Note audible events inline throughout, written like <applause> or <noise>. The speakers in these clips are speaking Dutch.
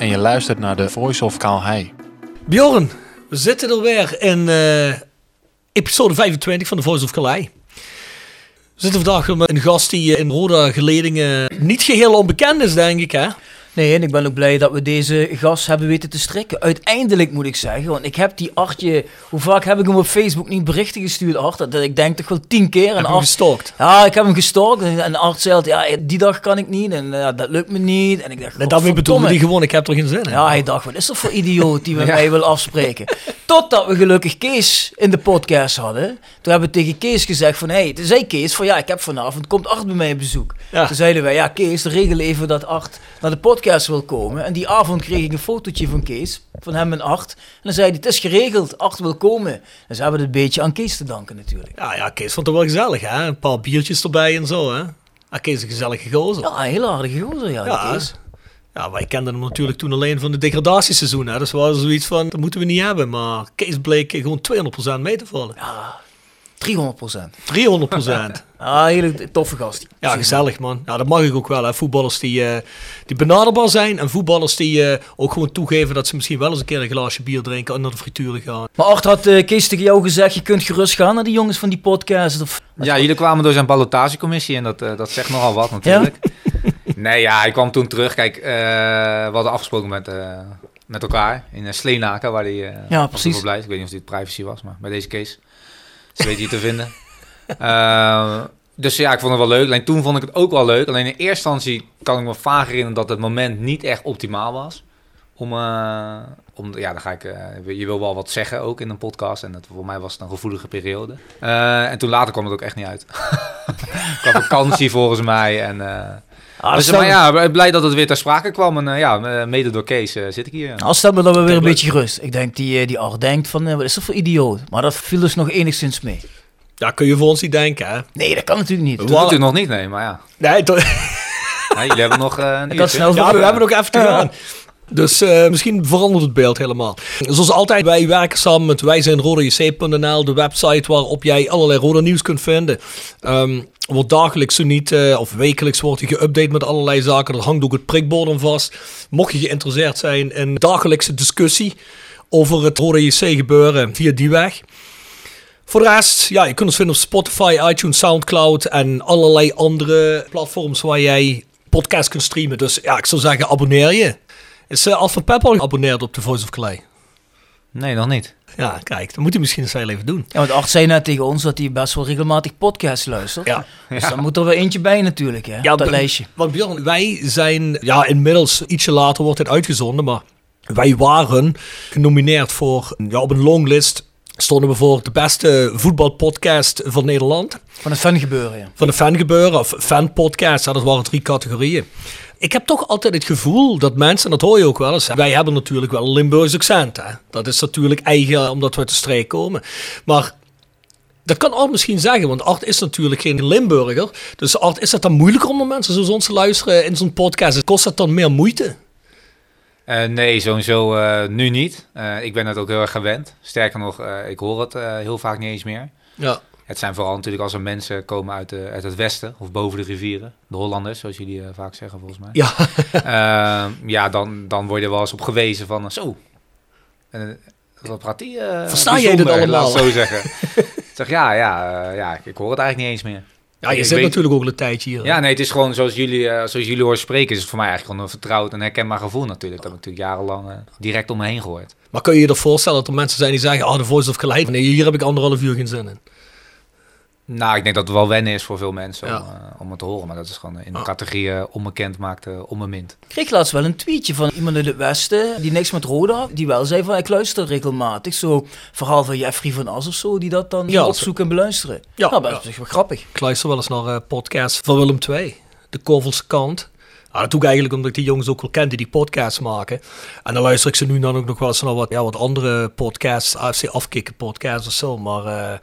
En je luistert naar de Voice of Calhei. Bjorn, we zitten er weer in eh, episode 25 van The Voice of Calais. We zitten vandaag met een gast die in Roda geledingen niet geheel onbekend is, denk ik, hè? Nee, en ik ben ook blij dat we deze gast hebben weten te strikken. Uiteindelijk moet ik zeggen, want ik heb die Artje... Hoe vaak heb ik hem op Facebook niet berichten gestuurd, Art? Dat, ik denk toch wel tien keer. En Heb hem gestalkt? Ja, ik heb hem gestalkt. En, Art zei altijd, ja, die dag kan ik niet. En dat lukt me niet. En ik dacht, Nee, daarmee bedoelde hij gewoon, ik heb er geen zin in. Ja, hij dacht, wat is dat voor idioot die met <laughs> mij wil afspreken? Totdat we gelukkig Kees in de podcast hadden. Toen hebben we tegen Kees gezegd van, hé, hey, toen zei Kees van, ja, ik heb vanavond, komt Art bij mij op bezoek. Ja. Toen zeiden wij, ja, Kees, regel even dat Art naar de podcast wil komen. En die avond kreeg ik een fotootje van Kees, van hem en Art. En dan zei hij, het is geregeld, Art wil komen. Dus we hebben het een beetje aan Kees te danken natuurlijk. Ja, ja, Kees vond het wel gezellig, hè? Een paar biertjes erbij en zo, hè? Ja, Kees is een gezellige gozer. Ja, een hele aardige gozer, ja, Ja, Kees. Ja, wij kenden hem natuurlijk toen alleen van de degradatieseizoen, hè? Dus we hadden zoiets van, dat moeten we niet hebben. Maar Kees bleek gewoon 200% mee te vallen. 300 procent. 300%. Ja, een hele toffe gast. Ja, gezellig man. Ja, dat mag ik ook wel. Hè. Voetballers die, eh, die benaderbaar zijn en voetballers die eh, ook gewoon toegeven dat ze misschien wel eens een keer een glaasje bier drinken en naar de frituren gaan. Maar Art had eh, Kees tegen jou gezegd, je kunt gerust gaan naar die jongens van die podcast. Of... Ja, jullie kwamen door zijn ballotagecommissie en dat, eh, dat zegt nogal wat natuurlijk. <laughs> Nee, ja, hij kwam toen terug. Kijk, eh, we hadden afgesproken met, eh, met elkaar in Sleenaken, waar hij eh Ja, precies. Ik weet niet of dit privacy was, maar bij deze case. Weet hier te vinden. <laughs> Eh, dus ja, ik vond het wel leuk. Alleen toen vond ik het ook wel leuk. Alleen in eerste instantie kan ik me vaag herinneren dat het moment niet echt optimaal was. Om, eh, om ja, dan ga ik, eh, je wil wel wat zeggen ook in een podcast. En dat, voor mij was het een gevoelige periode. Eh, en toen later kwam het ook echt niet uit. <laughs> Qua vakantie volgens mij. En, Ah, dus, stel- maar ja, blij dat het weer ter sprake kwam. En eh, ja, eh, mede door Kees eh, zit ik hier. Als stel me we weer een leuk. beetje gerust. Ik denk die, die Art denkt van, wat is dat voor idioot? Maar dat viel dus nog enigszins mee. Ja, kun je voor ons niet denken, hè? Nee, dat kan natuurlijk niet. Dat doet u nog niet, nee. Maar ja, Nee, to- <laughs> Ja, jullie hebben nog eh, een Ik had uurtje. snel ja, we hebben nog even te <laughs> gaan. Dus eh, misschien verandert het beeld helemaal. Zoals altijd, wij werken samen met wijzijnrodajc.nl, de website waarop jij allerlei Roda nieuws kunt vinden. Ehm wordt dagelijks eh, of wekelijks wordt hij geüpdate met allerlei zaken. Er hangt ook het prikbord aan vast. Mocht je geïnteresseerd zijn in dagelijkse discussie over het Roda JC gebeuren via die weg. Voor de rest, ja, je kunt ons vinden op Spotify, iTunes, Soundcloud en allerlei andere platforms waar jij podcast kunt streamen. Dus ja, ik zou zeggen, abonneer je. Is uh, Alpha Pep al geabonneerd op The Voice of Clay? Nee, nog niet. Ja, kijk, dan moet hij misschien eens heel even doen. Ja, want Art zei net tegen ons dat hij best wel regelmatig podcasts luistert. Ja. Dus dan moet er wel eentje bij natuurlijk, hè, Ja, op dat b- lijstje. Want Bjorn, wij zijn, ja, inmiddels ietsje later wordt dit uitgezonden, maar wij waren genomineerd voor, ja, op een longlist stonden we voor de beste voetbalpodcast van Nederland. Van het fangebeuren, ja. Van de fangebeuren of fanpodcast, ja, dat waren drie categorieën. Ik heb toch altijd het gevoel dat mensen, en dat hoor je ook wel eens, wij hebben natuurlijk wel een Limburgs accent. Hè? Dat is natuurlijk eigen omdat we uit de streek komen. Maar dat kan Art misschien zeggen, want Art is natuurlijk geen Limburger. Dus Art, is het dan moeilijker om naar mensen zoals ons te luisteren in zo'n podcast? Kost dat dan meer moeite? Eh, nee, sowieso eh, nu niet. Eh, ik ben het ook heel erg gewend. Sterker nog, ik hoor het heel vaak niet eens meer. Ja. Het zijn vooral natuurlijk als er mensen komen uit, de, uit het westen of boven de rivieren. De Hollanders, zoals jullie eh, vaak zeggen volgens mij. Ja, <laughs> Eh, ja, dan, dan word je wel eens op gewezen van eh, zo. Eh, wat praat die? Versta jij dit allemaal? Laat zo zeggen. ik zeg ja, ja, ja, ik hoor het eigenlijk niet eens meer. ja je Ik zit weet- natuurlijk ook een tijdje hier. Ja, nee, het is gewoon zoals jullie, zoals jullie horen spreken, is het voor mij eigenlijk gewoon een vertrouwd en herkenbaar gevoel natuurlijk. Dat heb ik natuurlijk jarenlang direct om me heen gehoord. Maar kun je je er voorstellen dat er mensen zijn die zeggen, ah, de Voice of Geleid, nee, hier heb ik anderhalf uur geen zin in. Nou, ik denk dat het wel wennen is voor veel mensen Ja. om, eh, om het te horen. Maar dat is gewoon in de categorie eh, onbekend maakt eh, onbemind. Ik kreeg laatst wel een tweetje van iemand uit het Westen, die niks met Roda had, die wel zei van ik luister regelmatig. Zo verhaal van Jeffrey van As of zo, die dat dan Ja, opzoeken en beluisteren. Ja, nou, dat ja. is op zich wel grappig. Ik luister wel eens naar eh podcasts van Willem II, de Kovelse kant. Ah, dat doe ik eigenlijk omdat ik die jongens ook wel ken die die podcasts maken. En dan luister ik ze nu dan ook nog wel eens naar wat, ja, wat andere podcasts, AFC Afkikken podcasts of zo. Maar eh,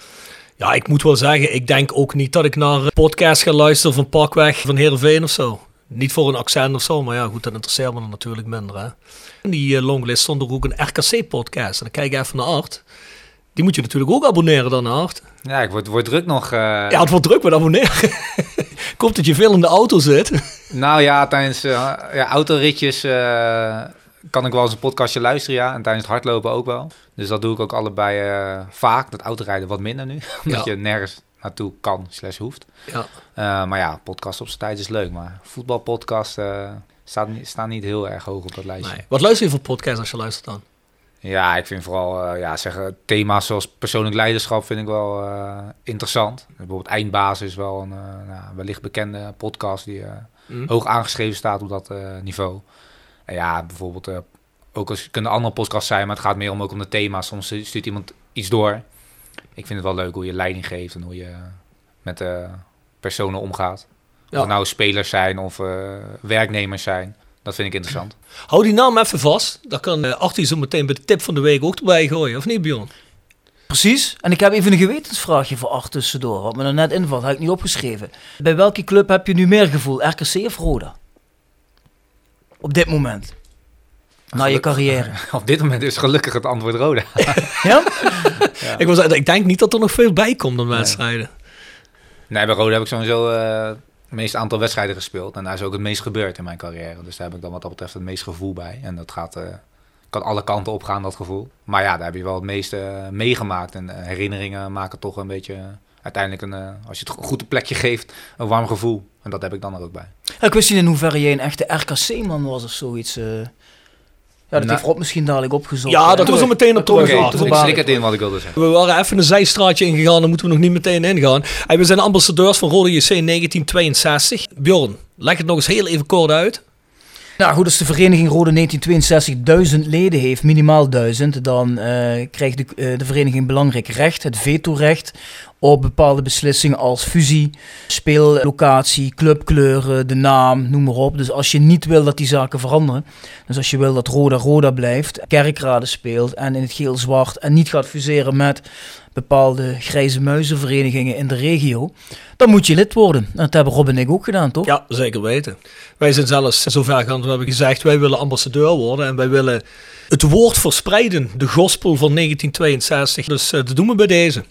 ja, ik moet wel zeggen, ik denk ook niet dat ik naar podcasts ga luisteren van Parkweg van Heerenveen of zo. Niet voor een accent of zo, maar ja, goed, dat interesseert me dan natuurlijk minder. Hè. In die eh, longlist stond er ook een RKC-podcast. En dan kijk ik even naar Art. Die moet je natuurlijk ook abonneren dan, Art. Ja, ik word, word druk nog. eh, Ja, het wordt druk met abonneren. <laughs> Hoop dat je veel in de auto zit. Nou ja, tijdens eh, ja, autoritjes kan ik wel eens een podcastje luisteren, ja. En tijdens het hardlopen ook wel. Dus dat doe ik ook allebei eh, vaak. Dat autorijden wat minder nu. <laughs> Omdat Ja. je nergens naartoe kan slash hoeft. Ja. Eh, maar ja, podcast op zijn tijd is leuk. Maar voetbalpodcast eh staat, staan niet heel erg hoog op dat lijstje. Nee. Wat luister je voor podcast als je luistert dan? Ja, ik vind vooral ja, zeggen, thema's zoals persoonlijk leiderschap vind ik wel interessant. Bijvoorbeeld Eindbasis is wel een nou, wellicht bekende podcast die eh, Hm? hoog aangeschreven staat op dat niveau. Ja, bijvoorbeeld eh, ook als kunnen andere podcasts zijn, maar het gaat meer om ook om de thema's. Soms stuurt iemand iets door. Ik vind het wel leuk hoe je leiding geeft en hoe je met eh, personen omgaat. Of Ja. het nou spelers zijn of eh, werknemers zijn. Dat vind ik interessant. Hou die naam even vast. Dan kan uh, Artie zo meteen bij de tip van de week ook erbij gooien. Of niet, Bjorn? Precies. En ik heb even een gewetensvraagje voor Art tussendoor. Wat me er net invalt, had ik niet opgeschreven. Bij welke club heb je nu meer gevoel? RKC of Roda? Op dit moment. Na je carrière. <laughs> Op dit moment is gelukkig het antwoord Roda. <laughs> Ja? Ik, was, ik denk niet dat er nog veel bij komt dan wedstrijden. Nee, bij Roda heb ik sowieso eh, het meeste aantal wedstrijden gespeeld. En daar is ook het meest gebeurd in mijn carrière. Dus daar heb ik dan wat dat betreft het meest gevoel bij. En dat gaat, eh, kan alle kanten op gaan, dat gevoel. Maar ja, daar heb je wel het meeste eh, meegemaakt. En herinneringen maken toch een beetje... uiteindelijk, een, eh, als je het goed een plekje geeft, een warm gevoel. En dat heb ik dan er ook bij. Ik wist niet in hoeverre jij een echte RKC-man was of zoiets. eh. Ja, dat Nou. heeft Rob misschien dadelijk opgezocht. Ja, dat was er meteen op terug. Oké, Art. ik slik het in wat ik wilde zeggen. We waren even een zijstraatje ingegaan, daar moeten we nog niet meteen ingaan. Hey, we zijn ambassadeurs van Rode JC 1962. Bjorn, leg het nog eens heel even kort uit. Nou goed, als de vereniging Rode 1962 duizend leden heeft, minimaal duizend, dan eh, krijgt de, eh, de vereniging belangrijk recht, het vetorecht, op bepaalde beslissingen als fusie, speellocatie, clubkleuren, de naam, noem maar op. Dus als je niet wil dat die zaken veranderen, dus als je wil dat Roda Roda blijft, kerkraden speelt en in het geel-zwart en niet gaat fuseren met bepaalde grijze muizenverenigingen in de regio, dan moet je lid worden. En dat hebben Rob en ik ook gedaan, toch? Ja, zeker weten. Wij zijn zelfs zover gaan, we hebben gezegd, wij willen ambassadeur worden en wij willen het woord verspreiden, de gospel van 1962. Dus eh, dat doen we bij deze.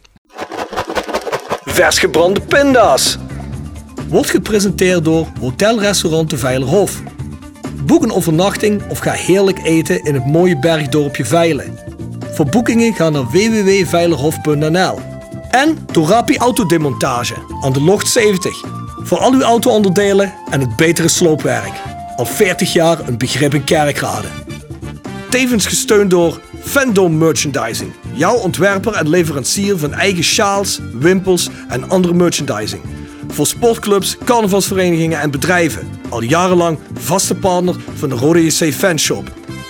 Vers gebrande pinda's. Wordt gepresenteerd door Hotelrestaurant de Veilerhof. Boek een overnachting of ga heerlijk eten in het mooie bergdorpje Veilen. Voor boekingen ga naar www.veilerhof.nl. En door Rapi Autodemontage aan de Locht 70. Voor al uw auto-onderdelen en het betere sloopwerk. Al 40 jaar een begrip in kerkrade. Tevens gesteund door Fandom Merchandising. Jouw ontwerper en leverancier van eigen sjaals, wimpels en andere merchandising. Voor sportclubs, carnavalsverenigingen en bedrijven. Al jarenlang vaste partner van de Rode JC Fanshop.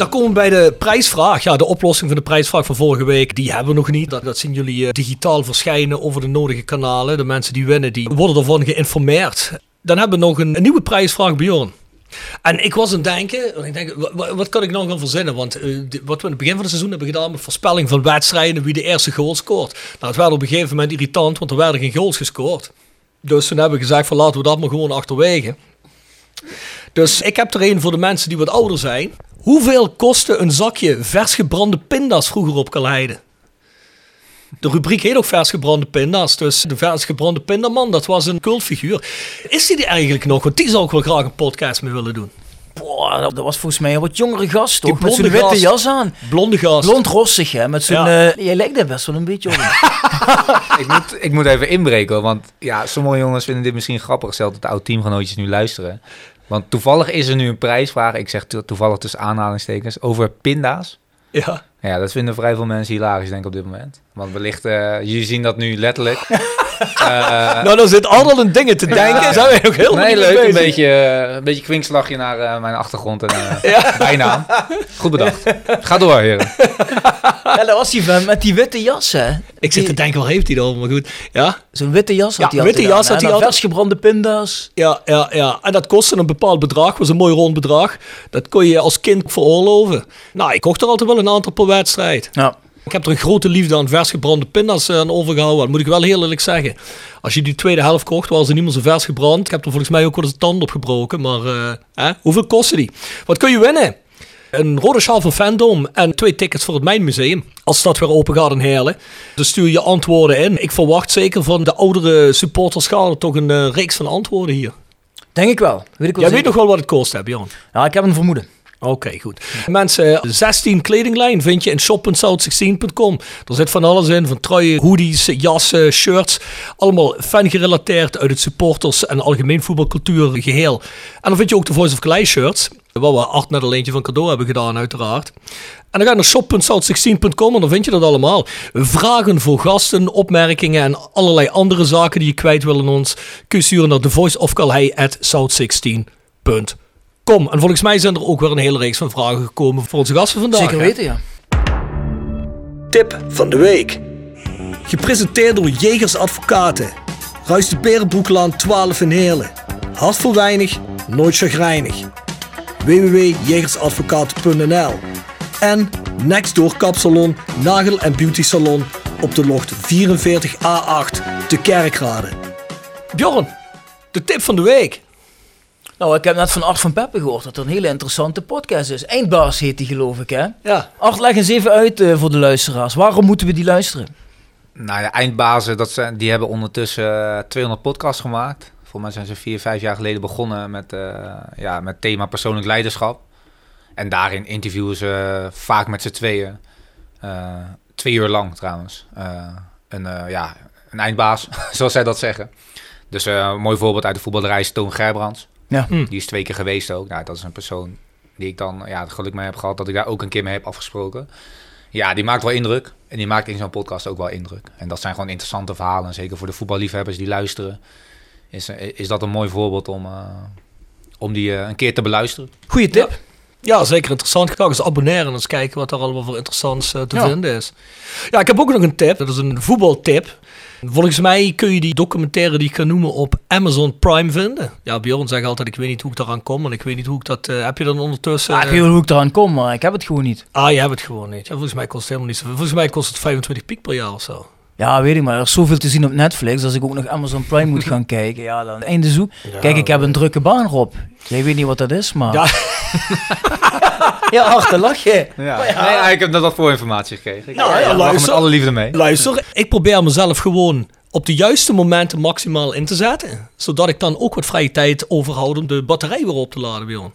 dan komen we bij de prijsvraag. Ja, de oplossing van de prijsvraag van vorige week, die hebben we nog niet. Dat, dat zien jullie eh, digitaal verschijnen over de nodige kanalen. De mensen die winnen, die worden ervan geïnformeerd. Dan hebben we nog een, nieuwe prijsvraag, Bjorn. En ik was aan het denken, ik denk, wa- wa- wat, kan ik nou gaan verzinnen? Want eh, wat we in het begin van het seizoen hebben gedaan met voorspelling van wedstrijden, wie de eerste goal scoort. Nou, het werd op een gegeven moment irritant, want er werden geen goals gescoord. Dus toen hebben we gezegd van laten we dat maar gewoon achterwege. Dus ik heb er een voor de mensen die wat ouder zijn. Hoeveel kostte een zakje vers gebrande pinda's vroeger op Kalheide? De rubriek heet ook vers gebrande pinda's. Dus de vers gebrande pindaman, dat was een cultfiguur. Is die er eigenlijk nog? Want die zou ik wel graag een podcast mee willen doen. Boah, dat dat was volgens mij een wat jongere gast, Die toch? Met zo'n blonde witte gast. jas aan. Blonde gast. Blond rossig, hè? Met zo'n... Ja. eh, jij lijkt daar best wel een beetje op. <laughs> ik, moet, ik moet even inbreken, want ja, sommige jongens vinden dit misschien grappig, zelfs dat de oud teamgenootjes nu luisteren. Want toevallig is er nu een prijsvraag, ik zeg to- toevallig tussen aanhalingstekens, over pinda's. Ja. Ja, dat vinden vrij veel mensen hilarisch, denk ik, op dit moment. Want wellicht, eh jullie zien dat nu letterlijk. <laughs> Eh, nou, dan zit Arnold aan dingen te denken. Zijn wij nog heel nee, leuk. Een beetje, eh, een beetje kwinkslagje naar eh, mijn achtergrond en eh, bijnaam. Goed bedacht. Ga door, heren. <laughs> ja, dat was die vent met die witte jas, hè? Ik zit te denken, waar heeft hij dan? Maar goed, ja. Zo'n witte jas had Ja, hij witte altijd jas had hij altijd. gebrande pinda's. Ja, ja, ja. En dat kostte een bepaald bedrag. was een mooi rond bedrag. Dat kon je als kind veroorloven. Nou, ik kocht er altijd wel een aantal per wedstrijd. Ja. Ik heb er een grote liefde aan vers gebrande pinda's aan overgehouden. Dat moet ik wel heel eerlijk zeggen. Als je die tweede helft kocht, waren ze niet meer zo vers gebrand. Ik heb er volgens mij ook wel eens een tand op gebroken. Maar eh, hè? hoeveel kosten die? Wat kun je winnen? Een rode sjaal van Fandom en twee tickets voor het Mijnmuseum. Als dat weer open gaat in Heerlen. Dus stuur je antwoorden in. Ik verwacht zeker van de oudere supporterschade toch een eh, reeks van antwoorden hier. Denk ik wel. Weet ik wel Jij weet nog wel wat het kost, hè, Bjorn? Ja, ik heb een vermoeden. Oké, goed. Mensen, 16 kledinglijn vind je in shop.south16.com. Er zit van alles in, van truien, hoodies, jassen, shirts. Allemaal fan-gerelateerd uit het supporters- en algemeen voetbalcultuur geheel. En dan vind je ook de Voice of Clay shirts. Waar we Art net een eentje van cadeau hebben gedaan, uiteraard. En dan ga je naar shop.south16.com en dan vind je dat allemaal. Vragen voor gasten, opmerkingen en allerlei andere zaken die je kwijt wil aan ons. Kun je sturen naar thevoiceofcalhei@south16.com. Kom, en volgens mij zijn er ook weer een hele reeks van vragen gekomen voor onze gasten vandaag. Zeker hè? weten, ja. Tip van de week. Gepresenteerd door Jegers Advocaten. Ruis de Berenbroeklaan 12 in Heerlen. Hart voor weinig, nooit chagrijnig. www.jegersadvocaten.nl En Nextdoor Kapsalon, Nagel en Beauty Salon op de locht 44A8 te Kerkrade. Bjorn, de tip van de week. Nou, ik heb net van Art van Peppe gehoord dat er een hele interessante podcast is. Eindbaas heet die, geloof ik, hè? Ja, Art, leg eens even uit eh, voor de luisteraars. Waarom moeten we die luisteren? Nou ja, eindbazen, dat zijn, die hebben ondertussen eh, 200 podcasts gemaakt. Volgens mij zijn ze vier, vijf jaar geleden begonnen met, eh ja, met thema persoonlijk leiderschap. En daarin interviewen ze vaak met z'n tweeën. eh, twee uur lang trouwens. Eh, een, eh, ja, een eindbaas, <laughs> zoals zij dat zeggen. Dus eh, een mooi voorbeeld uit de voetballerij is Toon Gerbrands. Ja. Hm. Die is twee keer geweest ook. Nou, dat is een persoon die ik dan ja, het geluk mee heb gehad dat ik daar ook een keer mee heb afgesproken. Ja, die maakt wel indruk. En die maakt in zo'n podcast ook wel indruk. En dat zijn gewoon interessante verhalen. En zeker voor de voetballiefhebbers die luisteren, is, is dat een mooi voorbeeld om, eh, om die eh, een keer te beluisteren. Goeie tip. Ja, zeker interessant. Ga eens abonneren en eens kijken wat er allemaal voor interessants eh, te Ja. vinden is. Ja, ik heb ook nog een tip. Dat is een voetbaltip. Volgens mij kun je die documentaire die ik ga noemen op Amazon Prime vinden. Ja, Bjorn zegt altijd, ik weet niet hoe ik daaraan kom. En ik weet niet hoe ik dat... eh, heb je dan ondertussen... Ja, ik eh, weet wel hoe ik eraan kom, maar ik heb het gewoon niet. ah, je hebt het gewoon niet. Ja, volgens mij kost het helemaal niet zoveel. Volgens mij kost het 25 piek per jaar of zo. Ja, weet ik, maar er is zoveel te zien op Netflix. Als ik ook nog Amazon Prime moet gaan <laughs> kijken, ja, dan einde zoek. Kijk, ik heb een drukke baan, Rob. Jij weet niet wat dat is, maar... Ja. <laughs> Ja, dan lach je. Ja. Maar ja. Nee, ik heb net wat voor informatie gekregen. Ik Nou, ja, ja, lach met alle liefde mee. Luister, ik probeer mezelf gewoon op de juiste momenten maximaal in te zetten. Zodat ik dan ook wat vrije tijd overhoud om de batterij weer op te laden, Bjorn.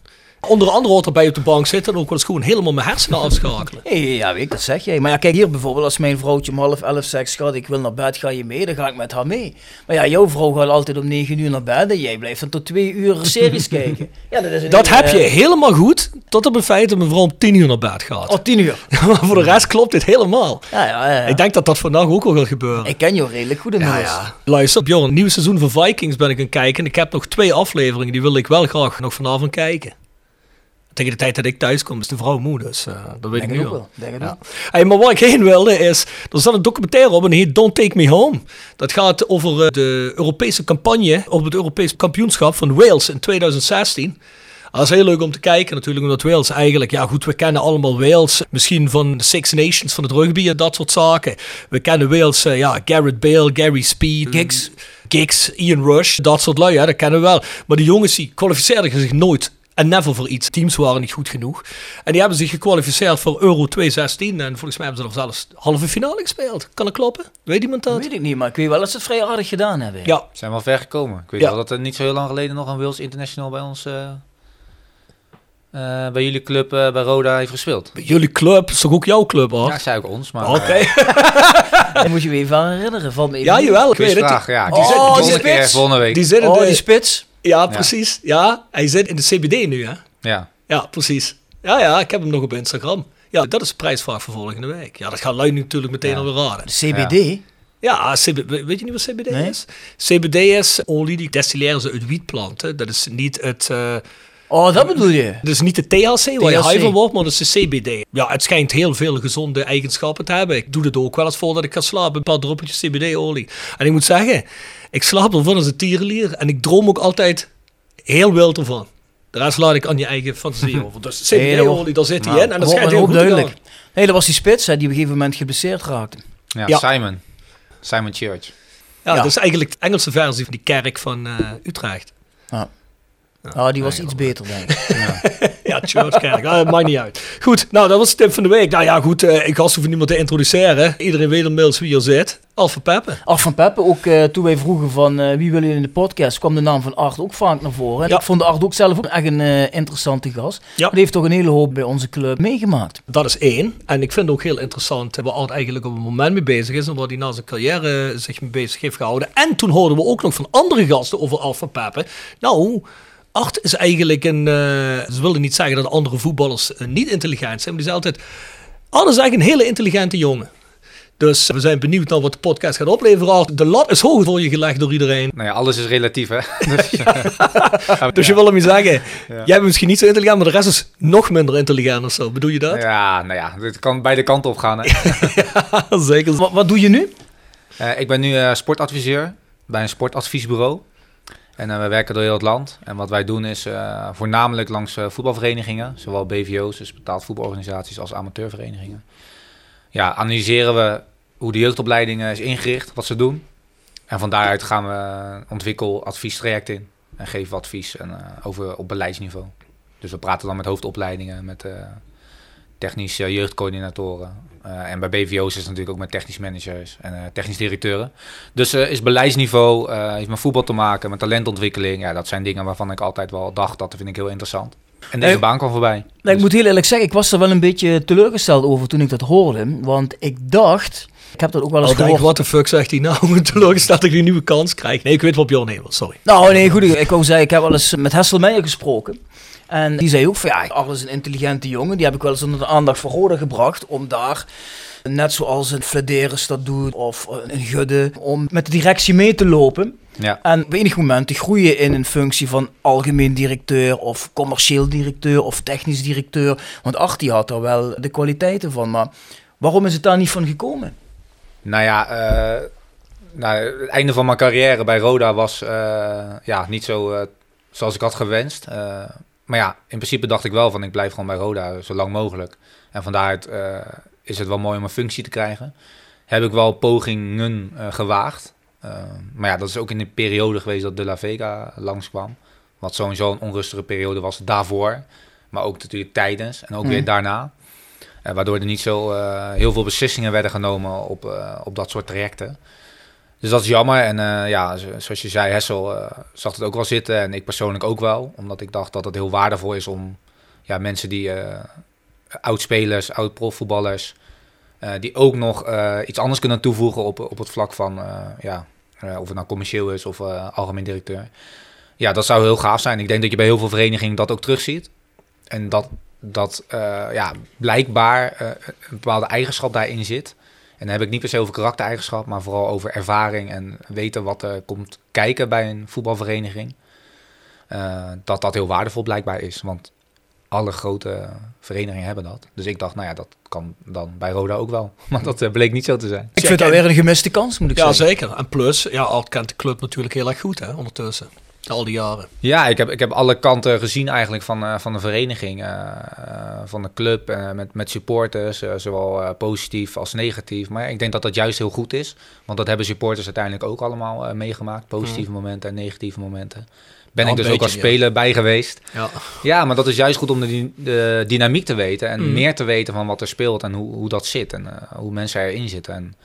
Onder andere hoort erbij op de bank zitten en ook wel eens gewoon helemaal mijn hersenen afschakelen. Ja, weet ik, dat zeg jij. Maar ja, kijk hier bijvoorbeeld, als mijn vrouwtje om half elf zegt, schat, ik wil naar bed, ga je mee? Dan ga ik met haar mee. Maar ja, jouw vrouw gaat altijd om negen uur naar bed en jij blijft dan tot twee uur series <laughs> kijken. Ja, dat is een Dat hele- heb je helemaal goed, tot op het feit dat mijn vrouw om tien uur naar bed gaat. Oh, tien uur. <laughs> maar voor de rest klopt dit helemaal. Ja, ja, ja. Ik denk dat dat vandaag ook wel gaat gebeuren. Ik ken jou redelijk goed inmiddels. Ja, Luister, Bjorn, nieuw seizoen van Vikings ben ik aan het kijken. En ik heb nog twee afleveringen, die wil ik wel graag nog vanavond kijken. Tegen de tijd dat ik thuis kom is de vrouw moe, dus eh, dat weet Denk ik nu wel. Denk ik Ja. Hey, maar waar ik heen wilde is, er staat een documentaire op en die heet Don't Take Me Home. Dat gaat over eh, de Europese campagne op het Europees kampioenschap van Wales in 2016. Dat is heel leuk om te kijken natuurlijk, omdat Wales eigenlijk, ja goed, we kennen allemaal Wales, misschien van de Six Nations, van het rugby en dat soort zaken. We kennen Wales, eh, ja, Garrett Bale, Gary Speed, Giggs, Giggs, Ian Rush, dat soort lui, ja, dat kennen we wel. Maar die jongens die kwalificeerden zich nooit en never voor iets. Teams waren niet goed genoeg. En die hebben zich gekwalificeerd voor Euro 2016. En volgens mij hebben ze er zelfs halve finale gespeeld. Kan dat kloppen? Weet iemand dat? Weet ik niet, maar ik weet wel dat ze het vrij aardig gedaan hebben. Ja, Zijn wel ver gekomen. Ik weet Ja. wel dat er niet zo heel lang geleden nog een Wales International bij ons, eh, eh, bij jullie club, eh, bij Roda heeft gespeeld. jullie club, is toch ook jouw club, hoor? Ja, zei ook ons, maar... Oké. <laughs> <laughs> Dan moet je me even aan herinneren. Me even Ja, jawel, ik weet het. ja. Oh, Die zit die volgende keer, spits. volgende week. Die zit in Oh, de... die spits. Ja, precies. Ja, hij zit in de CBD nu, hè? Ja. Ja, precies. Ja, ja, ik heb hem nog op Instagram. Ja, dat is de prijsvraag voor volgende week. Ja, dat gaat lui natuurlijk meteen Ja. alweer raden. De CBD. Ja, CB weet je niet wat CBD Nee. is? CBD is olie die destilleren ze uit wietplanten. Dat is niet het... eh, Oh, dat bedoel je? Dat is niet de THC waar je high van wordt, maar dat is de CBD. Ja, het schijnt heel veel gezonde eigenschappen te hebben. Ik doe het ook wel eens voordat ik ga slapen. Een paar druppeltjes CBD-olie. En ik moet zeggen, ik slaap ervan als een tierenlier. En ik droom ook altijd heel wild ervan. De rest laat ik aan je eigen fantasie over. Dus dat CBD-olie, daar zit hij Nou, in. En dat schijnt heel ook goed duidelijk. Nee, dat was die spits hè, die op een gegeven moment geblesseerd raakte. Ja, Ja. Simon. Simon Church. Ja, Ja. dat is eigenlijk de Engelse versie van die kerk van eh, Utrecht. Ah, die was iets beter, denk ik. Ja, Churchkerk. <laughs> Ah, dat maakt niet uit. Goed, nou, dat was de tip van de week. Nou ja, goed, eh, ik was hoef niemand te introduceren. Iedereen weet inmiddels wie er zit. Alfa Peppe. Art van Peppe, ook eh, toen wij vroegen van eh, wie willen jullie in de podcast, kwam de naam van Art ook vaak naar voren. En Ja. Ik vond Art ook zelf ook echt een eh, interessante gast. Ja. Die heeft toch een hele hoop bij onze club meegemaakt. Dat is één. En ik vind ook heel interessant waar Art eigenlijk op het moment mee bezig is en waar hij na zijn carrière zich mee bezig heeft gehouden. En toen hoorden we ook nog van andere gasten over Alfa Peppe. Nou, Art is eigenlijk een. eh, ze wilden niet zeggen dat andere voetballers eh, niet intelligent zijn, maar die zijn altijd. Art is eigenlijk een hele intelligente jongen. Dus we zijn benieuwd naar wat de podcast gaat opleveren. Art. De lat is hoog voor je gelegd door iedereen. Nou ja, alles is relatief, hè. <laughs> Dus, Dus je wil hem je zeggen, jij bent misschien niet zo intelligent, maar de rest is nog minder intelligent of zo. Bedoel je dat? ja, nou ja, dit kan beide kanten op gaan, hè. <laughs> Zeker. Wat, wat doe je nu? Eh, ik ben nu eh, sportadviseur bij een sportadviesbureau. En eh, we werken door heel het land. En wat wij doen is eh, voornamelijk langs eh, voetbalverenigingen, zowel BVO's, dus betaald voetbalorganisaties, als amateurverenigingen. Ja, analyseren we hoe de jeugdopleiding is ingericht, wat ze doen. En van daaruit gaan we eh, ontwikkel adviestraject in en geven we advies en, over op beleidsniveau. Dus we praten dan met hoofdopleidingen, met technische jeugdcoördinatoren. Eh, en bij BVO's is het natuurlijk ook met technisch managers en eh, technisch directeuren. Dus eh, is beleidsniveau, eh, heeft met voetbal te maken, met talentontwikkeling. Ja, dat zijn dingen waarvan ik altijd wel dacht, dat vind ik heel interessant. En deze baan kwam voorbij. Nou, ik Dus- moet heel eerlijk zeggen, ik was er wel een beetje teleurgesteld over toen ik dat hoorde. Want ik dacht, ik heb dat ook wel eens Oh, gehoord. wat de fuck zegt hij nou? <laughs> Teleurgesteld dat ik een nieuwe kans krijg. Nee, ik weet wat Bjorn heen wil, sorry. Nou, nee, goed. Ik wou zeggen, ik heb wel eens met Hessel Meijer gesproken. En die zei ook van, ja, Arne is een intelligente jongen. Die heb ik wel eens onder de aandacht van Roda gebracht. Om daar, net zoals een Flederis dat doet, of een Gudde, om met de directie mee te lopen. Ja. En op enig moment te groeien in een functie van algemeen directeur, of commercieel directeur, of technisch directeur. Want Artie had er wel de kwaliteiten van. Maar waarom is het daar niet van gekomen? Nou ja, eh, nou, het einde van mijn carrière bij Roda was eh, ja, niet zo eh, zoals ik had gewenst. Maar ja, in principe dacht ik wel van ik blijf gewoon bij Roda zo lang mogelijk. En van daaruit eh, is het wel mooi om een functie te krijgen. Heb ik wel pogingen eh, gewaagd. Eh, maar ja, dat is ook in de periode geweest dat De La Vega langskwam. Wat sowieso een onrustige periode was daarvoor. Maar ook natuurlijk tijdens en ook Mhm. weer daarna. Eh, waardoor er niet zo heel veel beslissingen werden genomen op, op dat soort trajecten. Dus dat is jammer. En eh, ja, zo- zoals je zei, Hessel eh, zag het ook wel zitten. En ik persoonlijk ook wel. Omdat ik dacht dat het heel waardevol is om ja, mensen die eh oud-spelers, oud-profvoetballers, die ook nog iets anders kunnen toevoegen op, op het vlak van, ja, of het nou commercieel is of algemeen directeur. Ja, dat zou heel gaaf zijn. Ik denk dat je bij heel veel verenigingen dat ook terugziet. En dat, dat ja, blijkbaar een bepaalde eigenschap daarin zit. En dan heb ik niet per se over karaktereigenschap, maar vooral over ervaring en weten wat er komt kijken bij een voetbalvereniging. Eh, dat dat heel waardevol blijkbaar is. Want alle grote verenigingen hebben dat. Dus ik dacht, nou ja, dat kan dan bij Roda ook wel. <laughs> Maar dat eh, bleek niet zo te zijn. Ik vind dat weer een gemiste kans, moet ik Ja, zeggen. zeker. En plus, ja, Art kent de club natuurlijk heel erg goed, hè, ondertussen. Al die jaren. Ja, ik heb, ik heb alle kanten gezien eigenlijk van, eh, van de vereniging, eh, eh, van de club, met, met supporters, zowel positief als negatief. Maar ik denk dat dat juist heel goed is, want dat hebben supporters uiteindelijk ook allemaal meegemaakt. Positieve momenten en negatieve momenten. Ben Ja, ik dus ook als ja. speler bij geweest. Ja. Ja, maar dat is juist goed om de, de dynamiek te weten en Mm. meer te weten van wat er speelt en hoe, hoe dat zit en hoe mensen erin zitten. En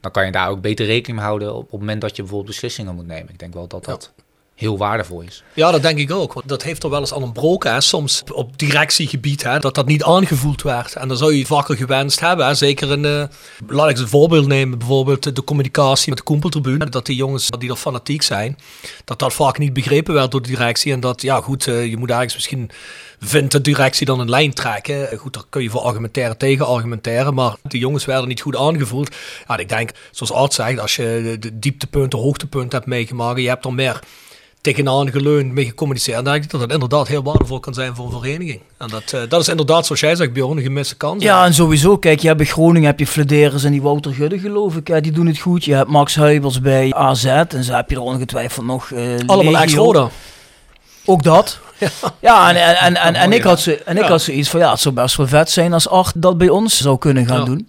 dan kan je daar ook beter rekening mee houden op, op het moment dat je bijvoorbeeld beslissingen moet nemen. Ik denk wel dat dat heel waardevol is. Ja, dat denk ik ook. Want dat heeft er wel eens aan ontbroken. Hè. Soms op directiegebied, hè, dat dat niet aangevoeld werd. En dan zou je vaker gewenst hebben. Hè. Zeker in, eh, laat ik een voorbeeld nemen. Bijvoorbeeld de communicatie met de Koempeltribune. Dat die jongens die er fanatiek zijn, dat dat vaak niet begrepen werd door de directie. En dat, ja goed, eh, je moet ergens misschien, vindt de directie dan een lijn trekken. Eh, Goed, daar kun je voor argumenteren, tegen argumenteren. Maar die jongens werden niet goed aangevoeld. Ja, ik denk, zoals Art zegt, als je de, de dieptepunten, hoogtepunten hebt meegemaakt, je hebt er meer tegenaan geleund, mee gecommuniceerd. Dan denk ik dat het inderdaad heel waardevol kan zijn voor een vereniging. En dat, eh, dat is inderdaad, zoals jij zegt, Bjorn, een gemiste kans. Ja, en sowieso, kijk, je hebt bij Groningen heb je Flederis en die Wouter Gudde, geloof ik. Ja, die doen het goed. Je hebt Max Huibers bij AZ en zo heb je er ongetwijfeld nog eh Allemaal ex-Roda. Ook dat. <laughs> Ja, en, en, en, en, en ik, ja. had zo, en ik Ja. had zoiets van, ja, het zou best wel vet zijn als Art dat bij ons zou kunnen gaan Ja. doen.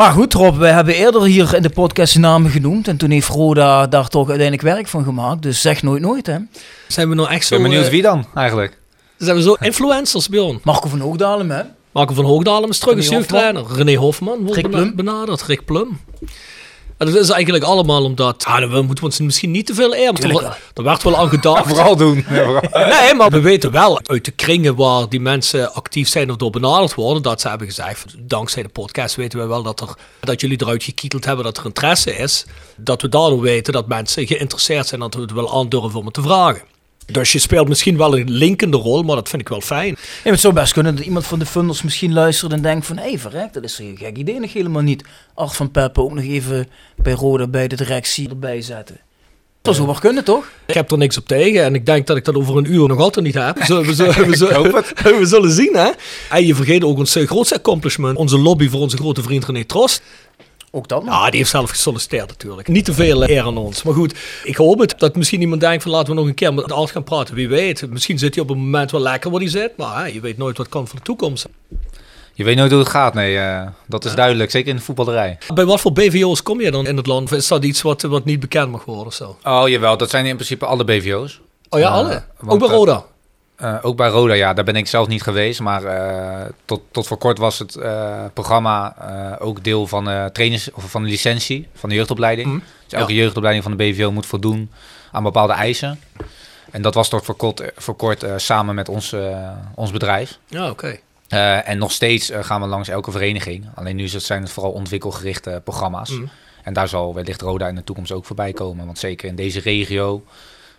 Maar goed, Rob, wij hebben eerder hier in de podcast de namen genoemd. En toen heeft Roda daar toch uiteindelijk werk van gemaakt. Dus zeg nooit nooit, hè. Zijn we nou echt Ik zo... ben benieuwd eh, wie dan eigenlijk. Zijn we zo influencers, Bjorn? Marco van Hoogdalem, hè. Marco van Hoogdalem is terug als René jeugdtrainer. René Hofman wordt Rick Plum. benaderd. Rick Plum. En dat is eigenlijk allemaal omdat... Ah, we moeten ons misschien niet te veel Tuurlijk Er, er werd wel aan gedacht. Vooral doen. Ja, vooral. <laughs> Nee, maar we weten wel uit de kringen waar die mensen actief zijn of door benaderd worden, dat ze hebben gezegd, dankzij de podcast weten we wel dat, er, dat jullie eruit gekieteld hebben dat er interesse is. Dat we daardoor weten dat mensen geïnteresseerd zijn dat we het wel aandurven om het te vragen. Dus je speelt misschien wel een linkende rol, maar dat vind ik wel fijn. Ja, het zou best kunnen dat iemand van de funders misschien luistert en denkt van... Hé, hey, verrek, dat is een gek idee nog helemaal niet. Art van Peppe ook nog even bij Roda bij de directie erbij zetten. Dat zou wel kunnen, toch? Ik heb er niks op tegen en ik denk dat ik dat over een uur nog altijd niet heb. We zullen, we zullen, we <laughs> zullen, <laughs> we zullen zien, hè. En je vergeet ook ons grootste accomplishment, onze lobby voor onze grote vriend René Trost. Ook dat nog. Ja, die heeft zelf gesolliciteerd natuurlijk. Niet te veel eer aan ons. Maar goed, ik hoop het. Dat misschien iemand denkt van laten we nog een keer met Art gaan praten. Wie weet. Misschien zit hij op een moment wel lekker waar hij zit. Maar hè, je weet nooit wat kan voor de toekomst. Je weet nooit hoe het gaat, nee. eh, dat is duidelijk, zeker in de voetballerij. Bij wat voor BVO's kom je dan in het land? Of is dat iets wat, wat niet bekend mag worden of zo? Oh, jawel, dat zijn in principe alle BVO's. Oh ja, Eh, alle? Ook bij eh, Roda? Eh, ook bij Roda, ja, daar ben ik zelf niet geweest. Maar eh, tot, tot voor kort was het eh, programma ook deel van, trainers, of van de licentie van de jeugdopleiding. Mhm. Dus elke jeugdopleiding van de BVO moet voldoen aan bepaalde eisen. En dat was tot voor kort, voor kort samen met ons, ons bedrijf. Ja, oké. En nog steeds gaan we langs elke vereniging. Alleen nu zijn het vooral ontwikkelgerichte programma's. Mhm. En daar zal wellicht Roda in de toekomst ook voorbij komen. Want zeker in deze regio,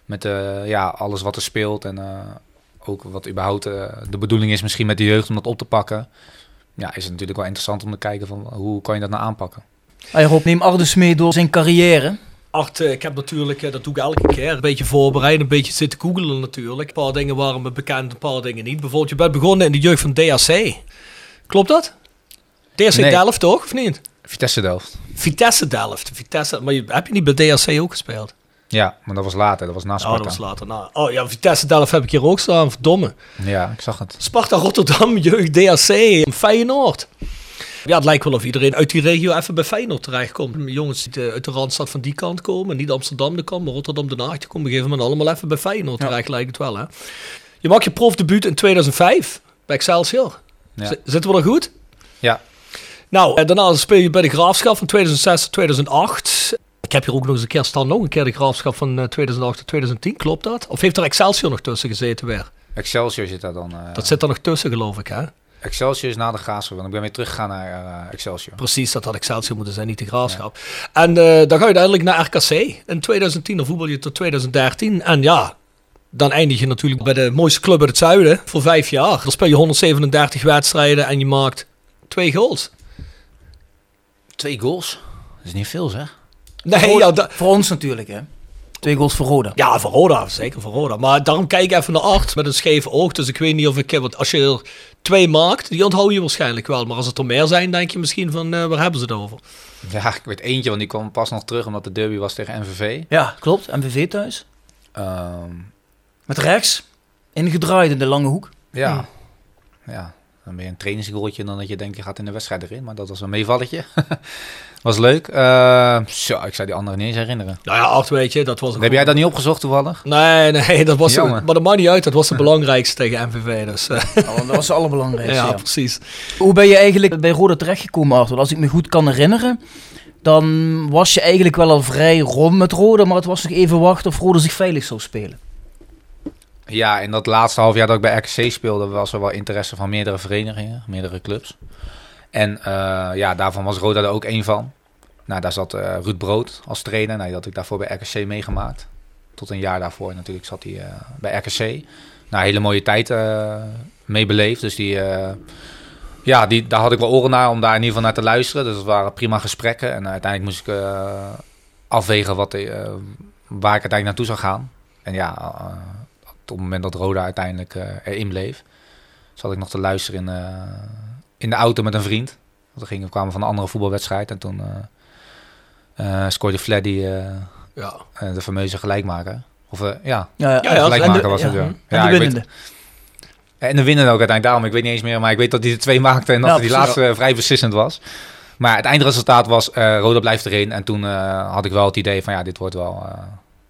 met ja, alles wat er speelt en ook wat überhaupt eh, de bedoeling is misschien met de jeugd om dat op te pakken. Ja, is het natuurlijk wel interessant om te kijken van hoe kan je dat nou aanpakken. Hey Rob, neem Ardus mee door zijn carrière. Art, eh, ik heb natuurlijk, eh, dat doe ik elke keer, een beetje voorbereid, een beetje zitten googelen natuurlijk. Een paar dingen waren me bekend, een paar dingen niet. Bijvoorbeeld, je bent begonnen in de jeugd van DAC. Klopt dat? DAC Nee. Delft toch, of niet? Vitesse Delft. Vitesse Delft. Vitesse, maar je, heb je niet bij DAC ook gespeeld? Ja, maar dat was later, dat was na Oh, Sparta. dat was later. Nou, oh ja, Vitesse Delft heb ik hier ook staan, verdomme. Ja, ik zag het. Sparta Rotterdam, <laughs> jeugd DAC, Feyenoord. Ja, het lijkt wel of iedereen uit die regio even bij Feyenoord terechtkomt. Jongens die eh, uit de Randstad van die kant komen, niet Amsterdam de kant, maar Rotterdam Haag, die komen op een gegeven moment allemaal even bij Feyenoord terecht, lijkt het wel hè. Je maakt je profdebuut in 2005 bij Excelsior. Ja. Zitten we er goed? Ja. Nou, en daarna speel je bij de Graafschap van 2006 tot 2008. Ik heb hier ook nog eens een keer staan, nog een keer de Graafschap van eh, 2008 tot 2010, klopt dat? Of heeft er Excelsior nog tussen gezeten weer? Excelsior zit daar dan. eh, Dat zit er nog tussen, geloof ik, hè? Excelsior is na de Graafschap. Want ik ben weer teruggegaan naar eh, Excelsior. Precies, dat had Excelsior moeten zijn, niet de graafschap. En eh, dan ga je uiteindelijk naar RKC. In 2010 dan voetbal je tot 2013. En ja, dan eindig je natuurlijk bij de mooiste club uit het zuiden voor vijf jaar. Dan speel je 137 wedstrijden en je maakt twee goals. Twee goals. Dat is niet veel, zeg. Nee, ja, da- Voor ons natuurlijk, hè. Twee goals voor Roda. ja, voor Roda, zeker voor Roda. Maar daarom kijk ik even naar acht met een scheef oog. Dus ik weet niet of ik... Want als je er twee maakt, die onthoud je waarschijnlijk wel. Maar als het er meer zijn, denk je misschien van, eh, waar hebben ze het over? Ja, ik weet eentje, want die kwam pas nog terug omdat de derby was tegen MVV. Ja, klopt. MVV thuis. Ehm, Met rechts. Ingedraaid in de lange hoek. ja. ja, dan ben je een trainingsgoaltje en dan dat je denkt je gaat in de wedstrijd erin. Maar dat was een meevalletje. <laughs> was leuk. Eh, zo, ik zou die andere niet eens herinneren. Nou ja, acht weet je, dat was... Heb jij dat niet opgezocht toevallig? Nee, nee, dat was... Jammer. Maar dat maakt niet uit, dat was de belangrijkste tegen MVV. Dus, eh, <laughs> Oh, dat was het allerbelangrijkste. ja, ja. precies. Hoe ben je eigenlijk bij Roda terechtgekomen, Arthur? Als ik me goed kan herinneren, dan was je eigenlijk wel al vrij rond met Roda, maar het was nog even wachten of Roda zich veilig zou spelen. Ja, in dat laatste half jaar dat ik bij RKC speelde, was er wel interesse van meerdere verenigingen, meerdere clubs. En eh, ja, daarvan was Roda er ook één van. Nou, daar zat eh, Ruud Brood als trainer. Nou, die had ik daarvoor bij RKC meegemaakt. Tot een jaar daarvoor natuurlijk zat hij eh, bij RKC. Nou, hele mooie tijd eh mee beleefd. Dus die, ja, die, daar had ik wel oren naar om daar in ieder geval naar te luisteren. Dus dat waren prima gesprekken. En uiteindelijk moest ik afwegen wat, waar ik uiteindelijk naartoe zou gaan. En ja, het moment dat Roda uiteindelijk eh, erin bleef, zat ik nog te luisteren in, eh, in de auto met een vriend. Want we gingen, we kwamen van een andere voetbalwedstrijd en toen eh, eh, scoorde Fleddy eh, Ja. de fameuze gelijkmaker. Of eh, ja, Ja, Ja, ja, gelijkmaker en de- was het. ja. Ja. En de ik weet- winnende. en de winnen ook uiteindelijk daarom. Ik weet niet eens meer, maar ik weet dat hij er twee <laughs> maakte en dat Ja, die laatste vrij beslissend was. Maar het eindresultaat was, eh Roda blijft erin. En toen eh, had ik wel het idee van, ja, dit wordt wel, eh,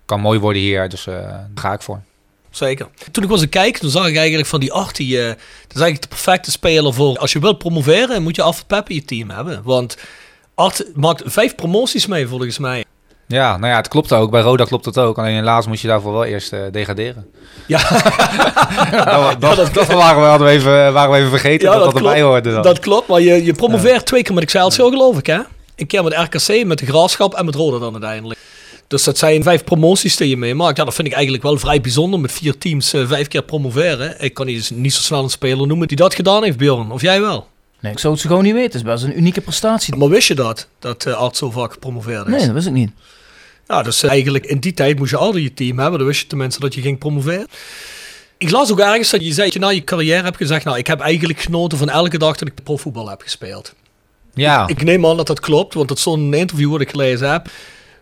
kan mooi worden hier. Dus eh, daar ga ik voor. Zeker. Toen ik was aan kijken, toen zag ik eigenlijk van die acht, die, eh, dat is eigenlijk de perfecte speler voor. Als je wilt promoveren, moet je Pep in je team hebben. Want acht maakt vijf promoties mee, volgens mij. Ja, nou ja, het klopt ook. Bij Roda klopt het ook. Alleen helaas moest je daarvoor wel eerst eh, degraderen. Ja, <laughs> dat, dat, dat waren, we, hadden we even, waren we even vergeten Ja, dat dat, dat erbij klopt. hoorde dan. dat klopt. Maar je, je promoveert twee keer met Excelsior, geloof ik, hè? Een keer met RKC, met de Graafschap en met Roda dan uiteindelijk. Dus dat zijn vijf promoties die je meemaakt. Ja, dat vind ik eigenlijk wel vrij bijzonder. Met vier teams eh, vijf keer promoveren. Ik kan niet, niet zo snel een speler noemen die dat gedaan heeft, Bjorn. Of jij wel? Nee, ik zou het zo gewoon niet weten. Het is best een unieke prestatie. Maar wist je dat? Dat uh, Art zo vaak gepromoveerd is? Nee, dat wist ik niet. Ja, dus eh, eigenlijk in die tijd moest je altijd je team hebben. Dan wist je tenminste dat je ging promoveren. Ik las ook ergens dat je zei dat je na je carrière hebt gezegd... Nou, ik heb eigenlijk genoten van elke dag dat ik profvoetbal heb gespeeld. ja, Ik neem aan dat dat klopt, want dat is zo'n interview wat ik gelezen heb.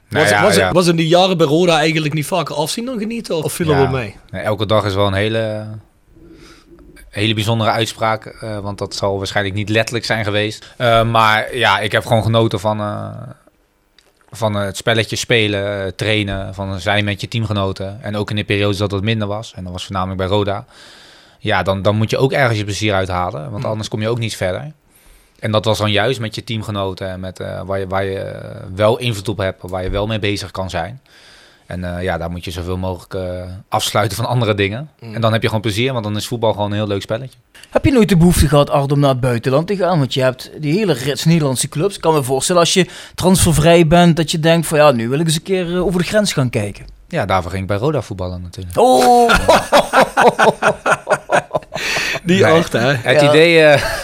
Nou Was, ja, was, ja. was in die jaren bij Roda eigenlijk niet vaker afzien dan genieten? Of viel er wel mee? Nee, elke dag is wel een hele, hele bijzondere uitspraak. eh, want dat zal waarschijnlijk niet letterlijk zijn geweest. Eh, maar ja, ik heb gewoon genoten van, eh, van het spelletje spelen, trainen, van zijn met je teamgenoten. En ook in de periodes dat het minder was. En dat was voornamelijk bij Roda. Ja, dan, dan moet je ook ergens je plezier uithalen. Want anders kom je ook niet verder. En dat was dan juist met je teamgenoten en met, eh, waar, je, waar je eh, wel invloed op hebt, waar je wel mee bezig kan zijn. En eh, ja, daar moet je zoveel mogelijk afsluiten van andere dingen. En dan heb je gewoon plezier, want dan is voetbal gewoon een heel leuk spelletje. Heb je nooit de behoefte gehad, Art, om naar het buitenland te gaan? Want je hebt die hele rits Nederlandse clubs. Ik kan me voorstellen als je transfervrij bent, dat je denkt van ja, nu wil ik eens een keer over de grens gaan kijken. Ja, daarvoor ging ik bij Roda voetballen natuurlijk. Oh, <laughs> Die Nee. acht, hè? Het Ja. idee, eh <laughs>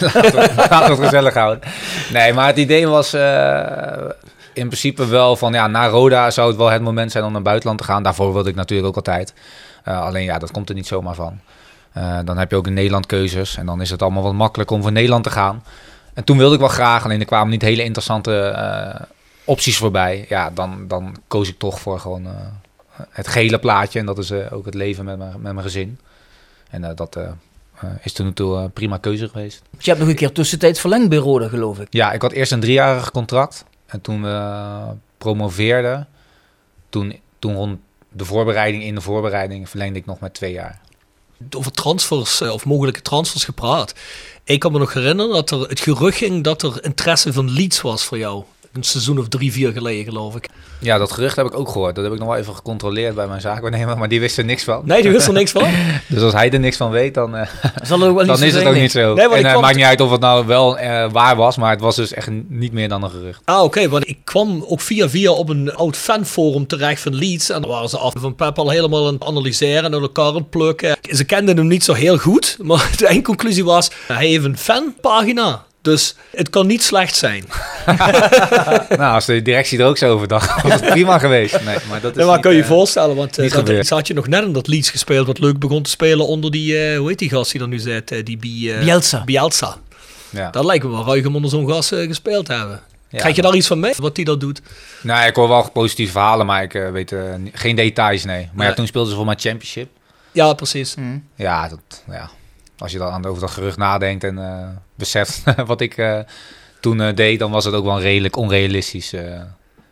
laten, we, het gezellig houden. Nee, maar het idee was eh, in principe wel van, ja, na Roda zou het wel het moment zijn om naar het buitenland te gaan. Daarvoor wilde ik natuurlijk ook altijd. Eh, alleen ja, dat komt er niet zomaar van. Eh, dan heb je ook in Nederland keuzes en dan is het allemaal wat makkelijker om voor Nederland te gaan. En toen wilde ik wel graag, alleen er kwamen niet hele interessante eh, opties voorbij. Ja, dan, dan koos ik toch voor gewoon eh, het gele plaatje. En dat is ook het leven met mijn, met mijn gezin. En dat eh, eh, is toen toe een prima keuze geweest. je hebt nog een keer tussentijds verlengd bij Roda, geloof ik. Ja, ik had eerst een driejarig contract. En toen we promoveerden, toen, toen rond de voorbereiding, in de voorbereiding, verlengde ik nog met twee jaar. over transfers eh, of mogelijke transfers gepraat. Ik kan me nog herinneren dat er het gerucht ging dat er interesse van Leeds was voor jou. Een seizoen of drie, vier geleden, geloof ik. Ja, dat gerucht heb ik ook gehoord. Dat heb ik nog wel even gecontroleerd bij mijn zaakwaarnemer, maar die wist er niks van. Nee, die wist er niks van. <laughs> Dus als hij er niks van weet, dan, eh, <laughs> Zal ook wel dan is het ook niet zo. Nee, en het kwam maakt niet uit of het nou wel eh, waar was, maar het was dus echt niet meer dan een gerucht. Ah, oké, want ik kwam ook via via op een oud fanforum terecht van Leeds. En daar waren ze af van Pep al helemaal aan het analyseren en aan elkaar aan het plukken. Ze kenden hem niet zo heel goed, <laughs> maar de eindconclusie was, hij heeft een fanpagina. Dus het kan niet slecht zijn. <laughs> nou, als de directie er ook zo over dacht, was het <laughs> prima geweest. Nee, maar dat is Ja, maar niet, kan je je eh, voorstellen, want eh, niet dat, had je nog net in dat Leeds gespeeld, wat leuk begon te spelen onder die, eh, hoe heet die gast die er nu zit? eh, die Bi- eh, Bielsa. Bielsa. ja. Dat lijkt me wel ruig om onder zo'n gast eh, gespeeld te hebben. Ja. Krijg je daar iets van mee, wat die dat doet? Nou, ik hoor wel positieve verhalen, maar ik eh, weet eh, geen details, nee. Maar Nee. ja, toen speelden ze voor mij Championship. Ja, precies. Ja, dat, ja, als je dan aan- over dat gerucht nadenkt en eh, beseft <laughs> wat ik eh, toen eh, deed, dan was het ook wel een redelijk onrealistisch eh,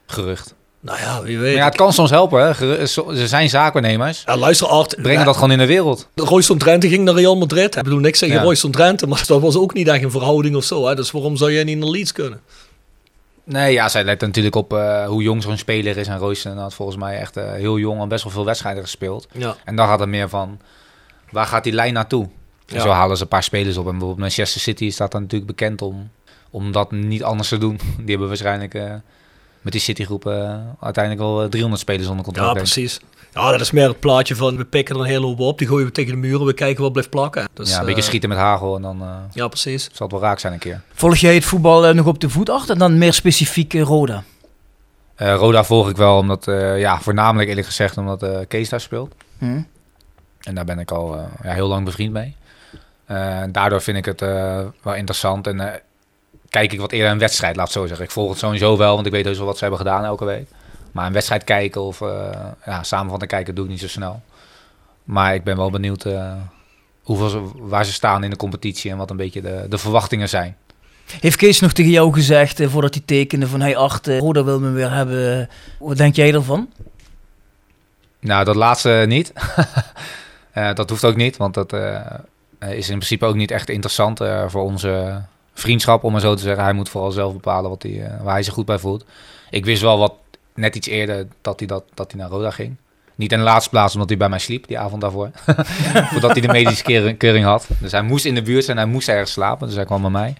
gerucht. Nou ja, wie Maar weet. ja, het kan soms helpen. Hè. Geru- zo- Ze zijn zaakwaarnemers. Ja, luister, Art. Brengen dat gewoon in de wereld. Royston Drenthe ging naar Real Madrid. Ik bedoel, niks zeggen Ja. Royston Drenthe, maar dat was ook niet echt een verhouding of zo. Hè? Dus waarom zou jij niet naar Leeds kunnen? Nee, ja, zij let natuurlijk op eh, hoe jong zo'n speler is. En Royston had volgens mij echt eh, heel jong en best wel veel wedstrijden gespeeld. Ja. En dan gaat het meer van, waar gaat die lijn naartoe? En Ja. zo halen ze een paar spelers op. En bijvoorbeeld Manchester City staat dan natuurlijk bekend om, om dat niet anders te doen. <laughs> Die hebben waarschijnlijk eh, met die Citygroep eh uiteindelijk wel eh, 300 spelers onder contract. Ja, precies. Ja, dat is meer het plaatje van we pikken er een hele hoop op, die gooien we tegen de muren, we kijken wat blijft plakken. Dus, ja, een beetje eh, schieten met hagel en dan eh, Ja, precies. zal het wel raak zijn een keer. Volg jij het voetbal eh, nog op de voet achter en dan meer specifiek eh, Roda? Eh, Roda volg ik wel, omdat, eh, ja, voornamelijk eerlijk gezegd omdat eh Kees daar speelt. Hm? En daar ben ik al eh, ja, heel lang bevriend mee. Eh, daardoor vind ik het eh, wel interessant. En eh, kijk ik wat eerder een wedstrijd, laat het zo zeggen. Ik volg het sowieso wel, want ik weet heus wel wat ze hebben gedaan elke week. Maar een wedstrijd kijken of uh, ja, samenvatten kijken doe ik niet zo snel. Maar ik ben wel benieuwd uh, hoeveel ze, waar ze staan in de competitie en wat een beetje de, de verwachtingen zijn. Heeft Kees nog tegen jou gezegd, eh, voordat hij tekende, van hey Art, eh, Roda wil me weer hebben. Wat denk jij ervan? Nou, dat laatste niet. uh, <laughs> dat hoeft ook niet, want dat is in principe ook niet echt interessant voor onze vriendschap, om maar zo te zeggen. Hij moet vooral zelf bepalen wat hij, waar hij zich goed bij voelt. Ik wist wel wat net iets eerder dat hij, dat, dat hij naar Roda ging. Niet in de laatste plaats omdat hij bij mij sliep die avond daarvoor. <laughs> Voordat hij de medische keuring, had. Dus hij moest in de buurt zijn, hij moest ergens slapen. Dus hij kwam bij mij.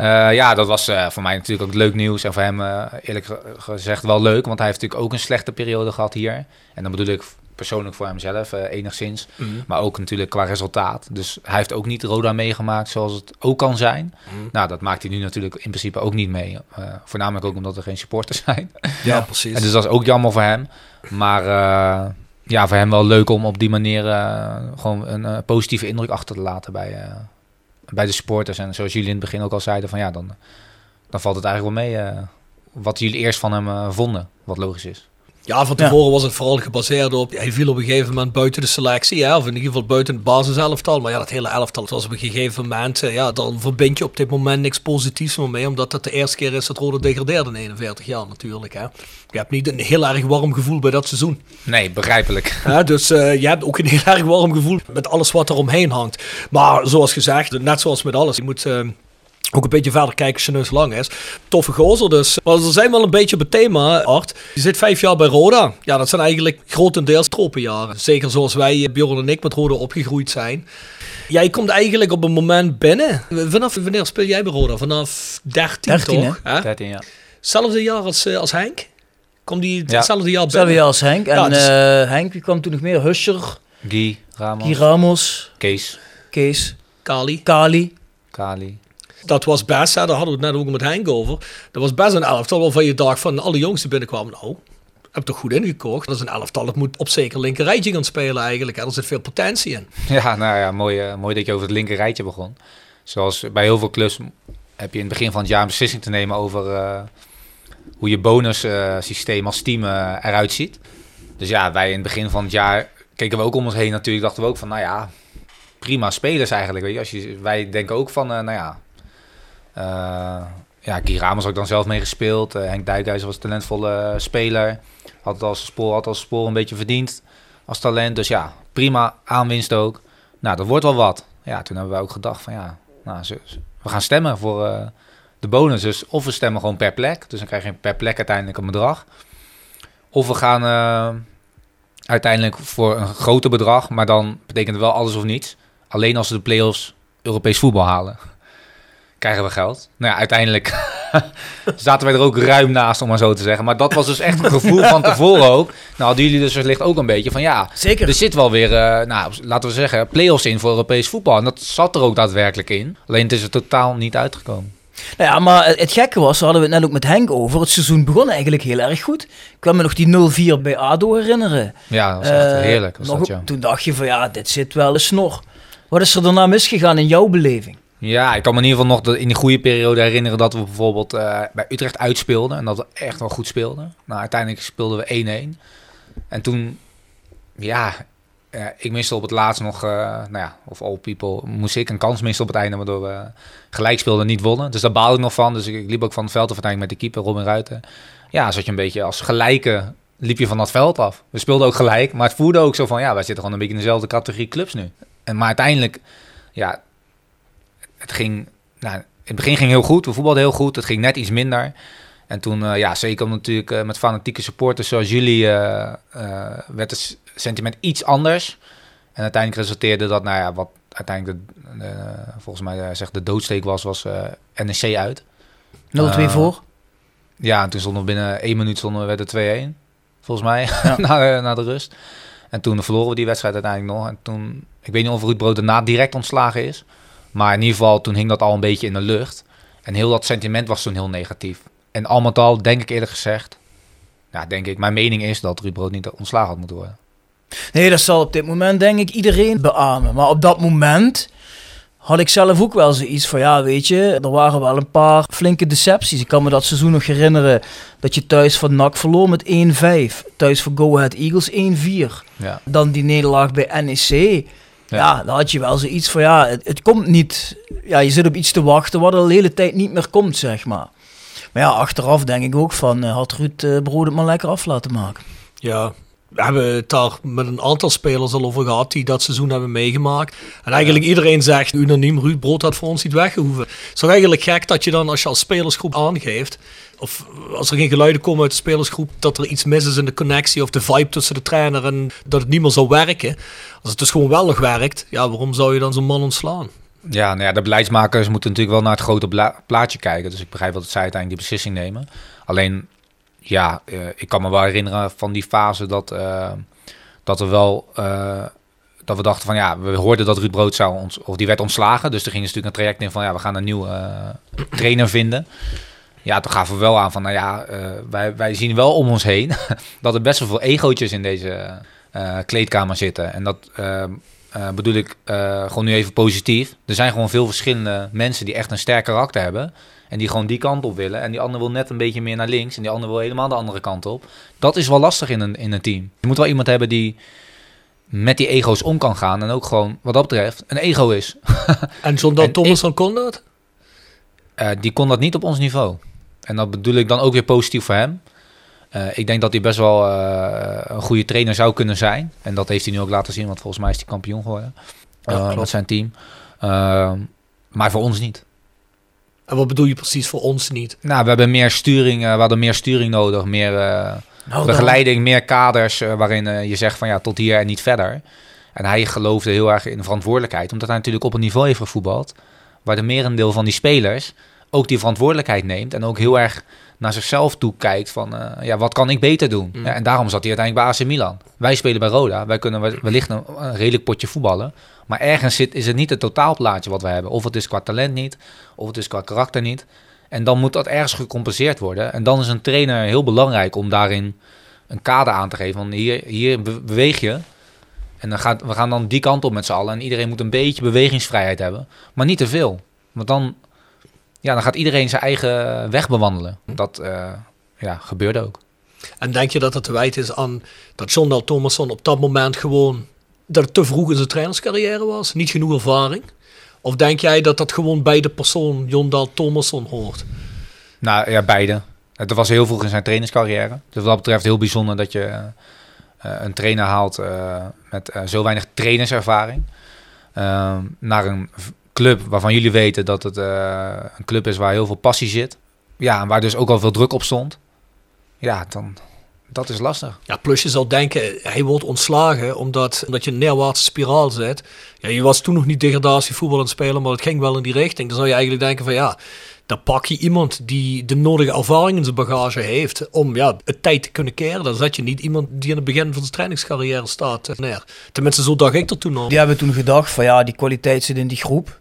Uh, ja, dat was uh, voor mij natuurlijk ook leuk nieuws. En voor hem eerlijk gezegd wel leuk. Want hij heeft natuurlijk ook een slechte periode gehad hier. En dan bedoel ik persoonlijk voor hemzelf enigszins. Mm. Maar ook natuurlijk qua resultaat. Dus hij heeft ook niet Roda meegemaakt zoals het ook kan zijn. Mm. Nou, dat maakt hij nu natuurlijk in principe ook niet mee. Uh, voornamelijk ook omdat er geen supporters <laughs> zijn. Ja, precies. En dus dat is ook jammer voor hem. Maar uh, ja, voor hem wel leuk om op die manier gewoon een positieve indruk achter te laten bij, bij de supporters. En zoals jullie in het begin ook al zeiden, van ja, dan, dan valt het eigenlijk wel mee wat jullie eerst van hem vonden, wat logisch is. Ja, van tevoren ja. was het vooral gebaseerd op. Hij viel op een gegeven moment buiten de selectie, ja, of in ieder geval buiten het basiselftal. Maar ja, dat hele elftal was op een gegeven moment. Ja, dan verbind je op dit moment niks positiefs meer mee, omdat het de eerste keer is dat Rode degradeerde in 41 jaar natuurlijk. Hè. Je hebt niet een heel erg warm gevoel bij dat seizoen. Nee, begrijpelijk. Ja, dus uh, je hebt ook een heel erg warm gevoel met alles wat er omheen hangt. Maar zoals gezegd, net zoals met alles, je moet. Uh, ook een beetje verder kijken als je neus lang is. Toffe gozer dus. Maar ze zijn wel een beetje op het thema, Art. Je zit vijf jaar bij Roda. Ja, dat zijn eigenlijk grotendeels tropenjaren. Zeker zoals wij, Bjorn en ik, met Roda opgegroeid zijn. Jij komt eigenlijk op een moment binnen. Vanaf wanneer speel jij bij Roda? Vanaf 13, 13 toch? Hè? 13, ja. Hetzelfde jaar als, uh, als Henk? Komt die ja. hetzelfde jaar binnen? Hetzelfde jaar als Henk. En ja, dus... uh, Henk, wie kwam toen nog meer? Huscher. Guy Ramos. Guy Ramos. Kees. Kees. Kali. Kali. Kali dat was best, hè, daar hadden we het net ook met Henk over. Dat was best een elftal waarvan je dacht van alle jongens die binnenkwamen, nou, heb toch goed ingekocht. Dat is een elftal, dat moet op zeker linker rijtje gaan spelen eigenlijk. Hè. Er zit veel potentie in. <laughs> Ja, nou ja, mooi, uh, mooi dat je over het linker rijtje begon. Zoals bij heel veel clubs heb je in het begin van het jaar een beslissing te nemen over uh, hoe je bonussysteem uh, als team uh, eruit ziet. Dus ja, wij in het begin van het jaar keken we ook om ons heen natuurlijk. Dachten we ook van, nou ja, prima spelers eigenlijk. Weet je. Als je, wij denken ook van, nou ja, ja, Guy Ramos had ik dan zelf mee gespeeld. Uh, Henk Dijkhuizen was een talentvolle speler. Had het als spoor, had als spoor een beetje verdiend als talent. Dus ja, prima aanwinst ook. Nou, dat wordt wel wat. Ja, toen hebben we ook gedacht van ja, nou, we gaan stemmen voor de bonus is of we stemmen gewoon per plek. Dus dan krijg je per plek uiteindelijk een bedrag. Of we gaan eh, uiteindelijk voor een groter bedrag. Maar dan betekent het wel alles of niets. Alleen als we de play-offs Europees voetbal halen. Krijgen we geld. Nou ja, uiteindelijk <laughs> zaten wij er ook ruim naast, om maar zo te zeggen. Maar dat was dus echt een gevoel van tevoren ook. Nou, hadden jullie dus wellicht ook een beetje van ja, Zeker. er zit wel weer, eh, nou, laten we zeggen, play-offs in voor Europees voetbal. En dat zat er ook daadwerkelijk in. Alleen het is er totaal niet uitgekomen. Nou ja, maar het gekke was, daar hadden we het net ook met Henk over. Het seizoen begon eigenlijk heel erg goed. Ik kan me nog die 0-4 bij ADO herinneren. Ja, dat was echt Eh, heerlijk. Was nog dat, ja. Toen dacht je van ja, dit zit wel een snor. Wat is er daarna misgegaan in jouw beleving? Ja, ik kan me in ieder geval nog in die goede periode herinneren dat we bijvoorbeeld eh, bij Utrecht uitspeelden. En dat we echt wel goed speelden. Nou, uiteindelijk speelden we 1-1. En toen, ja, eh, ik miste op het laatst nog, eh, nou ja, of all people, moest ik een kans missen op het einde, waardoor we gelijk speelden en niet wonnen. Dus daar baalde ik nog van. Dus ik, ik liep ook van het veld af uiteindelijk met de keeper Robin Ruiten. Ja, zat je een beetje als gelijke, liep je van dat veld af. We speelden ook gelijk, maar het voelde ook zo van, ja, wij zitten gewoon een beetje in dezelfde categorie clubs nu. En, maar uiteindelijk, ja, het ging, nou, in het begin ging heel goed. We voetbalden heel goed. Het ging net iets minder. En toen, eh, ja, zeker natuurlijk eh, met fanatieke supporters zoals jullie, eh, werd het sentiment iets anders. En uiteindelijk resulteerde dat, nou ja, wat uiteindelijk de, volgens mij zegt de doodsteek was, was NEC uit. 0-2 Eh, voor. Ja, en toen stonden we binnen één minuut stonden we, werd het 2-1. Volgens mij, <laughs> na, de- na de rust. En toen verloren we die wedstrijd uiteindelijk nog. En toen, ik weet niet of Ruud Brood daarna direct ontslagen is. Maar in ieder geval, toen hing dat al een beetje in de lucht. En heel dat sentiment was toen heel negatief. En al met al, denk ik eerlijk gezegd... Ja, denk ik, mijn mening is dat Ruud Brood niet ontslagen had moeten worden. Nee, dat zal op dit moment denk ik iedereen beamen. Maar op dat moment had ik zelf ook wel zoiets van, ja, weet je, er waren wel een paar flinke decepties. Ik kan me dat seizoen nog herinneren dat je thuis van NAC verloor met 1-5. Thuis voor Go Ahead Eagles 1-4. Ja. Dan die nederlaag bij NEC. Ja, dan had je wel zoiets van, ja, het, het komt niet. Ja, je zit op iets te wachten wat al de hele tijd niet meer komt, zeg maar. Maar ja, achteraf denk ik ook van, eh, had Ruud eh Brood het maar lekker af laten maken. Ja, we hebben het daar met een aantal spelers al over gehad die dat seizoen hebben meegemaakt. En eigenlijk iedereen zegt unaniem, Ruud Brood had voor ons niet weggehoeven. Het is toch eigenlijk gek dat je dan als je als spelersgroep aangeeft, of als er geen geluiden komen uit de spelersgroep, dat er iets mis is in de connectie of de vibe tussen de trainer en dat het niet meer zou werken. Als het dus gewoon wel nog werkt, ja, waarom zou je dan zo'n man ontslaan? Ja, nou ja, de beleidsmakers moeten natuurlijk wel naar het grote plaatje kijken. Dus ik begrijp dat zij uiteindelijk die beslissing nemen. Alleen, ja, eh, ik kan me wel herinneren van die fase dat, eh, dat we wel... eh, dat we dachten van ja, we hoorden dat Ruud Brood zou ons, of die werd ontslagen. Dus er ging dus natuurlijk een traject in van ja, we gaan een nieuwe trainer vinden. Ja, toen gaven we wel aan van nou ja, wij, wij zien wel om ons heen <laughs> dat er best wel veel egootjes in deze kleedkamer zitten. En dat bedoel ik gewoon nu even positief. Er zijn gewoon veel verschillende mensen die echt een sterk karakter hebben. En die gewoon die kant op willen. En die ander wil net een beetje meer naar links. En die ander wil helemaal de andere kant op. Dat is wel lastig in een, in een team. Je moet wel iemand hebben die met die ego's om kan gaan. En ook gewoon, wat dat betreft, een ego is. <laughs> En En Thomas dan kon dat? Eh, die kon dat niet op ons niveau. En dat bedoel ik dan ook weer positief voor hem. Eh, ik denk dat hij best wel eh, een goede trainer zou kunnen zijn. En dat heeft hij nu ook laten zien, want volgens mij is hij kampioen geworden. Met zijn team. Maar voor ons niet. En wat bedoel je precies voor ons niet? Nou, we hebben meer sturing, eh, we hadden meer sturing nodig, meer eh, Nou, begeleiding, meer kaders eh, waarin je zegt van ja, tot hier en niet verder. En hij geloofde heel erg in de verantwoordelijkheid, omdat hij natuurlijk op een niveau heeft gevoetbald, waar de merendeel van die spelers ook die verantwoordelijkheid neemt en ook heel erg naar zichzelf toe kijkt van eh, ja, wat kan ik beter doen? Ja, en daarom zat hij uiteindelijk bij AC Milan. Wij spelen bij Roda, wij kunnen wel- wellicht een, een redelijk potje voetballen, maar ergens zit, is het niet het totaalplaatje wat we hebben. Of het is qua talent niet, of het is qua karakter niet. En dan moet dat ergens gecompenseerd worden. En dan is een trainer heel belangrijk om daarin een kader aan te geven. Want hier, hier be- beweeg je. En dan gaat, we gaan dan die kant op met z'n allen. En iedereen moet een beetje bewegingsvrijheid hebben. Maar niet te veel. Want dan, ja, dan gaat iedereen zijn eigen weg bewandelen. Dat eh, ja, gebeurde ook. En denk je dat het te wijten is aan dat John Dal Thomasson op dat moment gewoon dat het te vroeg in zijn trainerscarrière was, niet genoeg ervaring? Of denk jij dat dat gewoon bij de persoon John Dal Thomasson hoort? Nou ja, beide. Het was heel vroeg in zijn trainerscarrière. Dus wat dat betreft heel bijzonder dat je eh, een trainer haalt eh, met zo weinig trainerservaring. ehm, naar een club waarvan jullie weten dat het eh, een club is waar heel veel passie zit. Ja, en waar dus ook al veel druk op stond. Ja, dan, dat is lastig. Ja, plus je zal denken, hij wordt ontslagen omdat, omdat je een neerwaartse spiraal zit. Ja, je was toen nog niet degradatievoetbal aan het spelen, maar het ging wel in die richting. Dan zou je eigenlijk denken van ja, dan pak je iemand die de nodige ervaring in zijn bagage heeft om ja, het tijd te kunnen keren. Dan zet je niet iemand die in het begin van zijn trainingscarrière staat eh, neer. Tenminste, zo dacht ik er toen al. Die hebben toen gedacht van ja, die kwaliteit zit in die groep.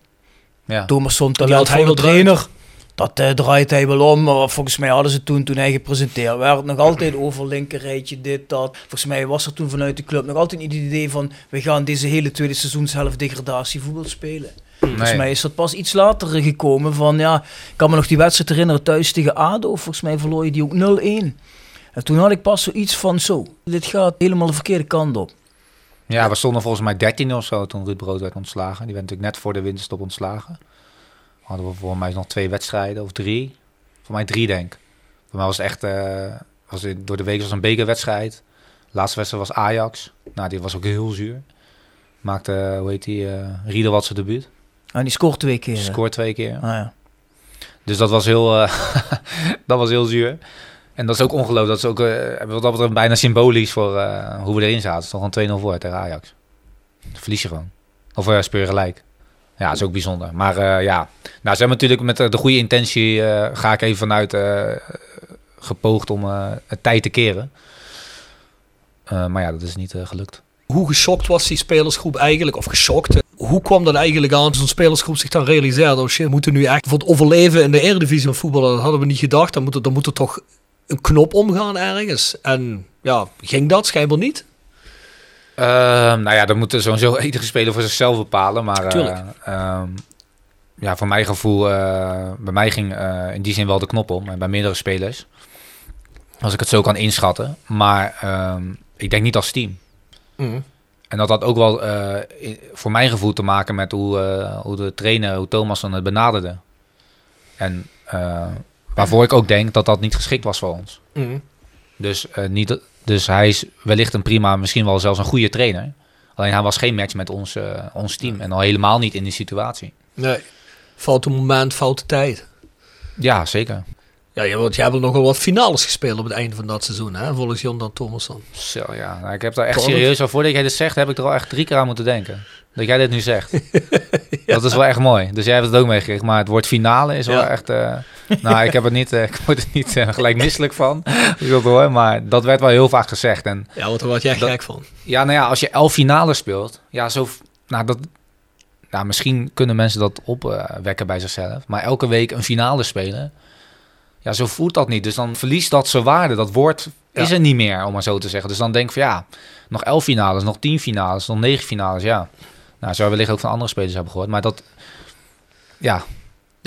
Ja. Thomasson, talent wel de trainer. Dat eh, draait hij wel om, maar volgens mij hadden ze toen, toen hij gepresenteerd werd, nog altijd over linkerrijtje, dit, dat. Volgens mij was er toen vanuit de club nog altijd niet het idee van, we gaan deze hele tweede seizoenshelft degradatievoetbal spelen. Volgens mij is dat pas iets later gekomen van, ja, ik kan me nog die wedstrijd herinneren thuis tegen ADO, volgens mij verloor je die ook 0-1. En toen had ik pas zoiets van, zo, dit gaat helemaal de verkeerde kant op. Ja, we stonden volgens mij 13 of zo toen Ruud Brood werd ontslagen. Die werd natuurlijk net voor de winterstop ontslagen. Hadden we volgens mij nog twee wedstrijden of drie. Voor mij drie denk ik. Voor mij was het echt, eh, was het, door de week was een bekerwedstrijd. De laatste wedstrijd was Ajax. Nou, die was ook heel zuur. Maakte, hoe heet die, eh Rieder wat zijn debuut. En die scoort twee keer. Scoort twee keer. Ah, ja. Dus dat was heel, eh, <laughs> dat was heel zuur. En dat is ook ongelooflijk. Dat is ook eh, wat dat betreft bijna symbolisch voor eh, hoe we erin zaten. Het is toch een 2-0 voor tegen Ajax. Dan verlies je gewoon. Of uh, je gelijk. Ja, dat is ook bijzonder. Maar ja, nou, ze hebben natuurlijk met de goede intentie, ga ik even vanuit, gepoogd om het tijd te keren. Maar ja, dat is niet gelukt. Hoe geschokt was die spelersgroep eigenlijk? Of geschokt? Hoe kwam dat eigenlijk aan? Zo'n spelersgroep zich dan realiseerde: oh shit, we moeten nu echt voor het overleven in de Eredivisie van voetballen. Dat hadden we niet gedacht. Dan moet er, dan moet er toch een knop omgaan ergens. En ja, ging dat schijnbaar niet? Ehm, nou ja, dat moeten sowieso <laughs> iedere speler voor zichzelf bepalen. Maar eh, ehm, ja, voor mijn gevoel, eh, bij mij ging eh, in die zin wel de knop om. En bij meerdere spelers. Als ik het zo kan inschatten. Maar ehm, ik denk niet als team. En dat had ook wel voor mijn gevoel te maken met hoe, hoe de trainer, hoe Thomas dan het benaderde. En waarvoor ik ook denk dat dat niet geschikt was voor ons. Dus, eh, niet, dus hij is wellicht een prima, misschien wel zelfs een goede trainer. Alleen hij was geen match met ons, eh, ons team. En al helemaal niet in die situatie. Nee. Foute moment, foute tijd. Ja, zeker. Ja, want jij hebt nog wel wat finales gespeeld op het einde van dat seizoen, hè? Volgens Jondan Thomasson. Zo, ja. Nou, ik heb daar echt serieus, al voordat jij dit zegt, heb ik er al echt drie keer aan moeten denken. Dat jij dit nu zegt. <laughs> Dat is wel echt mooi. Dus jij hebt het ook meegekregen. Maar het woord finale is wel echt... eh, nou, ik, heb het niet, eh, <laughs> ik word er niet eh, gelijk misselijk van. Ik wil het horen, maar dat werd wel heel vaak gezegd. En Ja, want daar word jij gek van. Ja, nou ja, als je elf finales speelt, ja, zo, nou, dat, nou, misschien kunnen mensen dat opwekken bij zichzelf, maar elke week een finale spelen, ja, zo voelt dat niet. Dus dan verliest dat zijn waarde. Dat woord is er niet meer, om maar zo te zeggen. Dus dan denk ik van ja, nog elf finales, nog tien finales, nog negen finales, ja. Nou, zou wellicht ook van andere spelers hebben gehoord, maar dat, ja,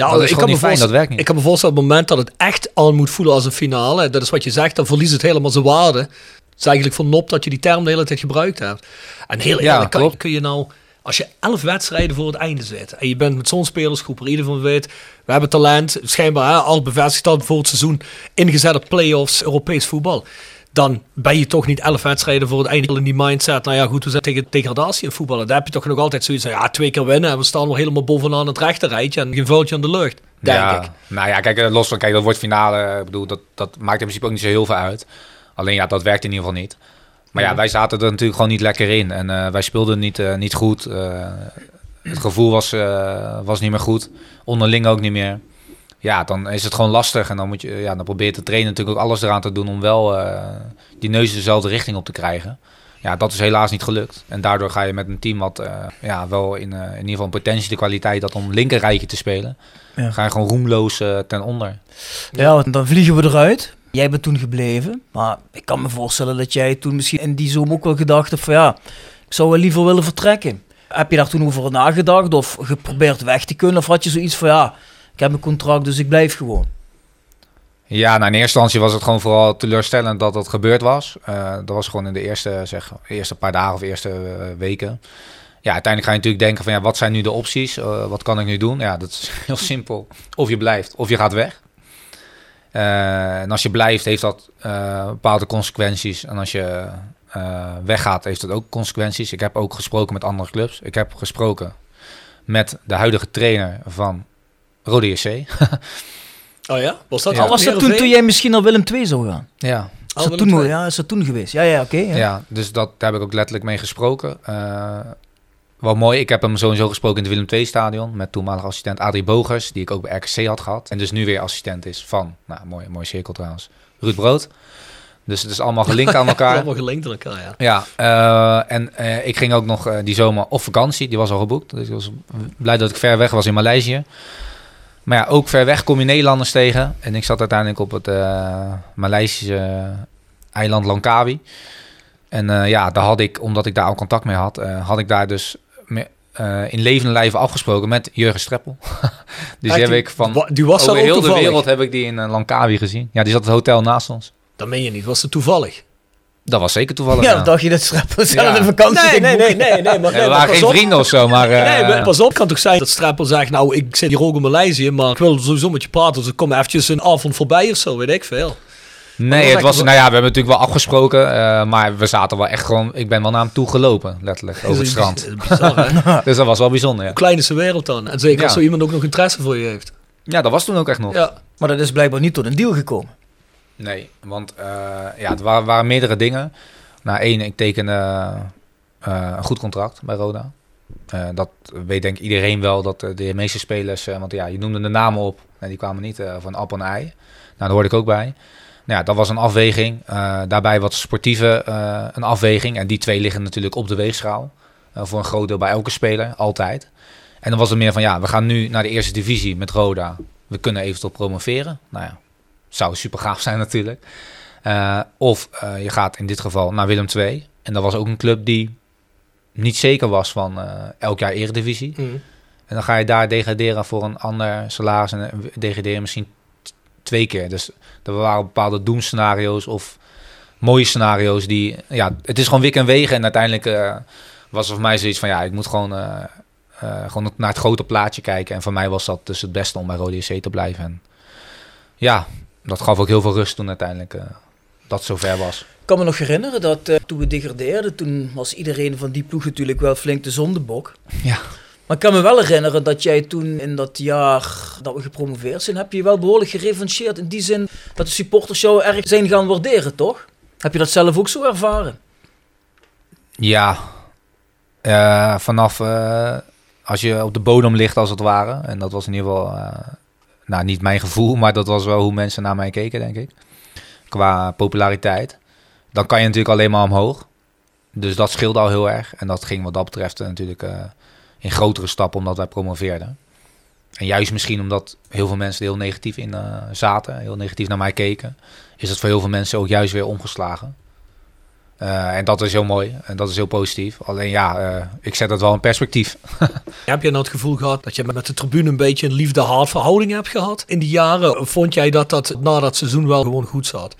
Ja, dat is gewoon me niet fijn, dat voorstellen- werkt niet. Ik kan me voorstellen, op het moment dat het echt aan moet voelen als een finale, dat is wat je zegt, dan verliest het helemaal zijn waarde. Het is eigenlijk van nop dat je die term de hele tijd gebruikt hebt. En heel Ja, eerlijk, kan, klopt. kun je nou, als je elf wedstrijden voor het einde zit, en je bent met zo'n spelersgroep waar ieder van weet, we hebben talent, schijnbaar hè, al bevestigd dat voor het seizoen, ingezet op play-offs, Europees voetbal. Dan ben je toch niet elf wedstrijden voor het einde in die mindset. Nou ja, goed, we zitten tegen degradatie in voetballen. Daar heb je toch nog altijd zoiets van, ja, twee keer winnen en we staan nog helemaal bovenaan het rechterrijtje en geen vuiltje aan de lucht. Denk ja, ik. Nou ja, kijk, eh, los van, kijk, dat wordt finale, ik bedoel, dat, dat maakt in principe ook niet zo heel veel uit. Alleen ja, dat werkt in ieder geval niet. Maar ja, wij zaten er natuurlijk gewoon niet lekker in. En eh, wij speelden niet, eh, niet goed. Het gevoel was, was niet meer goed. Onderling ook niet meer. Ja, dan is het gewoon lastig. En dan, moet je, ja, dan probeert de trainer natuurlijk ook alles eraan te doen om wel eh, die neus dezelfde richting op te krijgen. Ja, dat is helaas niet gelukt. En daardoor ga je met een team wat eh, ja, wel in, eh, in ieder geval een potentie de kwaliteit had om linkerrijtje te spelen. Ja. Ga je gewoon roemloos ten onder. Ja, want dan vliegen we eruit. Jij bent toen gebleven. Maar ik kan me voorstellen dat jij toen misschien in die zomer ook wel gedacht hebt van ja, ik zou wel liever willen vertrekken. Heb je daar toen over nagedacht of geprobeerd weg te kunnen? Of had je zoiets van ja, ik heb een contract dus ik blijf gewoon. Ja, nou in eerste instantie was het gewoon vooral teleurstellend dat dat gebeurd was. Eh, dat was gewoon in de eerste, zeg, eerste paar dagen of eerste eh, weken. Ja, uiteindelijk ga je natuurlijk denken van ja, wat zijn nu de opties? Eh, wat kan ik nu doen? Ja, dat is <laughs> heel simpel. Of je blijft, of je gaat weg. En als je blijft, heeft dat bepaalde consequenties. En als je weggaat, heeft dat ook consequenties. Ik heb ook gesproken met andere clubs. Ik heb gesproken met de huidige trainer van Rode JC. <laughs> Oh ja? Was dat, Ja. Oh, was dat toen, toen jij misschien naar Willem II zou gaan? ja. Is dat, Willem toen, ja, is dat toen geweest? Ja, ja, oké. ja. Ja. dus dat, daar heb ik ook letterlijk mee gesproken. Eh, wel mooi, ik heb hem sowieso gesproken in het Willem II-stadion... met toenmalig assistent Adrie Bogers, die ik ook bij RKC had gehad. En dus nu weer assistent is van, nou, mooi, mooi cirkel trouwens, Ruud Brood. Dus het is allemaal gelinkt aan <laughs> elkaar. Allemaal gelinkt aan elkaar, ja. Ja, eh, en eh, ik ging ook nog die zomer op vakantie. Die was al geboekt. Dus ik was blij dat ik ver weg was in Maleisië. Maar ja, ook ver weg kom je Nederlanders tegen. En ik zat uiteindelijk op het eh Maleisische eiland Langkawi. En eh, ja, daar had ik, omdat ik daar al contact mee had, eh, had ik daar dus me- in levende lijven afgesproken met Jurgen Streppel. <laughs> dus die heb ik van Die was over heel de wereld heb ik die in Langkawi gezien. Ja, die zat het hotel naast ons. Dat meen je niet. Was het toevallig? Dat was zeker toevallig. Ja, ja. dan dacht je dat Strappel zelf Ja. een vakantie Nee, ging nee, nee, boeken. nee, nee. Maar, Nee, nee, we waren geen op. vrienden of zo, maar... eh, Nee, maar pas op, kan toch zijn dat Strappel zegt, nou, ik zit hier ook in Maleisië, maar ik wil sowieso met je praten, dus ik kom eventjes een avond voorbij of zo, weet ik veel. Nee, het was, nou ja, we hebben natuurlijk wel afgesproken, eh, maar we zaten wel echt gewoon, ik ben wel naar hem toe gelopen, letterlijk, over het strand. Bizar, hè? <laughs> Dus dat was wel bijzonder, ja. Hoe klein is de wereld dan? En zeker als zo iemand ook nog interesse voor je heeft. Ja, dat was toen ook echt nog. Ja. Maar dat is blijkbaar niet tot een deal gekomen. Nee, want eh, ja, er waren, meerdere dingen. Nou, één, ik tekende eh, een goed contract bij Roda. Eh, dat weet denk iedereen wel, dat de meeste spelers, want ja, je noemde de namen op, en die kwamen niet van appel en ei. Nou, daar hoorde ik ook bij. Nou ja, dat was een afweging. Daarbij wat sportieve een afweging. En die twee liggen natuurlijk op de weegschaal. Voor een groot deel bij elke speler, altijd. En dan was het meer van, ja, we gaan nu naar de eerste divisie met Roda. We kunnen eventueel promoveren. Nou ja, zou super gaaf zijn natuurlijk. Eh, of eh, je gaat in dit geval naar Willem II. En dat was ook een club die niet zeker was van eh, elk jaar eredivisie. Hm. En dan ga je daar degraderen voor een ander salaris en degraderen misschien twee keer. Dus er waren bepaalde doemscenario's of mooie scenario's die... Ja, het is gewoon wik en wegen. En uiteindelijk was er voor mij zoiets van... Ja, ik moet gewoon, gewoon naar het grote plaatje kijken. En voor mij was dat dus het beste om bij Rode JC te blijven. En ja, dat gaf ook heel veel rust toen uiteindelijk eh, dat zover was. Ik kan me nog herinneren dat eh, toen we degradeerden, toen was iedereen van die ploeg natuurlijk wel flink de zondebok. Ja. Maar ik kan me wel herinneren dat jij toen in dat jaar dat we gepromoveerd zijn, heb je wel behoorlijk gerevancheerd. In die zin dat de supporters jou erg zijn gaan waarderen, toch? Heb je dat zelf ook zo ervaren? Ja, Eh, vanaf als je op de bodem ligt als het ware. En dat was in ieder geval, nou niet mijn gevoel, maar dat was wel hoe mensen naar mij keken, denk ik. Qua populariteit. Dan kan je natuurlijk alleen maar omhoog. Dus dat scheelde al heel erg. En dat ging wat dat betreft eh, natuurlijk eh, in grotere stappen omdat wij promoveerden. En juist misschien omdat heel veel mensen er heel negatief in eh, zaten, heel negatief naar mij keken, is het voor heel veel mensen ook juist weer omgeslagen. Eh, en dat is heel mooi en dat is heel positief. Alleen ja, eh, ik zet dat wel in perspectief. <laughs> Heb je nou het gevoel gehad dat je met de tribune een beetje een liefde-haat verhouding hebt gehad in die jaren? Of vond jij dat dat na dat seizoen wel gewoon goed zat?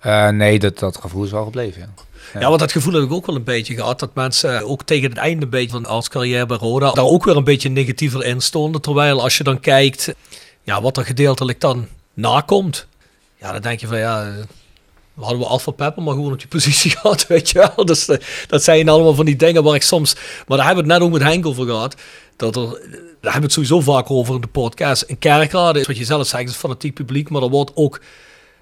Eh, nee, dat, dat gevoel is wel gebleven. Ja. Ja. want dat gevoel heb ik ook wel een beetje gehad. Dat mensen eh, ook tegen het einde een beetje van als carrière bij Roda daar ook weer een beetje negatiever in stonden. Terwijl als je dan kijkt ja, wat er gedeeltelijk dan nakomt. Ja, dan denk je van ja, eh, hadden we Alpha Pepper maar gewoon op die <laughs> positie gehad, weet je wel. Dus eh, dat zijn allemaal van die dingen waar ik soms... Maar daar hebben we het net ook met Henk over gehad. Dat er, daar hebben we het sowieso vaak over in de podcast. Een kerkraad is wat je zelf zegt, is fanatiek publiek. Maar er wordt ook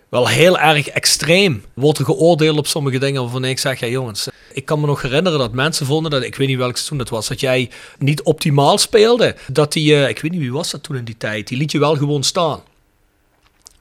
wel heel erg extreem. Wordt er geoordeeld op sommige dingen waarvan ik zeg, ja jongens, ik kan me nog herinneren dat mensen vonden dat, ik weet niet welk seizoen dat was, dat jij niet optimaal speelde. Dat die, eh, ik weet niet wie was dat toen in die tijd, die liet je wel gewoon staan.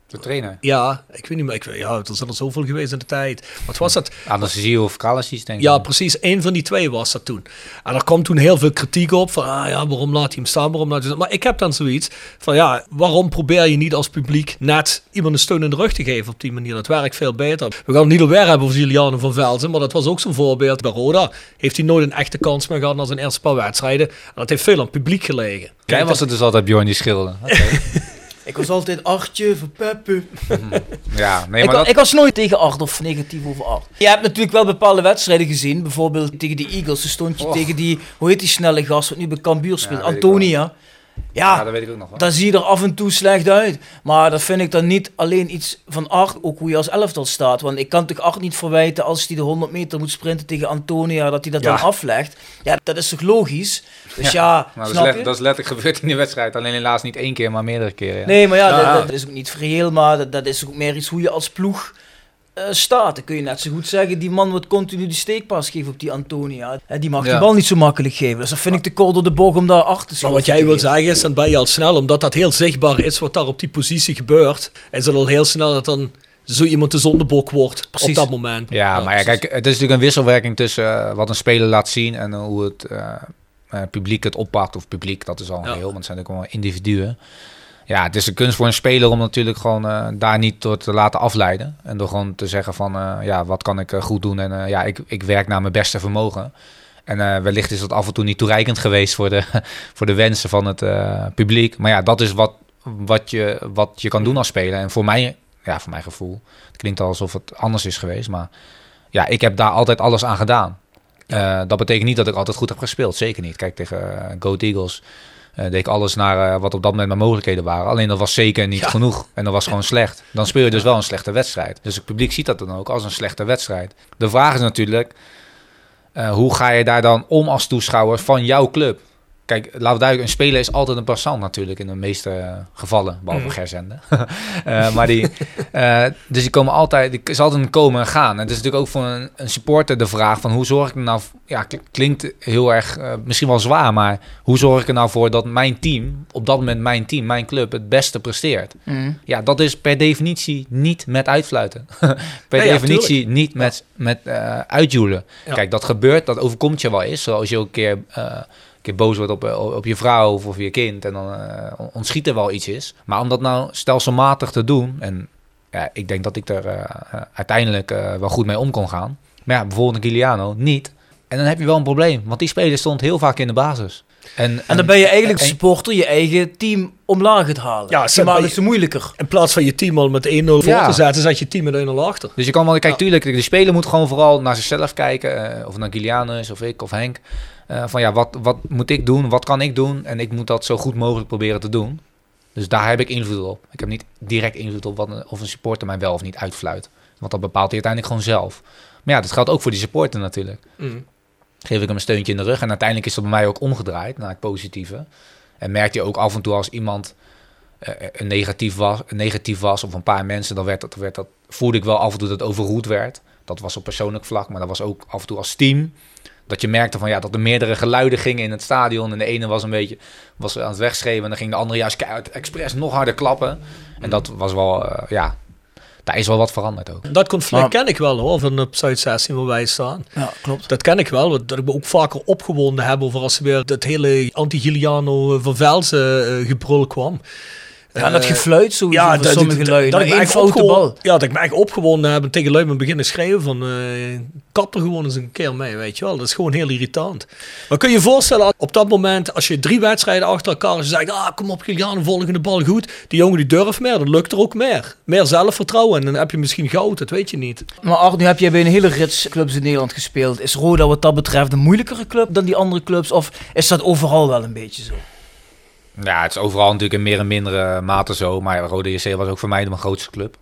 De trainer. Ja, ik weet niet meer, ik, ja, er zijn er zoveel geweest in de tijd. Wat was dat? Anesthesie of Kalasis, denk ik. Ja, precies. Eén van die twee was dat toen. En er kwam toen heel veel kritiek op van, ah ja, waarom laat hij hem staan, waarom laat hij Maar ik heb dan zoiets van, ja, waarom probeer je niet als publiek net iemand een steun in de rug te geven op die manier? Dat werkt veel beter. We gaan het niet alweer hebben over Juliane van Velzen, maar dat was ook zo'n voorbeeld. Bij Roda heeft hij nooit een echte kans meer gehad na zijn eerste paar wedstrijden. En dat heeft veel aan het publiek gelegen. Jij was het dus altijd Bjorn die schilde. Oké. <laughs> Ik was altijd Artje van Peppe. <laughs> ja, nee, ik, maar dat... ik was nooit tegen Art of negatief over Art. Je hebt natuurlijk wel bepaalde wedstrijden gezien. Bijvoorbeeld tegen die Eagles. Toen stond je Och. tegen die, hoe heet die snelle gast wat nu bij Cambuur speelt? ik Antonia. Ja, Ja, dat weet ik ook nog wel. dan zie je er af en toe slecht uit. Maar dat vind ik dan niet alleen iets van Art, ook hoe je als elftal staat. Want ik kan toch Art niet verwijten als hij de 100 meter moet sprinten tegen Antonia, dat hij dat Ja. dan aflegt. Ja, dat is toch logisch? Dus ja, dat, is snap let- je? dat is letterlijk gebeurd in de wedstrijd. Alleen helaas niet één keer, maar meerdere keren. Ja. Nee, maar ja, Ja. Dat, dat is ook niet reëel, maar dat, dat is ook meer iets hoe je als ploeg staat. Dan kun je net zo goed zeggen, die man wordt continu die steekpas geven op die Antonia. En die mag Ja. die bal niet zo makkelijk geven. Dus dat vind ik te kort door de bocht om daar achter te Maar schoppen wat jij wil zeggen is, dan ben je al snel, omdat dat heel zichtbaar is wat daar op die positie gebeurt, is het al heel snel dat dan zo iemand de zondebok wordt Precies. op dat moment. Ja, maar ja, kijk, het is natuurlijk een wisselwerking tussen eh, wat een speler laat zien en eh, hoe het eh, eh, publiek het oppakt. Of publiek, dat is al een Ja. heel, want het zijn natuurlijk wel individuen. Ja, het is een kunst voor een speler om natuurlijk gewoon eh, daar niet door te laten afleiden. En door gewoon te zeggen van, eh, ja, wat kan ik eh, goed doen? En ja, ik, ik werk naar mijn beste vermogen. En wellicht is dat af en toe niet toereikend geweest voor de, <laughs> voor de wensen van het publiek. Maar ja, dat is wat, wat, je, wat je kan doen als speler. En voor mij, ja, voor mijn gevoel, het klinkt alsof het anders is geweest, maar ja, ik heb daar altijd alles aan gedaan. Dat betekent niet dat ik altijd goed heb gespeeld. Zeker niet. Kijk, tegen Goat Eagles eh, deed ik alles naar eh, wat op dat moment mijn mogelijkheden waren. Alleen dat was zeker niet Ja. genoeg. En dat was gewoon slecht. Dan speel je dus wel een slechte wedstrijd. Dus het publiek ziet dat dan ook als een slechte wedstrijd. De vraag is natuurlijk, eh, hoe ga je daar dan om als toeschouwer van jouw club? Kijk, laten we duidelijk, een speler is altijd een passant natuurlijk in de meeste gevallen, behalve Mhm. Gerzende. <laughs> Eh, maar die, eh, dus die komen altijd, die is altijd een komen en gaan. En het is natuurlijk ook voor een, een supporter de vraag van hoe zorg ik er nou, ja, klinkt heel erg, eh, misschien wel zwaar, maar hoe zorg ik er nou voor dat mijn team, op dat moment mijn team, mijn club, het beste presteert? Mm. Ja, dat is per definitie niet met uitfluiten. <laughs> per ja, definitie niet met, met uitjoelen. Ja. Kijk, dat gebeurt, dat overkomt je wel eens. Zoals je ook een keer, keer boos wordt op, eh, op je vrouw of, of je kind. En dan eh, ontschiet er wel iets is. Maar om dat nou stelselmatig te doen. En ja, ik denk dat ik er eh, uiteindelijk eh, wel goed mee om kon gaan. Maar ja, bijvoorbeeld een Giuliano niet. En dan heb je wel een probleem. Want die speler stond heel vaak in de basis. En, En dan ben je eigenlijk en- supporter je eigen team omlaag het halen. Ja, maar bij- het moeilijker. In plaats van je team al met 1-0 voor Ja. te zetten, zet je team met 1-0 achter. Dus je kan wel, kijk, Ja. tuurlijk, de speler moet gewoon vooral naar zichzelf kijken. eh, of naar Gilianus, of ik, of Henk. Eh, van ja, wat, wat moet ik doen? Wat kan ik doen? En ik moet dat zo goed mogelijk proberen te doen. Dus daar heb ik invloed op. Ik heb niet direct invloed op wat of een supporter mij wel of niet uitfluit. Want dat bepaalt hij uiteindelijk gewoon zelf. Maar ja, dat geldt ook voor die supporter natuurlijk. Mm. Geef ik hem een steuntje in de rug. En uiteindelijk is dat bij mij ook omgedraaid naar het positieve. En merk je ook af en toe als iemand eh, een negatief, was, een negatief was, of een paar mensen, dan werd dat, werd dat, voelde ik wel af en toe dat het overroeld werd. Dat was op persoonlijk vlak, maar dat was ook af en toe als team. Dat je merkte van ja, dat er meerdere geluiden gingen in het stadion. En de ene was een beetje was aan het wegschreeuwen. En dan ging de andere juist keihard expres nog harder klappen. En dat was wel, eh, ja, daar is wel wat veranderd ook. Dat conflict Maar- ken ik wel hoor, van op Zuid-16 waar wij staan. Ja, klopt. Dat ken ik wel, want dat ik me ook vaker opgewonden heb over als er weer dat hele anti-Giliano eh, van Velzen eh, gebrul kwam. Ja, dat Eh, gefluit sowieso ja, van dat, sommige dat, lui. dat ik foute bal. ja, dat ik me echt opgewonden heb en tegen lui beginnen schreeuwen van eh kap er gewoon eens een keer mee, weet je wel. Dat is gewoon heel irritant. Maar kun je je voorstellen, op dat moment, als je drie wedstrijden achter elkaar als je zegt, ah kom op Giliano, volgende bal goed. Die jongen die durft meer, dan lukt er ook meer. Meer zelfvertrouwen en dan heb je misschien goud, dat weet je niet. Maar Art, nu heb jij bij een hele rits clubs in Nederland gespeeld. Is Roda wat dat betreft een moeilijkere club dan die andere clubs? Of is dat overal wel een beetje zo? Ja, het is overal natuurlijk in meer en mindere mate zo. Maar Rode JC was ook voor mij mijn grootste club.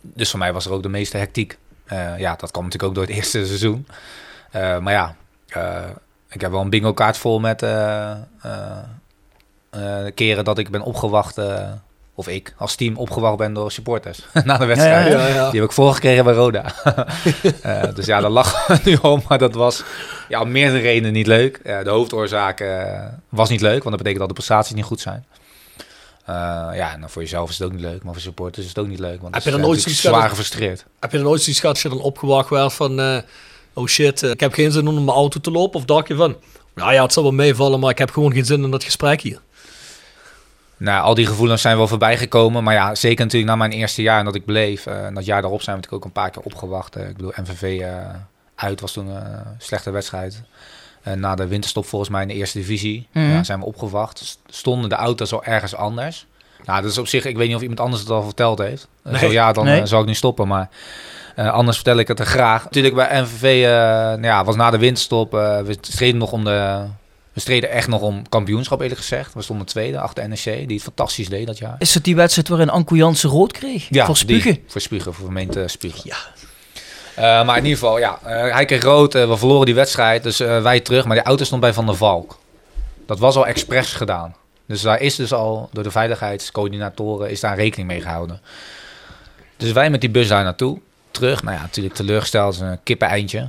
Dus voor mij was er ook de meeste hectiek. Eh, ja, dat kwam natuurlijk ook door het <laughs> eerste seizoen. Eh, maar ja, eh, ik heb wel een bingo kaart vol met keren dat ik ben opgewacht. Of ik als team opgewacht ben door supporters <laughs> na de wedstrijd. Ja, ja, ja. Die heb ik voorgekregen bij Roda. <laughs> Eh, dus ja, daar lachen we <laughs> nu om. Maar dat was ja, om meerdere redenen niet leuk. Eh, de hoofdoorzaak eh, was niet leuk, want dat betekent dat de prestaties niet goed zijn. Ja, en dan voor jezelf is het ook niet leuk, maar voor supporters is het ook niet leuk. Want Heb je dan nooit zoiets zwaar gefrustreerd. Heb je dan ooit zoiets gehad als je dan opgewacht werd van... oh shit, ik heb geen zin om in mijn auto te lopen? Of dacht je van... Nou ja, het zal wel meevallen, maar ik heb gewoon geen zin in dat gesprek hier. Nou, al die gevoelens zijn wel voorbij gekomen. Maar ja, zeker natuurlijk na mijn eerste jaar en dat ik bleef. eh, en dat jaar daarop zijn we natuurlijk ook een paar keer opgewacht. Eh, ik bedoel, MVV eh, uit was toen een slechte wedstrijd. Na de winterstop volgens mij in de eerste divisie Mhm. ja, zijn we opgewacht. Stonden de auto's al ergens anders. Nou, dat is op zich, ik weet niet of iemand anders het al verteld heeft. Nee. Zo ja, dan Nee. zal ik nu stoppen. Maar anders vertel ik het er graag. Natuurlijk bij MVV, nou ja, was na de winterstop. we streden nog om de We streden echt nog om kampioenschap, eerlijk gezegd. We stonden tweede achter NEC, die het fantastisch deed dat jaar. Is het die wedstrijd waarin Anko Jansen rood kreeg? voor die. spugen? voor spugen, voor vermeend spugen. Ja. Eh, maar in ieder geval, ja, eh, hij kreeg rood. eh, we verloren die wedstrijd, dus wij terug. Maar die auto stond bij Van der Valk. Dat was al expres gedaan. Dus daar is dus al door de veiligheidscoördinatoren is daar rekening mee gehouden. Dus wij met die bus daar naartoe. Terug, nou ja, natuurlijk teleurgesteld, een kippen eindje.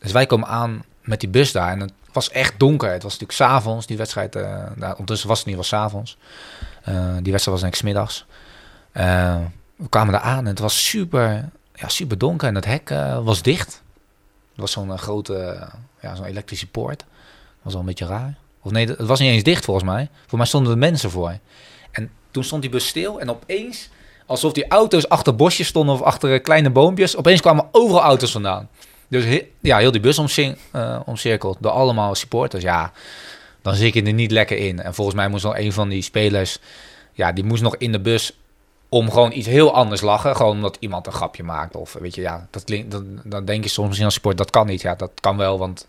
Dus wij komen aan met die bus daar en was echt donker. Het was natuurlijk s'avonds, die wedstrijd. eh nou, ondertussen was het niet, was s'avonds. Eh die wedstrijd was denk ik middags. Eh, we kwamen daar aan en het was super, ja, super donker en het hek was dicht. Het was zo'n grote, ja, zo'n elektrische poort. Dat was wel een beetje raar. Of nee, het was niet eens dicht volgens mij. Voor mij stonden er mensen voor. En toen stond die bus stil en opeens, alsof die auto's achter bosjes stonden of achter kleine boompjes, opeens kwamen overal auto's vandaan. Dus ja, heel die bus omsing, eh, omcirkeld door allemaal supporters. Ja, dan zit je er niet lekker in. En volgens mij moest nog een van die spelers, ja, die moest nog in de bus om gewoon iets heel anders lachen. Gewoon omdat iemand een grapje maakt. Of weet je, ja, dat dan, dan denk je soms misschien als support, dat kan niet. Ja, dat kan wel, want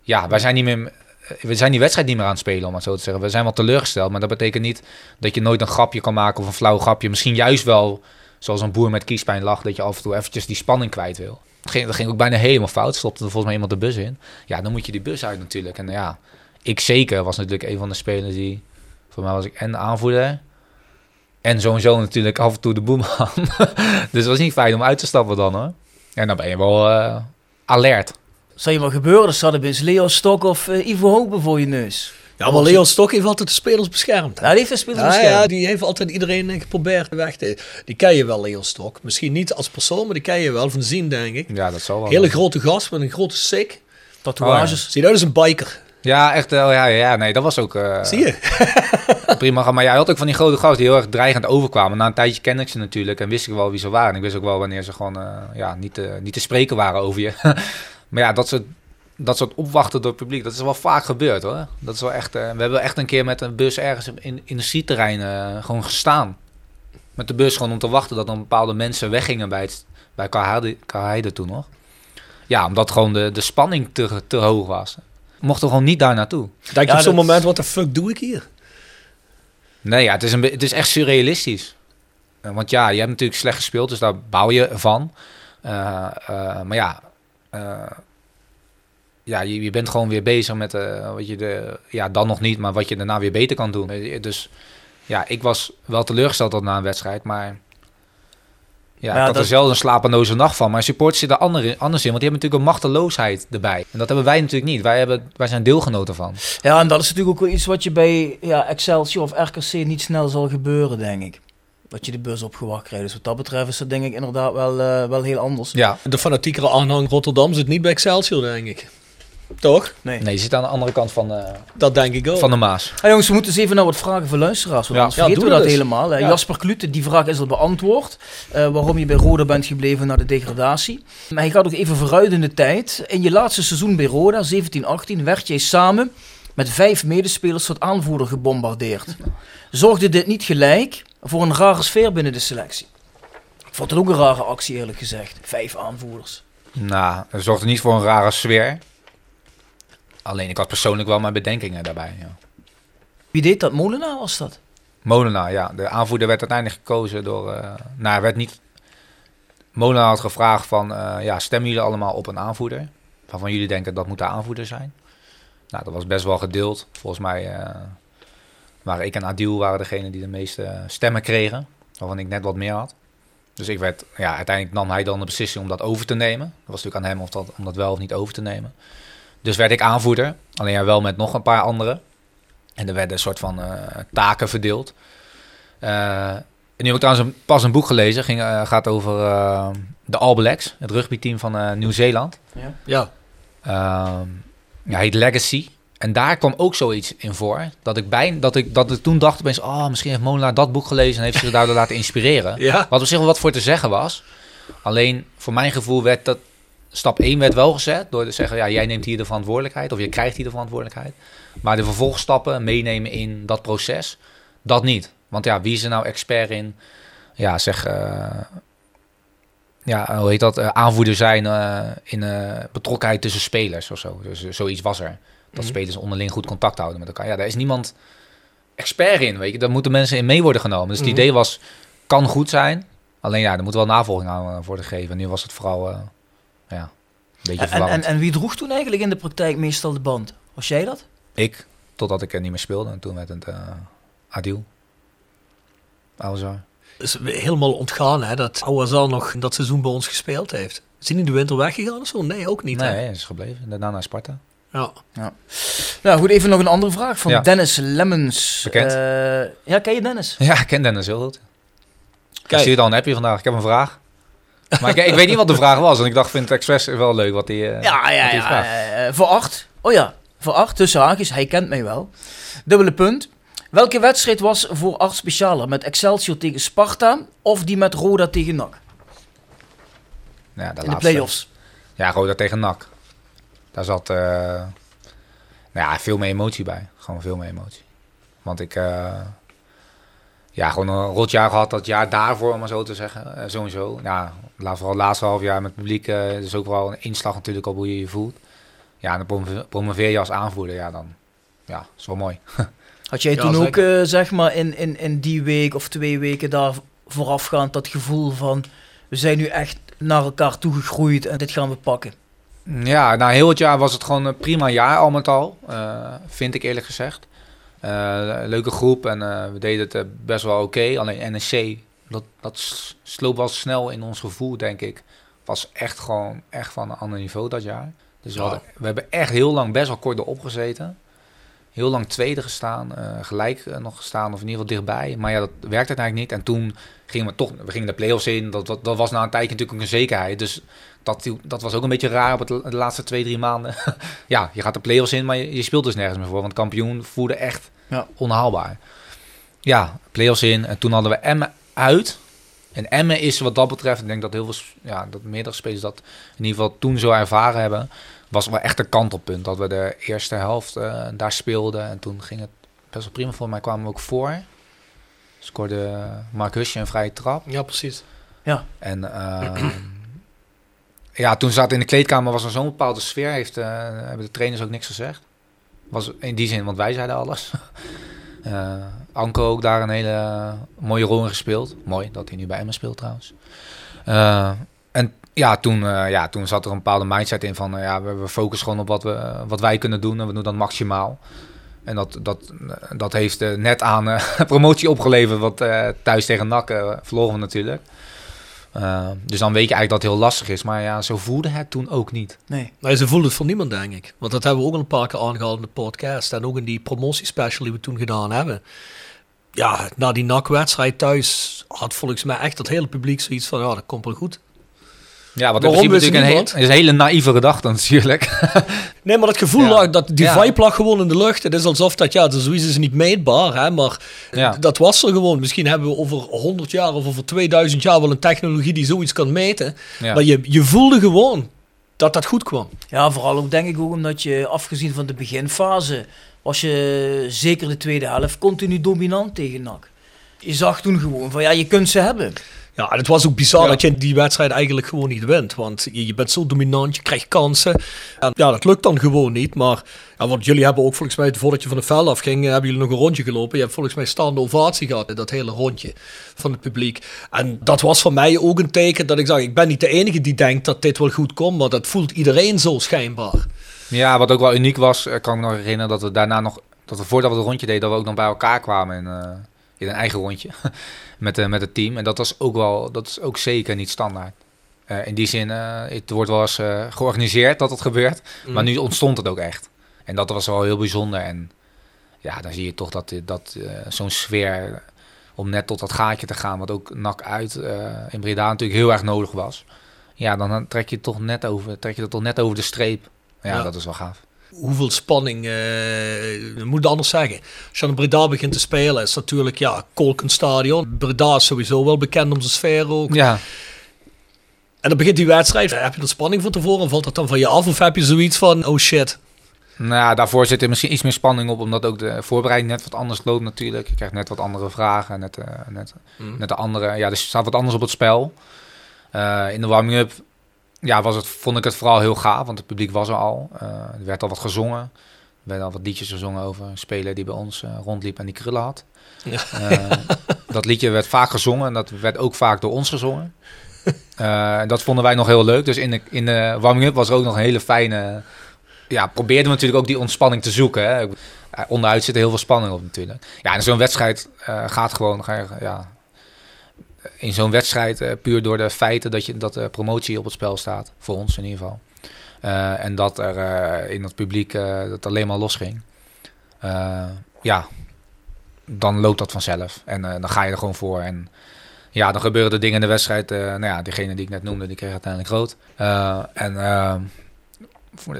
ja, wij zijn niet meer... We zijn die wedstrijd niet meer aan het spelen, om het zo te zeggen. We zijn wel teleurgesteld, maar dat betekent niet dat je nooit een grapje kan maken of een flauw grapje. Misschien juist wel, zoals een boer met kiespijn lacht, dat je af en toe eventjes die spanning kwijt wil. Dat ging, ging ook bijna helemaal fout. Stopte er volgens mij iemand de bus in. Ja, dan moet je die bus uit natuurlijk. En ja, ik zeker was natuurlijk een van de spelers die... Voor mij was ik en aanvoerder en sowieso natuurlijk af en toe de boeman. <laughs> dus het was niet fijn om uit te stappen dan hoor. En dan ben je wel eh, alert. Zou je maar gebeuren, er bij Leo Stok of eh, Ivo Hoogbe voor je neus. Ja, maar Leon Stok heeft altijd de spelers beschermd. Ja, die heeft een speler Ja, beschermd. ja, die heeft altijd iedereen eh, geprobeerd weg te... Die ken je wel, Leon Stok. Misschien niet als persoon, maar die ken je wel van zien, denk ik. Ja, dat zal wel. Hele grote gast met een grote sik. Tatoeages. Ziet uit als een biker. Ja, echt wel. Ja, ja, nee, dat was ook eh, Zie je? <laughs> prima. Maar jij had ook van die grote gasten die heel erg dreigend overkwamen. Na een tijdje kende ik ze natuurlijk en wist ik wel wie ze waren. En ik wist ook wel wanneer ze gewoon eh, ja, niet, te, niet te spreken waren over je. <laughs> maar ja, dat soort, dat soort opwachten door het publiek, dat is wel vaak gebeurd hoor. Dat is wel echt, eh, we hebben echt een keer met een bus ergens in in industrieterrein eh gewoon gestaan. Met de bus gewoon om te wachten dat dan bepaalde mensen weggingen bij, het, bij Karheide, Karheide toen nog. Ja, omdat gewoon de, de spanning te, te hoog was. Mochten gewoon niet daar naartoe. Denk je Ja, op zo'n dat- moment, wat de fuck doe ik hier? Nee, ja, het is, een, het is echt surrealistisch. Eh, Want ja, je hebt natuurlijk slecht gespeeld, dus daar bouw je van. Eh, eh, maar ja, eh, ja je, je bent gewoon weer bezig met eh, wat je de, ja, dan nog niet, maar wat je daarna weer beter kan doen. Dus ja, ik was wel teleurgesteld dat na een wedstrijd, maar ja, Ja, ik had dat- er zelf een slapeloze nacht van. Maar supporters zitten er ander- anders in, want die hebben natuurlijk een machteloosheid erbij. En dat hebben wij natuurlijk niet. Wij, hebben, wij zijn deelgenoten van. Ja, en dat is natuurlijk ook wel iets wat je bij ja, Excelsior of RKC niet snel zal gebeuren, denk ik. Dat je de bus opgewacht krijgt. Dus wat dat betreft is dat denk ik inderdaad wel, eh, wel heel anders. Ja, De fanatiekere aanhang Rotterdam zit niet bij Excelsior, denk ik. Toch? Nee. nee, je zit aan de andere kant van, eh, Dat denk ik ook. van de Maas. Ah, jongens, we moeten eens even naar wat vragen van luisteraars. Want Ja. anders Ja, vergeten doe we dat dat eens. helemaal. hè. Ja. Jasper Klute, die vraag is al beantwoord. Eh, waarom je bij Roda bent gebleven na de degradatie. Maar hij gaat ook even vooruit in de tijd. In je laatste seizoen bij Roda, 17-18, werd jij samen met vijf medespelers tot aanvoerder gebombardeerd. Zorgde dit niet gelijk voor een rare sfeer binnen de selectie? Ik vond het ook een rare actie, eerlijk gezegd. Vijf aanvoerders. Nou, dat zorgde niet voor een rare sfeer. Alleen ik had persoonlijk wel mijn bedenkingen daarbij. Ja. Wie deed dat? Molenaar was dat? Molenaar, ja. De aanvoerder werd uiteindelijk gekozen door... eh nou, hij werd niet... Molenaar had gevraagd van... eh, ja, stemmen jullie allemaal op een aanvoerder? Waarvan jullie denken dat moet de aanvoerder zijn? Nou, dat was best wel gedeeld. Volgens mij eh, waren ik en Adil waren degene die de meeste stemmen kregen. Waarvan ik net wat meer had. Dus ik werd... Ja, uiteindelijk nam hij dan de beslissing om dat over te nemen. Dat was natuurlijk aan hem of dat, om dat wel of niet over te nemen. Dus werd ik aanvoerder. Alleen ja, wel met nog een paar anderen. En er werden een soort van eh, taken verdeeld. Eh, en nu heb ik trouwens een, pas een boek gelezen. Ging, eh, gaat over eh, de All Blacks, het rugbyteam van eh, Nieuw-Zeeland. Ja. Ehm ja, heet Legacy. En daar kwam ook zoiets in voor. Dat ik, bij, dat ik, dat ik toen dacht opeens... Oh, misschien heeft Molenaar dat boek gelezen... en heeft zich daardoor laten inspireren. <laughs> Ja. Wat op zich wel wat voor te zeggen was. Alleen voor mijn gevoel werd dat... Stap 1 werd wel gezet door te zeggen... Ja, jij neemt hier de verantwoordelijkheid. Of je krijgt hier de verantwoordelijkheid. Maar de vervolgstappen meenemen in dat proces... Dat niet. Want ja, wie is er nou expert in... Ja, zeg... eh, ja, hoe heet dat, eh, aanvoerder zijn eh, in betrokkenheid tussen spelers of zo. Dus zoiets was er. Dat Mhm. spelers onderling goed contact houden met elkaar. Ja, daar is niemand expert in, weet je. Daar moeten mensen in mee worden genomen. Dus het Mhm. idee was, kan goed zijn. Alleen ja, er moet wel navolging aan worden gegeven. En nu was het vooral, ja, een beetje En, en, en wie droeg toen eigenlijk in de praktijk meestal de band? Was jij dat? Ik, totdat ik er niet meer speelde. En toen werd het eh Adil. Alzar. is helemaal ontgaan hè, dat Ouazal nog dat seizoen bij ons gespeeld heeft. Is hij in de winter weggegaan of zo? Nee, ook niet. Nee, hè? hij is gebleven. Daarna naar Sparta. Ja. Nou goed, even nog een andere vraag van Ja. Dennis Lemmens. Bekend. Eh, ja, ken je Dennis? Ja, ik ken Dennis heel goed. Ik Kijk. stuurde al een appje vandaag. Ik heb een vraag. Maar ik, ik weet niet wat de vraag was. En ik dacht, vind het expres wel leuk wat hij eh, Ja, ja, ja. vraagt. eh, voor acht. Oh ja, voor acht tussen haakjes. Hij kent mij wel. Dubbele punt. Welke wedstrijd was voor acht specialer? Met Excelsior tegen Sparta of die met Roda tegen NAC? Ja, de In de play-offs. Ja, Roda tegen NAC. Daar zat eh, nou ja, veel meer emotie bij. Gewoon veel meer emotie. Want ik... eh, ja, gewoon een rot jaar gehad dat jaar daarvoor, om maar zo te zeggen. Eh, sowieso. Ja, laat vooral het laatste half jaar met het publiek. eh is ook wel een inslag natuurlijk op hoe je je voelt. Ja, en dan promoveer- je als aanvoerder. Ja, dan... Ja, is wel mooi. <laughs> Had jij Ja, toen ook, eh, zeg maar, in, in, in die week of twee weken daar voorafgaand dat gevoel van... We zijn nu echt naar elkaar toegegroeid en dit gaan we pakken. Ja, nou heel het jaar was het gewoon een prima jaar al met al. eh, vind ik eerlijk gezegd. Eh, leuke groep en eh, we deden het best wel oké. Alleen NEC, dat, dat sloop wel snel in ons gevoel, denk ik. Was echt gewoon echt van een ander niveau dat jaar. Dus we, Ja. hadden- we hebben echt heel lang best wel kort erop gezeten. Heel lang tweede gestaan, eh, gelijk eh, nog gestaan, of in ieder geval dichtbij. Maar ja, dat werkte uiteindelijk niet. En toen gingen we toch, we gingen de play-offs in. Dat, dat, dat was na een tijdje natuurlijk ook een zekerheid. Dus dat, dat was ook een beetje raar op het, de laatste twee, drie maanden. <laughs> ja, je gaat de play-offs in, maar je, je speelt dus nergens meer voor. Want kampioen voerde echt Ja. onhaalbaar. Ja, play-offs in. En toen hadden we Emmen uit. En Emmen is wat dat betreft, ik denk dat heel veel, ja, dat meerdere spelers dat in ieder geval toen zo ervaren hebben, was wel echt een kantelpunt. Dat we de eerste helft eh, daar speelden en toen ging het best wel prima. Voor mij kwamen we ook voor. Scoorde Mark Husje een vrije trap. ja, precies. En ehm, ja, toen zat in de kleedkamer was er zo'n bepaalde sfeer. Heeft, eh, hebben de trainers ook niks gezegd. Was in die zin, want wij zeiden alles. <laughs> Eh Anko ook daar een hele mooie rol in gespeeld. Mooi dat hij nu bij Emmen speelt trouwens. Eh, en ja toen, eh, ja, toen zat er een bepaalde mindset in van... eh, ja, we, we focussen gewoon op wat, we, wat wij kunnen doen en we doen dat maximaal. En dat, dat, dat heeft eh, net aan eh, <laughs> promotie opgeleverd. Want eh, thuis tegen NAC eh, verloren we natuurlijk. Uh, dus dan weet je eigenlijk dat het heel lastig is. Maar ja, zo voelde het toen ook niet. Nee. Nee, ze voelde het voor niemand, denk ik. Want dat hebben we ook al een paar keer aangehaald in de podcast. En ook in die promotiespecial die we toen gedaan hebben. Ja, na die NAC-wedstrijd thuis had volgens mij echt het hele publiek zoiets van... Ja, dat komt wel goed. Ja, wat Waarom in principe wist natuurlijk een, heel, is een hele naïeve gedachte natuurlijk. <laughs> Nee, maar dat gevoel Ja. lag, dat, die Ja. vibe lag gewoon in de lucht. Het is alsof dat, ja, dat zoiets is niet meetbaar, hè, maar Ja. dat was er gewoon. Misschien hebben we over 100 jaar of over 2000 jaar wel een technologie die zoiets kan meten. Ja. Maar je, je voelde gewoon dat dat goed kwam. Ja, vooral ook denk ik ook omdat je, afgezien van de beginfase, was je zeker de tweede helft continu dominant tegen NAC. Je zag toen gewoon van ja, je kunt ze hebben. Ja, en het was ook bizar Ja. dat je die wedstrijd eigenlijk gewoon niet wint. Want je, je bent zo dominant, je krijgt kansen. En ja, dat lukt dan gewoon niet. Maar ja, want jullie hebben ook volgens mij, voordat je van de veld afging, eh, hebben jullie nog een rondje gelopen. Je hebt volgens mij staande ovatie gehad, in dat hele rondje van het publiek. En dat was voor mij ook een teken dat ik zag, ik ben niet de enige die denkt dat dit wel goed komt. Maar dat voelt iedereen zo schijnbaar. Ja, wat ook wel uniek was, eh, kan ik me nog herinneren dat we daarna nog, dat we voordat we het rondje deden, dat we ook nog bij elkaar kwamen in, eh, in een eigen rondje <laughs> met, eh, met het team. En dat was ook wel, dat is ook zeker niet standaard. In die zin, het wordt wel eens georganiseerd dat het gebeurt, maar nu ontstond het ook echt. En dat was wel heel bijzonder. En ja, dan zie je toch dat, dat zo'n sfeer om net tot dat gaatje te gaan, wat ook nak uit in Breda natuurlijk heel erg nodig was. Ja, dan, dan trek je toch net over, trek je het toch net over de streep. Ja, Ja. dat is wel gaaf. hoeveel spanning, eh we moeten anders zeggen. Als je aan Breda begint te spelen, is natuurlijk, ja, Kolkenstadion. Breda is sowieso wel bekend om zijn sfeer ook. Ja, En dan begint die wedstrijd. Heb je er spanning van tevoren? Valt dat dan van je af? Of heb je zoiets van, oh shit. nou daarvoor zit er misschien iets meer spanning op, omdat ook de voorbereiding net wat anders loopt natuurlijk. Je krijgt net wat andere vragen, net, eh, net, net de andere, ja, er staat wat anders op het spel. Eh, in de warming-up ja, was het, vond ik het vooral heel gaaf, want het publiek was er al. Eh, er werd al wat gezongen. Er werden al wat liedjes gezongen over een speler die bij ons eh, rondliep en die krullen had. Ja. Eh, dat liedje werd vaak gezongen en dat werd ook vaak door ons gezongen. <laughs> Eh, dat vonden wij nog heel leuk. Dus in de, in de warming-up was er ook nog een hele fijne... Ja, probeerden we natuurlijk ook die ontspanning te zoeken. Hè. Onderuit zit er heel veel spanning op natuurlijk. Ja, en zo'n wedstrijd gaat gewoon... Ga je, ja, in zo'n wedstrijd, eh, puur door de feiten dat, je, dat de promotie op het spel staat. Voor ons in ieder geval. Eh, en dat er eh, in het publiek dat alleen maar losging. Ja, dan loopt dat vanzelf. En dan ga je er gewoon voor. En ja, dan gebeuren er dingen in de wedstrijd. nou ja, degene die ik net noemde, die kreeg uiteindelijk rood. Eh, en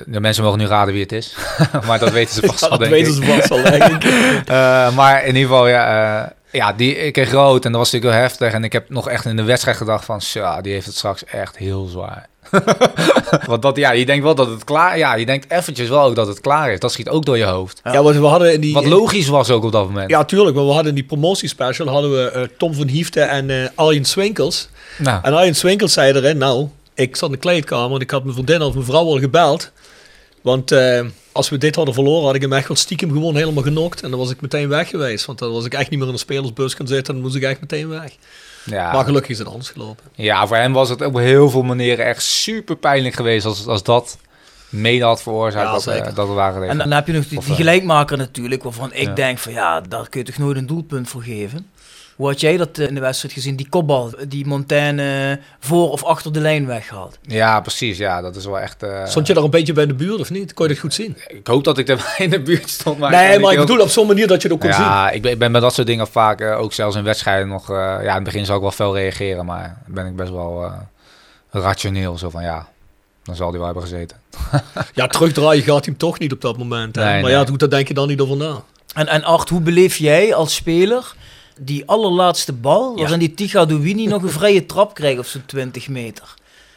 de, mensen mogen nu raden wie het is. <laughs> maar dat weten ze <laughs> vast Ja, wel, dat weten ze vast wel, denk ik. <laughs> Maar in ieder geval, ja, ja die, ik kreeg rood en dat was natuurlijk heel heftig. En ik heb nog echt in de wedstrijd gedacht van, ja, die heeft het straks echt heel zwaar. <laughs> Want dat, ja, je denkt wel dat het klaar Ja, je denkt eventjes wel ook dat het klaar is. Dat schiet ook door je hoofd. Ja, want we hadden in die... Wat logisch was ook op dat moment. Ja, tuurlijk. Maar we hadden in die promotiespecial hadden we eh, Tom van Hiefte en eh Arjen Swinkels. Nou, En Arjen Swinkels zei erin, nou, ik zat in de kleedkamer en ik had mijn vriendin of mijn vrouw al gebeld. Want eh, als we dit hadden verloren, had ik hem echt wel stiekem gewoon helemaal genokt. En dan was ik meteen weg geweest. Want dan was ik echt niet meer in de spelersbus gaan zitten en dan moest ik echt meteen weg. ja. Maar gelukkig is het anders gelopen. ja, voor hem was het op heel veel manieren echt super pijnlijk geweest als, als dat mede had veroorzaakt Ja, dat, eh, dat we waren En dan heb je nog die, die eh, gelijkmaker natuurlijk, waarvan ik Ja. denk van ja, daar kun je toch nooit een doelpunt voor geven. Hoe had jij dat eh, in de wedstrijd gezien? Die kopbal, die Montaigne voor of achter de lijn weghaalt. Ja, precies. Ja, dat is wel echt... eh, Stond je daar een beetje bij de buurt of niet? Kon je dat goed zien? Ik hoop dat ik er <laughs> in de buurt stond. Maar nee, maar ik bedoel op zo'n manier dat je het ook kon zien. Ja, ik ben, ik ben bij dat soort dingen vaak, eh, ook zelfs in wedstrijden nog... eh, ja, in het begin zou ik wel fel reageren, maar ben ik best wel eh, rationeel. Zo van, ja, dan zal hij wel hebben gezeten. <laughs> Ja, terugdraaien gaat hij hem toch niet op dat moment. Hè? Nee, maar ja, nee. goed, daar denk je dan niet over na. En, en Art, hoe beleef jij als speler die allerlaatste bal, waarin die Tiga Douini nog een vrije trap krijgt op zo'n 20 meter?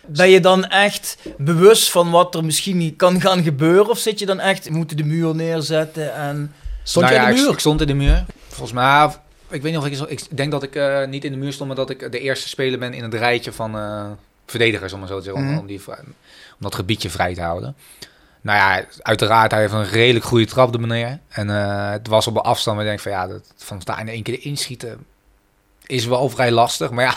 Ben je dan echt bewust van wat er misschien niet kan gaan gebeuren? Of zit je dan echt, we moeten de muur neerzetten en... Stond Nou jij ja, in de muur? Ik, stond in de muur. Volgens mij, ja, ik weet nog, ik, ik denk dat ik eh, niet in de muur stond, maar dat ik de eerste speler ben in het rijtje van eh, verdedigers, om maar zo te zeggen, om- Mhm. om, die, om dat gebiedje vrij te houden. Nou ja, uiteraard, hij heeft een redelijk goede trap, de meneer. En eh, het was op een afstand, maar ik denk van ja, dat, van daar in één keer inschieten is wel vrij lastig. Maar ja,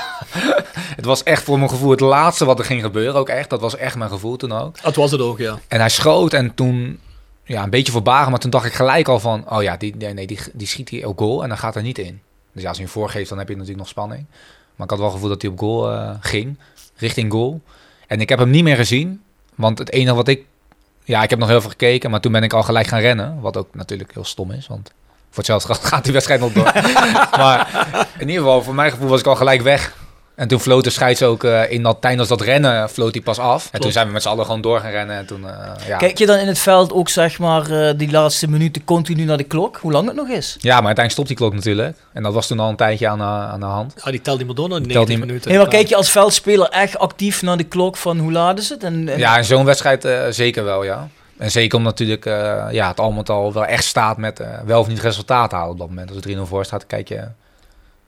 <laughs> het was echt voor mijn gevoel het laatste wat er ging gebeuren ook echt. Dat was echt mijn gevoel toen ook. Dat was het ook, ja. En hij schoot en toen, ja, een beetje verbagen, maar toen dacht ik gelijk al van, oh ja, die, nee, nee, die, die schiet hij ook goal en dan gaat er niet in. Dus ja, als hij hem voorgeeft, dan heb je natuurlijk nog spanning. Maar ik had wel het gevoel dat hij op goal eh, ging, richting goal. En ik heb hem niet meer gezien, want het enige wat ik, ja, ik heb nog heel veel gekeken, maar toen ben ik al gelijk gaan rennen, wat ook natuurlijk heel stom is, want voor hetzelfde <laughs> gaat die wedstrijd nog door. <laughs> maar in ieder geval, voor mijn gevoel was ik al gelijk weg. En toen floot de scheids ook eh, in dat, tijdens dat rennen, floot hij pas af. En toen zijn we met z'n allen gewoon door gaan rennen. En toen, eh, ja. Kijk je dan in het veld ook zeg maar eh, die laatste minuten continu naar de klok? Hoe lang het nog is? ja, maar uiteindelijk stopt die klok natuurlijk. En dat was toen al een tijdje aan, de- aan de hand. Ja, die telt die Die telt 90 niet meer- minuten. Nee, maar kijk je als veldspeler echt actief naar de klok van hoe laat is het? En, en- Ja, in zo'n wedstrijd eh, zeker wel, ja. En zeker omdat natuurlijk eh, ja, het al met al wel echt staat met eh, wel of niet resultaat halen op dat moment. Als het 3-0 voor staat, kijk je,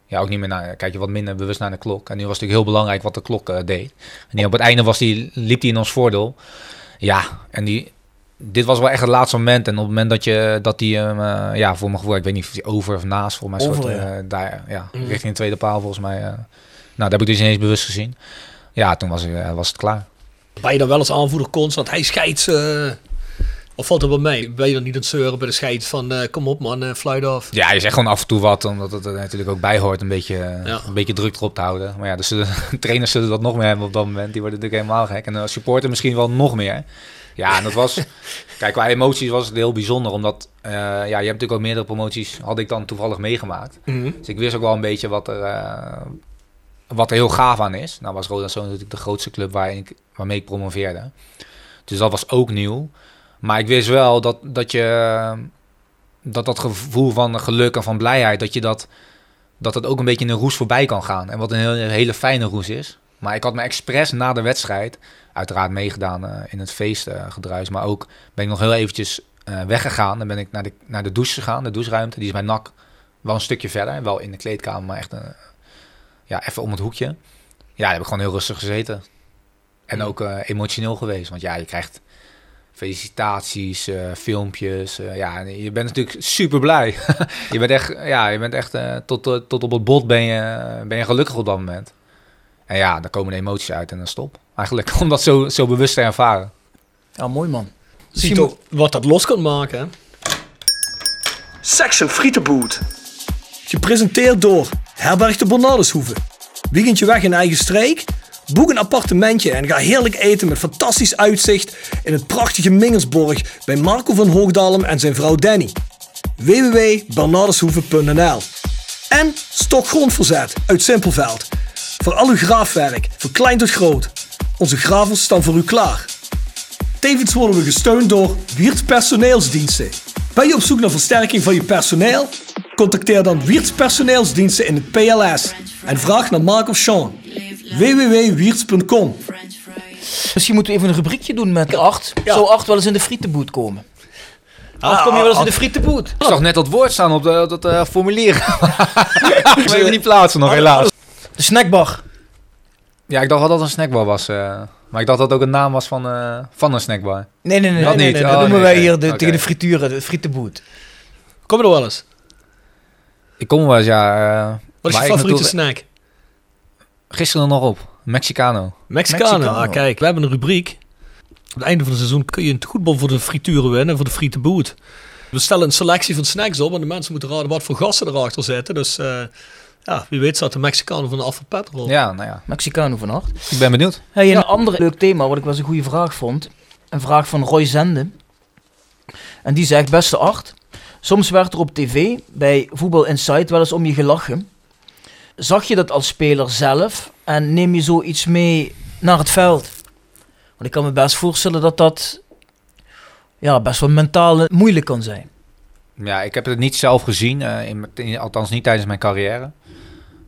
ja, ook niet meer naar, kijk je wat minder bewust naar de klok. En nu was het natuurlijk heel belangrijk wat de klok eh, deed. En die op het einde was die, liep die in ons voordeel. Ja, en die, dit was wel echt het laatste moment. En op het moment dat, je, dat die hem, eh, ja, voor mijn gevoel, ik weet niet of die over of naast, voor mij Over, soort, ja. eh, daar, ja, Mhm. richting de tweede paal volgens mij. eh. nou, dat heb ik dus ineens bewust gezien. Ja, toen was, eh, was het klaar. Ben je dan wel als aanvoerder constant, hij scheidt eh of valt er wel mee? Ben je dan niet aan het zeuren bij de scheids van, eh, kom op man, eh fluit af. Ja, je zegt gewoon af en toe wat, omdat het er natuurlijk ook bij hoort een beetje, eh, Ja. een beetje druk erop te houden. Maar ja, dus <laughs> de trainers zullen dat nog meer hebben op dat moment. Die worden natuurlijk helemaal gek. En de supporter misschien wel nog meer. Ja, en dat was... <laughs> kijk, qua emoties was het heel bijzonder, omdat... ja, je hebt natuurlijk ook meerdere promoties, had ik dan toevallig meegemaakt. Mhm. Dus ik wist ook wel een beetje wat er, wat er heel gaaf aan is. Nou was Roda Zoon natuurlijk de grootste club waar ik, waarmee ik promoveerde. Dus dat was ook nieuw. Maar ik wist wel dat, dat je dat dat gevoel van geluk en van blijheid, dat je dat, dat het ook een beetje in een roes voorbij kan gaan. En wat een hele, hele fijne roes is. Maar ik had me expres na de wedstrijd, uiteraard meegedaan eh, in het feestgedruis, maar ook ben ik nog heel eventjes eh, weggegaan. Dan ben ik naar de, naar de douche gegaan, de doucheruimte. Die is bij NAC wel een stukje verder, wel in de kleedkamer, maar echt een, ja, even om het hoekje. Ja, daar heb ik gewoon heel rustig gezeten. En ook eh, emotioneel geweest. Want ja, je krijgt felicitaties, eh, filmpjes. eh, ja, en je bent natuurlijk super blij. <laughs> je bent echt, ja, je bent echt eh, tot, tot op het bot ben je, ben je gelukkig op dat moment. En ja, daar komen de emoties uit en dan stop. Eigenlijk <laughs> om dat zo, zo bewust te ervaren. Ja, mooi man. Zie je wat dat los kan maken. hè? Section Frietenboot. Gepresenteerd door Herberg de Bernardeshoeve. Weekendje weg in eigen streek? Boek een appartementje en ga heerlijk eten met fantastisch uitzicht in het prachtige Mingersborg bij Marco van Hoogdalem en zijn vrouw Danny. www.bernardeshoeve.nl En Stokgrondverzet uit Simpelveld. Voor al uw graafwerk, van klein tot groot. Onze gravels staan voor u klaar. Tevens worden we gesteund door Wiert Personeelsdiensten. Ben je op zoek naar versterking van je personeel? Contacteer dan Wiert Personeelsdiensten in het PLS en vraag naar Mark of Sean. www.wierts.com Misschien moeten we even een rubriekje doen met Art. Ja. Zou Art wel eens in de frietenboot komen? Art, kom je wel eens in de frietenboot? Ik zag net dat woord staan op, de, op dat eh, formulier. <laughs> ik weet niet plaatsen nog, helaas. De snackbar. Ja, ik dacht wel dat het een snackbar was. eh, maar ik dacht dat het ook een naam was van, eh, van een snackbar. Nee, nee, nee. Dat nee, niet. nee, Oh, dat noemen nee, wij hier de, tegen de frituren, de frietenboot. Kom je er wel eens? Ik kom wel eens, ja. eh, Wat is je favoriete natuurlijk- snack? Gisteren nog op. Mexicano. Mexicano. Mexicano. Ah, kijk, we hebben een rubriek. Op het einde van het seizoen kun je een goedbon voor de frituren winnen, voor de frietenboot. We stellen een selectie van snacks op en de mensen moeten raden wat voor gassen erachter zitten. Dus eh, ja, wie weet staat de Mexicano van de Petrol. Ja, nou ja. Mexicano van Art. Ik ben benieuwd. Hey, een ander leuk thema, wat ik wel eens een goede vraag vond. Een vraag van Roy Zende. En die zegt, beste Art, soms werd er op tv bij Voetbal Insight wel eens om je gelachen. Zag je dat als speler zelf en neem je zoiets mee naar het veld? Want ik kan me best voorstellen dat dat ja, best wel mentaal moeilijk kan zijn. Ja, ik heb het niet zelf gezien. eh, in, in- althans niet tijdens mijn carrière.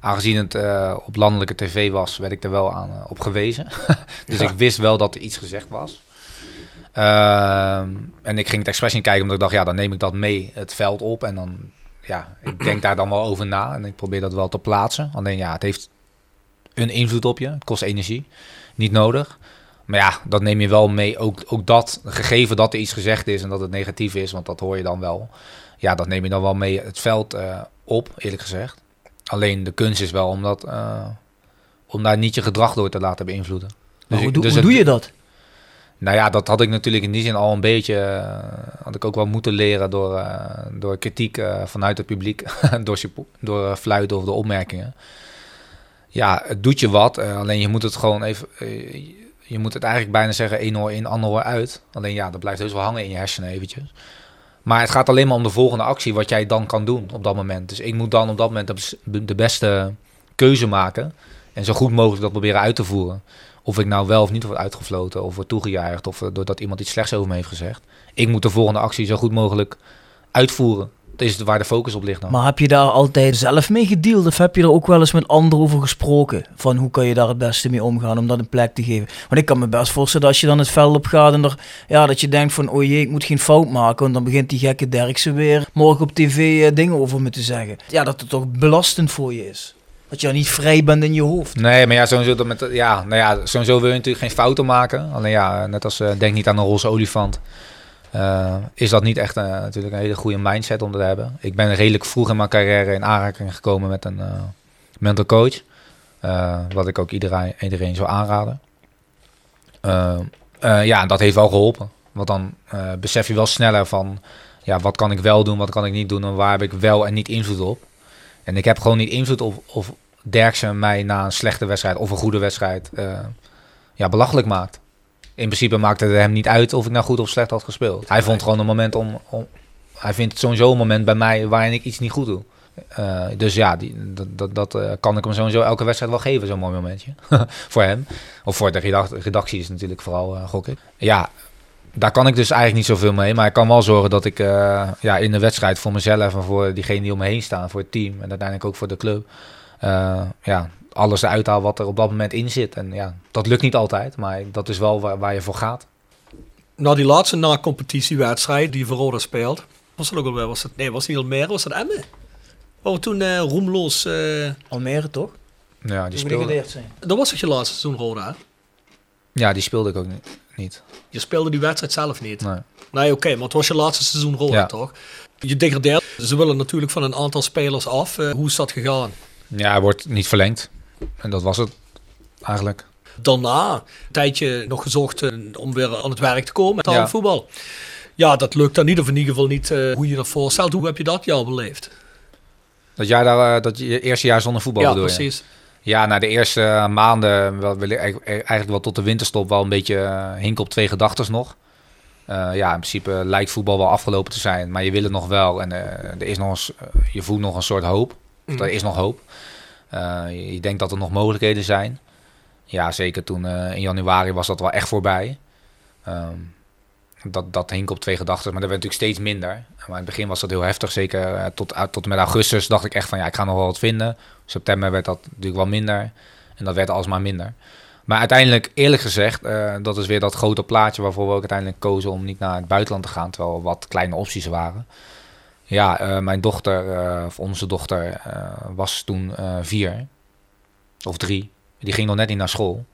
Aangezien het eh, op landelijke tv was, werd ik er wel aan eh, op gewezen. <laughs> dus Ja. ik wist wel dat er iets gezegd was. Ehm, en ik ging het expres niet kijken, omdat ik dacht, ja, dan neem ik dat mee het veld op. En dan, ja, ik denk daar dan wel over na. En ik probeer dat wel te plaatsen. Alleen ja, het heeft een invloed op je. Het kost energie. Niet nodig. Maar ja, dat neem je wel mee. Ook, ook dat, gegeven dat er iets gezegd is en dat het negatief is, want dat hoor je dan wel. Ja, dat neem je dan wel mee het veld eh, op, eerlijk gezegd. Alleen de kunst is wel om, dat, eh, om daar niet je gedrag door te laten beïnvloeden. Ik- hoe, dus hoe het- doe je dat? Nou ja, dat had ik natuurlijk in die zin al een beetje, eh, had ik ook wel moeten leren door, eh, door kritiek eh, vanuit het publiek, <laughs> door, door fluiten of de opmerkingen. Ja, het doet je wat, alleen je moet het gewoon even, je moet het eigenlijk bijna zeggen één oor in, ander oor uit. Alleen ja, dat blijft heus wel hangen in je hersenen eventjes. Maar het gaat alleen maar om de volgende actie, wat jij dan kan doen op dat moment. Dus ik moet dan op dat moment de beste keuze maken en zo goed mogelijk dat proberen uit te voeren. Of ik nou wel of niet word uitgefloten of word toegejuicht of eh, doordat iemand iets slechts over me heeft gezegd. Ik moet de volgende actie zo goed mogelijk uitvoeren. Dat is waar de focus op ligt dan. Maar heb je daar altijd zelf mee gedeeld of heb je er ook wel eens met anderen over gesproken? Van hoe kan je daar het beste mee omgaan om dat een plek te geven? Want ik kan me best voorstellen dat als je dan het veld op gaat en er, ja, dat je denkt van oh jee, ik moet geen fout maken. Want dan begint die gekke Derksen weer morgen op tv eh, dingen over me te zeggen. Ja, dat het toch belastend voor je is. Dat je dan niet vrij bent in je hoofd. Nee, maar ja, sowieso, dat met, ja, nou ja, wil je natuurlijk geen fouten maken. Alleen ja, net als eh, denk niet aan een roze olifant. eh, is dat niet echt eh, natuurlijk een hele goede mindset om te hebben. Ik ben redelijk vroeg in mijn carrière in aanraking gekomen met een mental coach. wat ik ook iedereen, iedereen zou aanraden. Ja, dat heeft wel geholpen. Want dan besef je wel sneller van... Ja, wat kan ik wel doen, wat kan ik niet doen... en waar heb ik wel en niet invloed op. En ik heb gewoon niet invloed op of Derksen mij na een slechte wedstrijd... of een goede wedstrijd eh, ja, belachelijk maakt. In principe maakte het hem niet uit of ik nou goed of slecht had gespeeld. Hij vond gewoon een moment om... om hij vindt het sowieso een moment bij mij waarin ik iets niet goed doe. Eh, dus ja, die, dat, dat, dat eh, kan ik hem sowieso elke wedstrijd wel geven, zo'n mooi momentje. <laughs> voor hem. Of voor de redac- redactie is natuurlijk vooral, gok ik. Ja, daar kan ik dus eigenlijk niet zoveel mee. Maar ik kan wel zorgen dat ik eh, ja, in de wedstrijd voor mezelf en voor diegenen die om me heen staan, voor het team en uiteindelijk ook voor de club, eh, ja, alles eruit haal wat er op dat moment in zit. En ja, dat lukt niet altijd, maar dat is wel waar, waar je voor gaat. Na die laatste na-competitiewedstrijd die voor Roda speelt, was dat ook alweer, was het, nee, was het niet Almere, was dat Emmen? Waar we toen eh roemloos, eh, Almere toch? Ja, die speelde. Dat was toch je laatste seizoen, Roda? ja, die speelde ik ook niet. Niet. Je speelde die wedstrijd zelf niet. Nee. Nee, oké, maar het was je laatste seizoen Roda, Ja. toch? Je degradeert. Ze willen natuurlijk van een aantal spelers af. Eh, hoe is dat gegaan? Ja, hij wordt niet verlengd. En dat was het eigenlijk. Daarna een tijdje nog gezocht eh, om weer aan het werk te komen met Ja. voetbal. Ja, dat lukt dan niet, of in ieder geval niet eh, hoe je dat voorstelt. Hoe heb je dat jaar beleefd? Dat jij daar, dat je eerste jaar zonder voetbal ja, bedoel je? precies. Ja, na de eerste maanden, wel, eigenlijk wel tot de winterstop, wel een beetje eh, hinken op twee gedachten nog. Eh, ja, in principe lijkt voetbal wel afgelopen te zijn, maar je wil het nog wel. En eh, er is nog een, s- eh, je voelt nog een soort hoop. Of Mhm. Er is nog hoop. Eh, je, je denkt dat er nog mogelijkheden zijn. Ja, zeker toen in januari was dat wel echt voorbij. Ehm, dat, dat hink op twee gedachten, maar dat werd natuurlijk steeds minder. Maar in het begin was dat heel heftig, zeker eh, tot, uit- tot en met augustus dacht ik echt van ja, ik ga nog wel wat vinden. September werd dat natuurlijk wel minder en dat werd alsmaar minder. Maar uiteindelijk, eerlijk gezegd, eh, dat is weer dat grote plaatje waarvoor we ook uiteindelijk kozen om niet naar het buitenland te gaan, terwijl er wat kleine opties waren. Ja, eh, mijn dochter, eh, of onze dochter, eh, was toen eh, vier of drie. Die ging nog net niet naar school.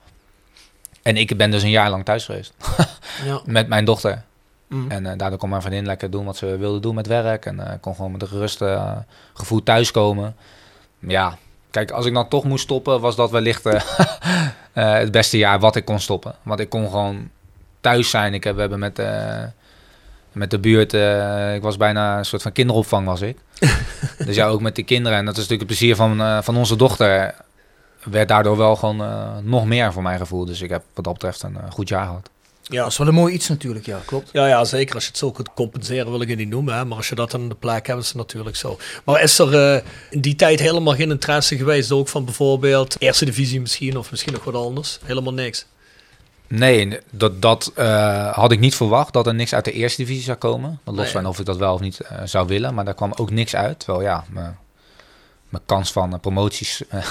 En ik ben dus een jaar lang thuis geweest <laughs> Ja. met mijn dochter. Mhm. En eh, daardoor kon mijn vriendin lekker doen wat ze wilde doen met werk. En eh, kon gewoon met een gerust eh, gevoel thuiskomen. Ja, kijk, als ik dan toch moest stoppen, was dat wellicht <laughs> het beste jaar wat ik kon stoppen. Want ik kon gewoon thuis zijn. Ik heb, we hebben met, met de buurt, ik was bijna een soort van kinderopvang was ik. <laughs> dus ja, ook met die kinderen. En dat is natuurlijk het plezier van, van onze dochter. Werd daardoor wel gewoon eh, nog meer voor mijn gevoel. Dus ik heb wat dat betreft een eh, goed jaar gehad. Ja. Dat is wel een mooi iets natuurlijk, ja, klopt. Ja, ja, zeker. Als je het zo kunt compenseren, wil ik het niet noemen. Hè? Maar als je dat aan de plek hebt, is het natuurlijk zo. Maar is er eh, in die tijd helemaal geen interesse geweest, ook van bijvoorbeeld Eerste Divisie misschien, of misschien nog wat anders? Helemaal niks. Nee, dat, dat eh, had ik niet verwacht, dat er niks uit de eerste divisie zou komen. Los Nee. van of ik dat wel of niet zou willen, maar daar kwam ook niks uit. Terwijl ja, mijn, kans van eh, promoties eh,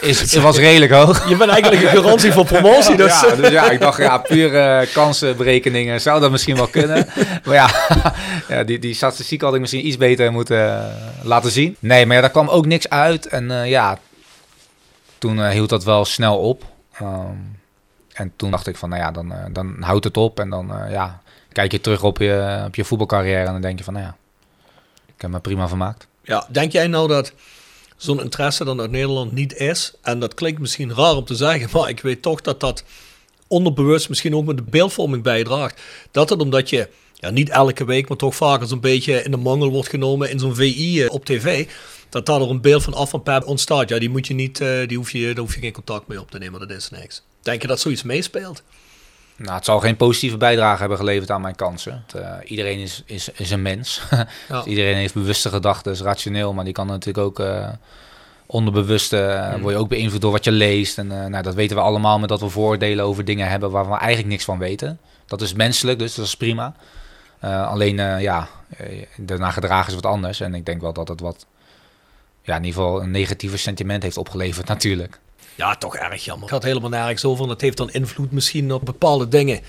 <laughs> is, was redelijk hoog. Je bent eigenlijk een garantie voor promotie, dus... Ja, dus ja, ik dacht, ja, puur eh, kansenberekeningen zou dat misschien wel kunnen. <laughs> Maar ja, <laughs> ja die, die statistiek had ik misschien iets beter moeten laten zien. Nee, maar ja, daar kwam ook niks uit. En ja, toen hield dat wel snel op. Ehm, en toen dacht ik van, nou ja, dan, dan houdt het op. En dan ja, kijk je terug op je, op je voetbalcarrière en dan denk je van, nou ja, ik heb me prima vermaakt. Ja, denk jij nou dat zo'n interesse dan uit Nederland niet is? En dat klinkt misschien raar om te zeggen, <laughs> maar ik weet toch dat dat onderbewust misschien ook met de beeldvorming bijdraagt. Dat het omdat je ja, niet elke week, maar toch vaker zo'n beetje in de mangel wordt genomen in zo'n VI eh, op tv, dat daar een beeld van af van Pep ontstaat. Ja, die moet je niet, eh, die hoef je, daar hoef je geen contact mee op te nemen, dat is niks. Denk je dat zoiets meespeelt? Nou, het zal geen positieve bijdrage hebben geleverd aan mijn kansen. Eh, iedereen is, is, is een mens. <laughs> Dus iedereen heeft bewuste gedachten, is rationeel, maar die kan natuurlijk ook eh onderbewust, eh, Mm. word je ook beïnvloed door wat je leest. En nou, dat weten we allemaal met dat we voordelen over dingen hebben waar we eigenlijk niks van weten. Dat is menselijk, dus dat is prima. Alleen, ja, daarna gedragen is wat anders. En ik denk wel dat het wat, ja, in ieder geval een negatieve sentiment heeft opgeleverd <laughs> natuurlijk. Ja, toch erg jammer. Het gaat helemaal nergens over. En dat heeft dan invloed misschien op bepaalde dingen.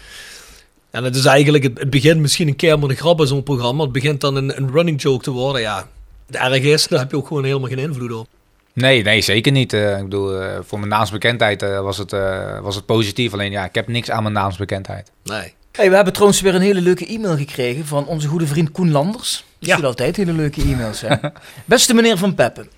En het is eigenlijk, het, het begint misschien een keer met een grap in zo'n programma. Het begint dan een, een running joke te worden. Ja, het erg is, daar heb je ook gewoon helemaal geen invloed op. Nee, nee, zeker niet. Eh, ik bedoel, eh, voor mijn naamsbekendheid eh, was, het, eh, was het positief. Alleen ja, ik heb niks aan mijn naamsbekendheid. Nee. Hey, we hebben trouwens weer een hele leuke e-mail gekregen van onze goede vriend Koen Landers. Die Ja. stuurt altijd hele leuke e-mails. Hè? <laughs> Beste meneer Van Peppen.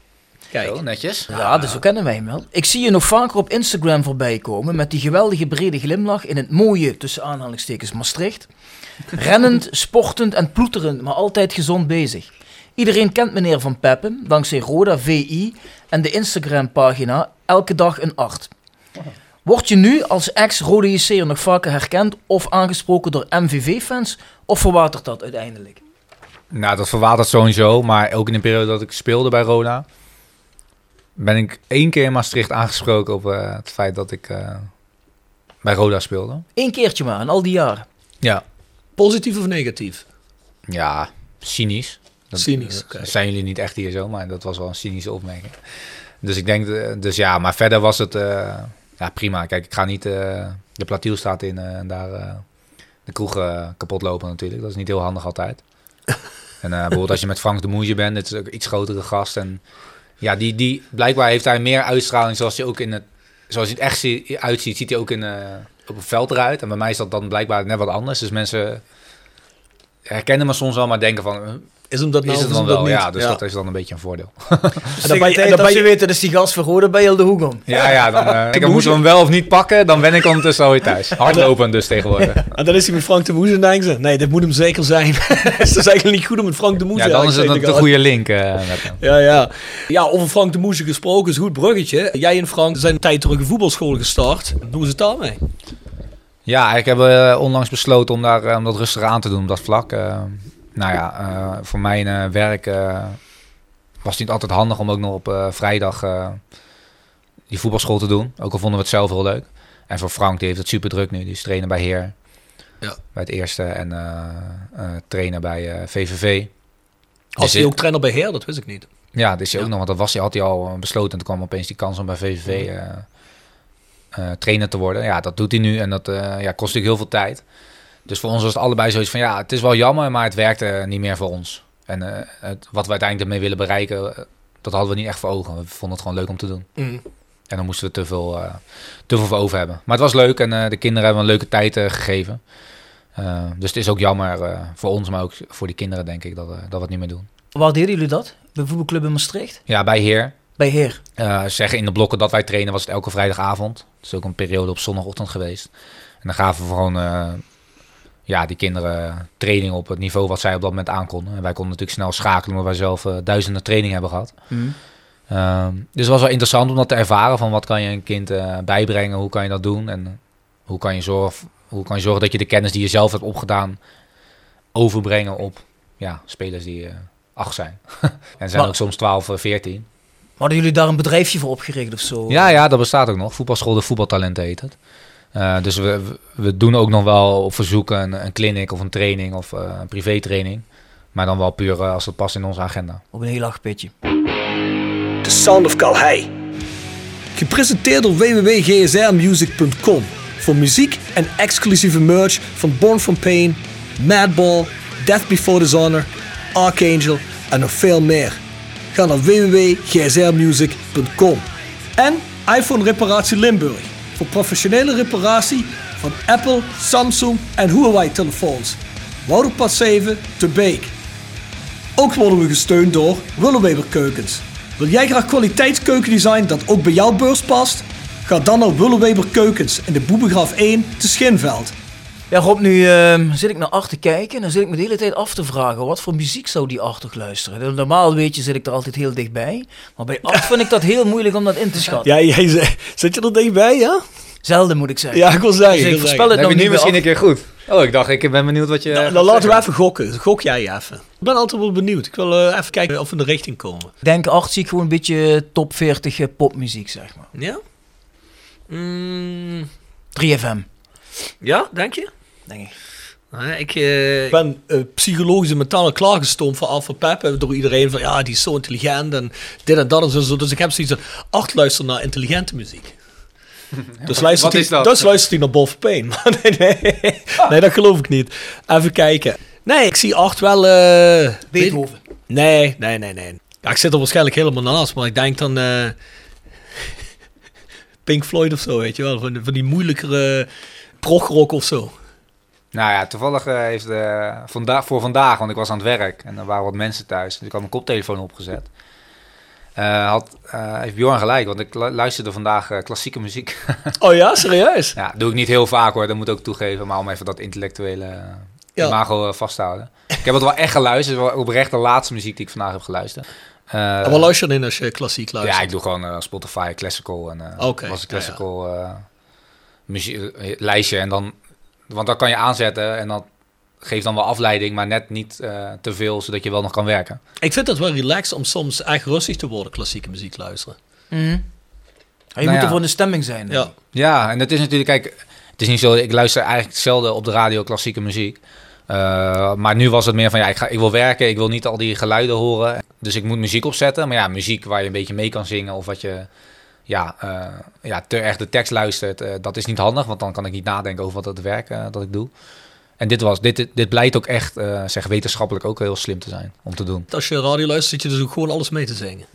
Kijk, Zo, netjes. Ja, dus zo kennen wij hem wel. Ik zie je nog vaker op Instagram voorbij komen met die geweldige brede glimlach in het mooie, tussen aanhalingstekens, Maastricht. <laughs> Rennend, sportend en ploeterend, maar altijd gezond bezig. Iedereen kent meneer Van Peppen, dankzij Roda VI en de Instagram-pagina Elke Dag een Art. Word je nu als ex-Rode JC'er nog vaker herkend of aangesproken door MVV-fans, of verwatert dat uiteindelijk? Nou, dat verwatert sowieso. Maar ook in de periode dat ik speelde bij Roda... ben ik één keer in Maastricht aangesproken op eh, het feit dat ik eh, bij Roda speelde. Eén keertje maar, in al die jaren. Ja. positief of negatief? Ja, cynisch. Dat, Cynisch, zijn jullie niet echt hier zo, maar dat was wel een cynische opmerking. Dus ik denk, eh, dus ja, maar verder was het eh, ja, prima. Kijk, ik ga niet eh, de Platielstraat in eh, en daar eh, de kroeg kapot lopen natuurlijk. Dat is niet heel handig altijd. <laughs> en eh, bijvoorbeeld als je met Frank de Moeje bent, het is ook een iets grotere gast. En Ja, die, die, blijkbaar heeft hij meer uitstraling zoals hij ook in het... Zoals hij het echt zie- uitziet, ziet hij ook in, eh, op het veld eruit. En bij mij is dat dan blijkbaar net wat anders. Dus mensen herkennen me soms wel, maar denken van... Is hem dat nou is het dan dat wel? niet? Ja, dus dat is dan een beetje een voordeel. <laughs> En dan ben je- en dan ben als je je- weet, dat is die van Rode bij heel de hoek om. Ja, ja, dan eh, <laughs> ik moeten we hem wel of niet pakken. Dan ben ik ondertussen alweer thuis. <laughs> Hardlopen dus tegenwoordig. En dan is hij met Frank de Moes en denken ze, nee, dit moet hem zeker zijn. dus dat is eigenlijk niet goed om met Frank de Moes Ja, dan is het een goede link. eh, met hem. Ja, ja. Ja, over Frank de Moes gesproken is een goed bruggetje. Jij en Frank zijn een tijd terug een voetbalschool gestart. Hoe is het daarmee? Ja, ik heb eh, onlangs besloten om, daar, om dat rustiger aan te doen, op dat vlak. Nou ja, eh, voor mijn eh, werk eh, was het niet altijd handig om ook nog op vrijdag die voetbalschool te doen. Ook al vonden we het zelf heel leuk. En voor Frank, die heeft het super druk nu. Die is trainer bij Heer. Ja. Bij het eerste en eh, trainer bij VVV. Als Dus hij ook trainer bij Heer, dat wist ik niet. Ja, dat is hij Ja. ook nog, want dat was hij, had hij al besloten. En toen kwam opeens die kans om bij VVV trainer te worden. Ja, dat doet hij nu en dat ja, kost natuurlijk heel veel tijd. Dus voor ons was het allebei zoiets van, ja, het is wel jammer, maar het werkte niet meer voor ons. En eh, het, wat we uiteindelijk ermee willen bereiken, eh, dat hadden we niet echt voor ogen. We vonden het gewoon leuk om te doen. Mm. En dan moesten we te veel, eh, te veel voor over hebben. Maar het was leuk en de kinderen hebben een leuke tijd gegeven. Dus het is ook jammer voor ons, maar ook voor die kinderen, denk ik, dat, we- dat we het niet meer doen. Waar deden jullie dat? Bij voetbalclub in Maastricht? Ja, bij Heer. Bij Heer. Zeggen in de blokken dat wij trainen was het elke vrijdagavond. Het is ook een periode op zondagochtend geweest. En dan gaven we gewoon ja, die kinderen training op het niveau wat zij op dat moment aankonden. En wij konden natuurlijk snel schakelen, omdat wij zelf eh, duizenden trainingen hebben gehad. Ehm, dus het was wel interessant om dat te ervaren. Van wat kan je een kind eh, bijbrengen, hoe kan je dat doen en hoe kan je, zorgen, hoe kan je zorgen dat je de kennis die je zelf hebt opgedaan overbrengen op ja, spelers die eh, acht zijn. <laughs> en zijn Maar- ook soms 12, eh, 14. Hadden jullie daar een bedrijfje voor opgericht of zo? Ja, ja, dat bestaat ook nog. Voetbalschool de voetbaltalenten heet het. Eh, dus we, we- doen ook nog wel op verzoek een, een clinic of een training of eh, een privé-training. Maar dan wel puur eh, als het past in onze agenda. Op een heel laag pitje. The Sound of Calhei. Gepresenteerd door www.gsrmusic.com. Voor muziek en exclusieve merch van Born From Pain, Madball, Death Before Dishonor, Archangel en nog veel meer. Ga naar www.gsrmusic.com. En iPhone Reparatie Limburg. Voor professionele reparatie van Apple, Samsung en Huawei telefoons. Wouderpad 7 te Beek. Ook worden we gesteund door Willeweber Keukens. Wil jij graag kwaliteitskeukendesign dat ook bij jouw beurs past? Ga dan naar Willeweber Keukens in de Boebegraaf 1 te Schinveld. Ja, Rob, nu ehm, zit ik naar Art te kijken en dan zit ik me de hele tijd af te vragen, wat voor muziek zou die toch luisteren? Normaal weet je, zit ik er altijd heel dichtbij, maar bij Art <laughs> vind ik dat heel moeilijk om dat in te schatten. Ja, jij zit je er dichtbij, ja? Zelden moet ik zeggen. Ja, ik wil zeggen. Dus ik wil voorspel zeggen. het nou niet bij Art. keer goed. Oh, ik dacht, ik ben benieuwd wat je... Nou, dan laten we even gokken. Gok jij even. Ik ben altijd wel benieuwd. Ik wil eh, even kijken of we in de richting komen. Ik denk Art zie ik gewoon een beetje top 40 eh, popmuziek, zeg maar. Ja? Mm, 3FM, ja, denk je? Denk ik. Nou, ik eh, ben eh, psychologisch en mentaal klaargestoomd voor Alpha Pep. Door iedereen van ja, die is zo intelligent en dit en dat en zo. Dus ik heb zoiets van, acht luister naar intelligente muziek. <laughs> Dus luistert hij, dat? Dus luistert hij naar Bob Pain. <laughs> Maar nee, nee, nee, dat geloof ik niet. Even kijken. Nee, ik zie acht wel... eh, Beethoven. weet- Nee, nee, nee, nee. Ja, ik zit er waarschijnlijk helemaal naast, maar ik denk dan... eh, <laughs> Pink Floyd of zo, weet je wel. Van, van die moeilijkere progrock of zo. Nou ja, toevallig eh, heeft vanda voor vandaag, want ik was aan het werk en er waren wat mensen thuis. Dus ik had mijn koptelefoon opgezet. Eh, had, heeft Bjorn gelijk, want ik lu- luisterde vandaag klassieke muziek. <laughs> Oh ja, serieus? ja, doe ik niet heel vaak hoor, dat moet ik ook toegeven. Maar om even dat intellectuele Ja. imago vast te houden. Ik heb het wel echt geluisterd. Het is wel oprecht de laatste muziek die ik vandaag heb geluisterd. En wat luister je in als je klassiek luistert? ja, ik doe gewoon Spotify Classical en Oké, was een ja, ja. Classical muzie- eh, lijstje. En dan, want dat kan je aanzetten en dat geeft dan wel afleiding, maar net niet eh, te veel, zodat je wel nog kan werken. Ik vind het wel relaxed om soms echt rustig te worden, klassieke muziek luisteren. Ja, je Nou moet ja. er voor in de stemming zijn. Ja. Ja, en het is natuurlijk, kijk, het is niet zo, ik luister eigenlijk zelden op de radio klassieke muziek. Eh, maar nu was het meer van, ja, ik, ga, ik wil werken, ik wil niet al die geluiden horen. Dus ik moet muziek opzetten. Maar ja, muziek waar je een beetje mee kan zingen of wat je, ja, eh, ja te erg de tekst luistert, eh, dat is niet handig. Want dan kan ik niet nadenken over wat het werk eh, dat ik doe. En dit, was, dit, dit blijkt ook echt, zeg wetenschappelijk ook heel slim te zijn om te doen. Als je radio luistert, zit je dus ook gewoon alles mee te zingen.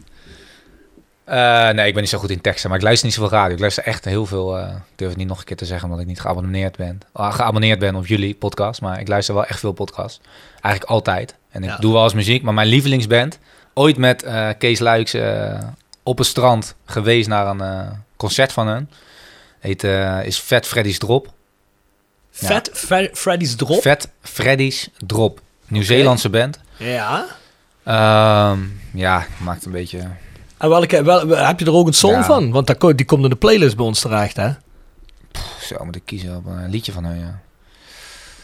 Nee, ik ben niet zo goed in teksten, maar ik luister niet zoveel radio. Ik luister echt heel veel. ik durf het niet nog een keer te zeggen omdat ik niet geabonneerd ben. Ah, geabonneerd ben op jullie podcast, maar ik luister wel echt veel podcasts. Eigenlijk altijd. En ik Ja. doe wel eens muziek, maar mijn lievelingsband, ooit met Kees Luiks op het strand geweest naar een eh, concert van hen. Heet, eh, is Fat Freddy's Drop. Ja. Vet Fre- Freddy's Drop. Fat Freddy's Drop. Nieuw-Zeelandse band. Ja. Ehm, ja, maakt een beetje... En welke, wel, heb je er ook een song Ja. van? Want dat, die komt in de playlist bij ons terecht, hè? Zo, moet ik kiezen op een liedje van hun, ja.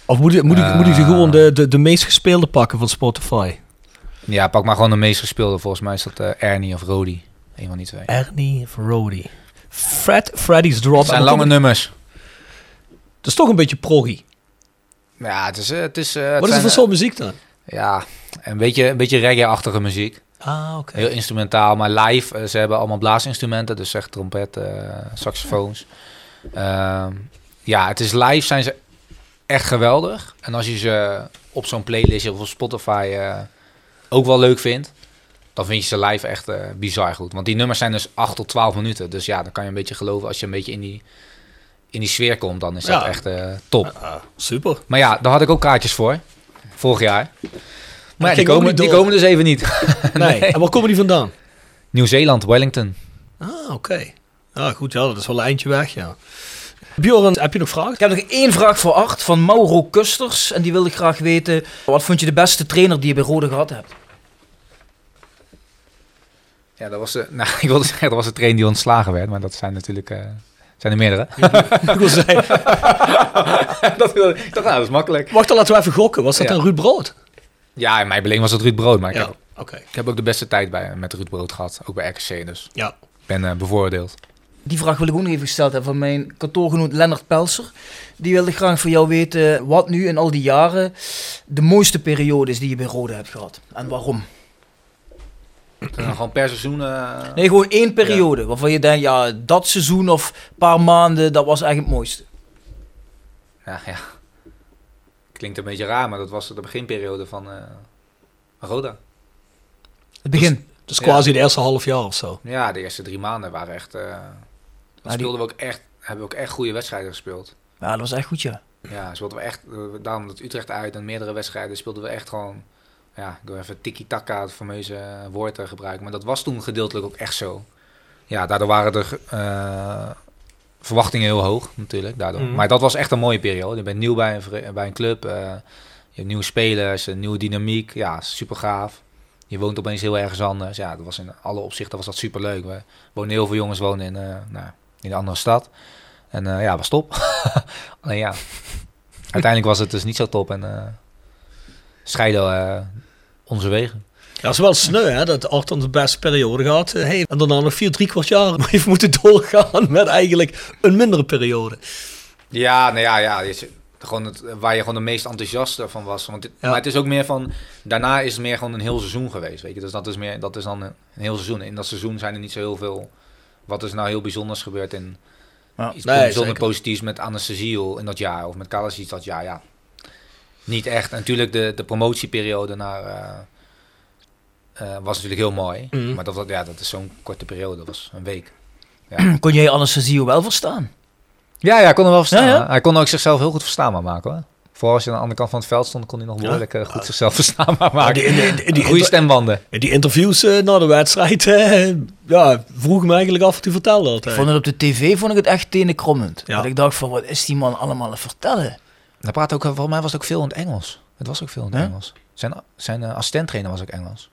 Of moet je, moet je, moet Eh. gewoon de, de, de meest gespeelde pakken van Spotify? Ja, pak maar gewoon de meest gespeelde. Volgens mij is dat eh, Ernie of Rody. Een van die twee. Ernie of Rody. Fred Freddy's Drop. Het zijn lange nummers. Dat is toch een beetje proggy. Ja, het is... eh, Het is eh, het Wat is er voor soort muziek dan? eh, Ja, een beetje, een beetje reggae-achtige muziek. Ah, oké. Heel instrumentaal, maar live. ze hebben allemaal blaasinstrumenten. Dus echt trompet, saxofoons. Ehm, ja, het is live zijn ze echt geweldig. En als je ze op zo'n playlist of op Spotify ook wel leuk vindt... dan vind je ze live echt eh, bizar goed. Want die nummers zijn dus 8 tot 12 minuten. Dus ja, dan kan je een beetje geloven als je een beetje in die, in die sfeer komt. Dan is dat Ja. echt eh, top. Ah, super. Maar ja, daar had ik ook kaartjes voor. Vorig jaar. Maar ja, die, komen, die komen dus even niet. <laughs> Nee. En waar komen die vandaan? Nieuw-Zeeland, Wellington. Ah, oké. Ah, goed, ja, dat is wel een eindje weg, ja. Bjorn, heb je nog vragen? Ik heb nog één vraag voor Art van Mauro Kusters. En die wilde graag weten, wat vond je de beste trainer die je bij Rode gehad hebt? Ja, dat was, de, <laughs> nou, ik wilde zeggen, dat was de trainer die ontslagen werd. Maar dat zijn natuurlijk... eh, zijn er meerdere. Ik <laughs> wil zeggen, dat, ik dacht, nou, dat is makkelijk. wacht, dan laten we even gokken. Was dat Ja. een Ruud Brood? Ja, in mijn beleving was het Ruud Brood. Maar ik, Ja, heb, oké. ik heb ook de beste tijd bij, met Ruud Brood gehad. Ook bij RKC, dus Ja. ik ben eh, bevoordeeld. Die vraag wil ik ook nog even gesteld hebben van mijn kantoorgenoot Lennart Pelser. Die wilde graag van jou weten wat nu in al die jaren de mooiste periode is die je bij Rode hebt gehad. En waarom? Gewoon per seizoen... eh, Nee, gewoon één periode waarvan je denkt, ja, dat seizoen of een paar maanden, dat was eigenlijk het mooiste. Ja, ja. Klinkt een beetje raar, maar dat was de beginperiode van eh, Roda. Het begin. Dus quasi de eerste half jaar of zo. Ja, de eerste drie maanden waren echt... dan die- speelden we ook echt, hebben we ook echt goede wedstrijden gespeeld. Ja, dat was echt goed, ja. Ja, speelden we echt... Daarom dat Utrecht uit en meerdere wedstrijden speelden we echt gewoon... Ja, ik wil even tiki-taka, het fameuze eh, woord gebruiken. Maar dat was toen gedeeltelijk ook echt zo. Ja, daardoor waren de eh, verwachtingen heel hoog natuurlijk. Daardoor. Mhm. Maar dat was echt een mooie periode. Je bent nieuw bij een, bij een club. eh, je hebt nieuwe spelers, een nieuwe dynamiek. Ja, super gaaf. Je woont opeens heel ergens anders. Ja, dat was in alle opzichten was dat super leuk. We wonen heel veel jongens wonen in, nou, in een andere stad. En ja, was top. <laughs> Alleen ja, <laughs> uiteindelijk was het dus niet zo top. En scheiden eh, onze wegen. Ja, dat is wel sneu, hè, dat Arton de beste periode gehad eh, heeft. En daarna nog vier, drie kwart jaar <laughs> heeft moeten doorgaan met eigenlijk een mindere periode. Ja, nou ja, ja. Gewoon het, waar je gewoon de meest enthousiast van was. Want dit- Ja. Maar het is ook meer van... Daarna is het meer gewoon een heel seizoen geweest, weet je. Dus dat is, meer, dat is dan een, een heel seizoen. In dat seizoen zijn er niet zo heel veel... Wat is nou heel bijzonders gebeurd in... Ja. Iets Nee, bijzonder zeker. positiefs met Anastasiel in dat jaar. Of met Kalasic dat jaar, ja. Niet echt. En natuurlijk de, de promotieperiode naar... eh, eh, was natuurlijk heel mooi. Mhm. Maar dat, ja, dat is zo'n korte periode. Dat was een week. <clears throat> Kon jij anesthesie wel verstaan? Ja, ja, hij kon hem wel verstaan. Ja, ja? Hij kon ook zichzelf heel goed verstaanbaar maken hoor. Vooral als je aan de andere kant van het veld stond, kon hij nog behoorlijk eh, goed zichzelf verstaanbaar maken. die- die Goede stembanden. In die interviews eh, na de wedstrijd, eh, ja, vroeg me eigenlijk af wat hij vertelde Ik altijd. vond het op de tv vond ik het echt tenenkrommend. Ja. Dat ik dacht van, wat is die man allemaal aan het vertellen? Hij praatte ook, volgens mij was het ook veel in het Engels. Het was ook veel in het? Engels. Zijn, zijn uh, assistenttrainer was ook Engels.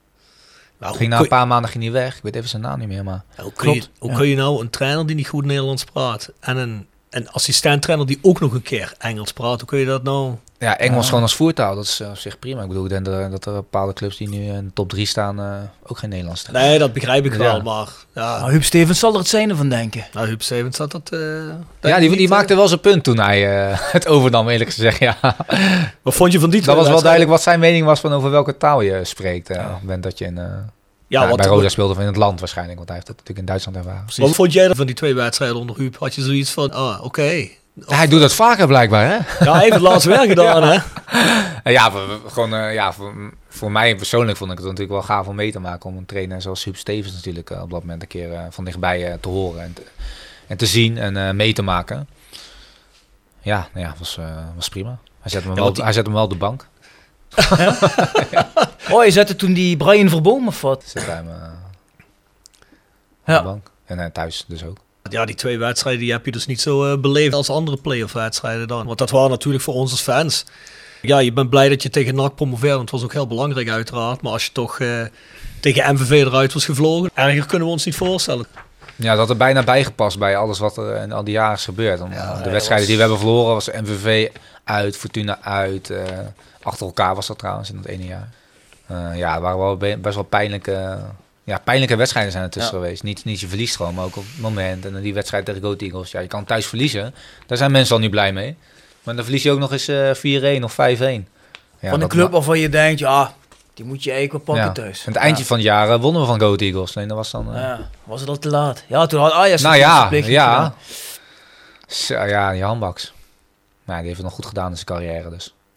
Nou, ging na een paar maanden ging hij weg. Ik weet even zijn naam niet meer, maar... hoe kun je, hoe kun je nou een trainer die niet goed Nederlands praat en een, een assistent-trainer die ook nog een keer Engels praat, hoe kun je dat nou? Ja, Engels Ja. gewoon als voertaal, dat is eh, op zich prima. Ik bedoel, ik denk dat er, dat er bepaalde clubs die nu in de top 3 staan eh, ook geen Nederlands trainen. Nee, dat begrijp ik Ja. wel, maar ja, Nou, Huub Stevens zal er het zijne van denken. nou, Huub Stevens had dat... eh, Ja, die, niet, die eh. maakte wel zijn punt toen hij eh, <laughs> het overnam, eerlijk gezegd. Ja. Wat vond je van die Dat was wel duidelijk wat zijn mening was van over welke taal je spreekt. eh, op het moment dat je in, eh, Ja, ja, wat, bij Roda speelde of in het land waarschijnlijk. Want hij heeft het natuurlijk in Duitsland ervaren. wat vond jij van die twee wedstrijden onder Huub? Had je zoiets van, ah, oké, Hij doet dat vaker blijkbaar, hè? Ja, hij heeft het laatst weer gedaan, <laughs> hè? Eh, Ja, voor, voor- gewoon, eh, ja voor, voor mij persoonlijk vond ik het natuurlijk wel gaaf om mee te maken. Om een trainer zoals Huub Stevens natuurlijk eh, op dat moment een keer eh, van dichtbij eh, te horen en te, en te zien en eh, mee te maken. Ja, nou ja, was, eh, was prima. Hij zette, hem Ja, wel, die- hij zette hem wel op de bank. Oh, je zette toen die Brian Verboom of wat? Zette hij hem eh, op Ja. de bank. En eh, thuis dus ook. Ja, die twee wedstrijden die heb je dus niet zo eh, beleefd als andere playoff wedstrijden dan. Want dat waren natuurlijk voor ons als fans. Ja, je bent blij dat je tegen NAC promoveert, want het was ook heel belangrijk uiteraard. Maar als je toch tegen MVV eruit was gevlogen, erger kunnen we ons niet voorstellen. Ja, dat er bijna bijgepast bij alles wat er in al die jaren is gebeurd. Ja, de wedstrijden was- die we hebben verloren was MVV uit, Fortuna uit. eh, achter elkaar was dat trouwens in het ene jaar. Eh, ja, waren wel be- best wel pijnlijke, ja, pijnlijke wedstrijden zijn er tussen Ja. geweest. Niet, niet je verliest gewoon, maar ook op het moment. En dan die wedstrijd tegen Goat Eagles. Ja, je kan thuis verliezen. Daar zijn mensen al niet blij mee. Maar dan verlies je ook nog eens eh 4-1 of 5-1. Ja, van een dat club ma- waarvan je denkt, ja, die moet je eigenlijk wel pakken ja. thuis. En het eindje ja. van het jaar eh, wonnen we van Goat Eagles. Nee, dat was dan... Ja, was het al te laat? Ja, toen had Ajax Nou ja, ja. Zo, ja, die handbaks. Maar die heeft het nog goed gedaan in zijn carrière, dus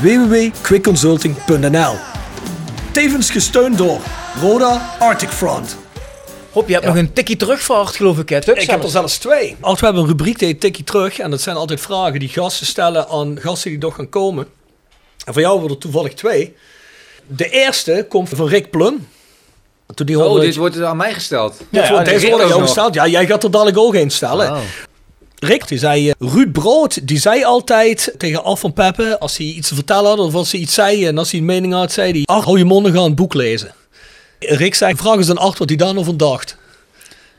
www.quickconsulting.nl Tevens gesteund door Roda Arctic Front. Hop, je hebt Ja. nog een tikkie terugvaart, geloof ik. Hè? Ik heb er zelfs. twee. Als we hebben een rubriek die heet Tikkie Terug. En dat zijn altijd vragen die gasten stellen aan gasten die nog gaan komen. En voor jou worden er toevallig twee. De eerste komt van Rick Plum. Toen die Oh, dit wordt aan mij gesteld. Ja, ja, wordt aan ook jou gesteld. Ja, jij gaat er dadelijk ook een stellen. Oh. Rick, die zei, eh, Ruud Brood, die zei altijd tegen Af van Peppe, als hij iets te vertellen had of als hij iets zei en als hij een mening had, zei hij, ach, hou je mond en ga een boek lezen. Rick zei, vraag eens aan Art wat hij daar nou van dacht.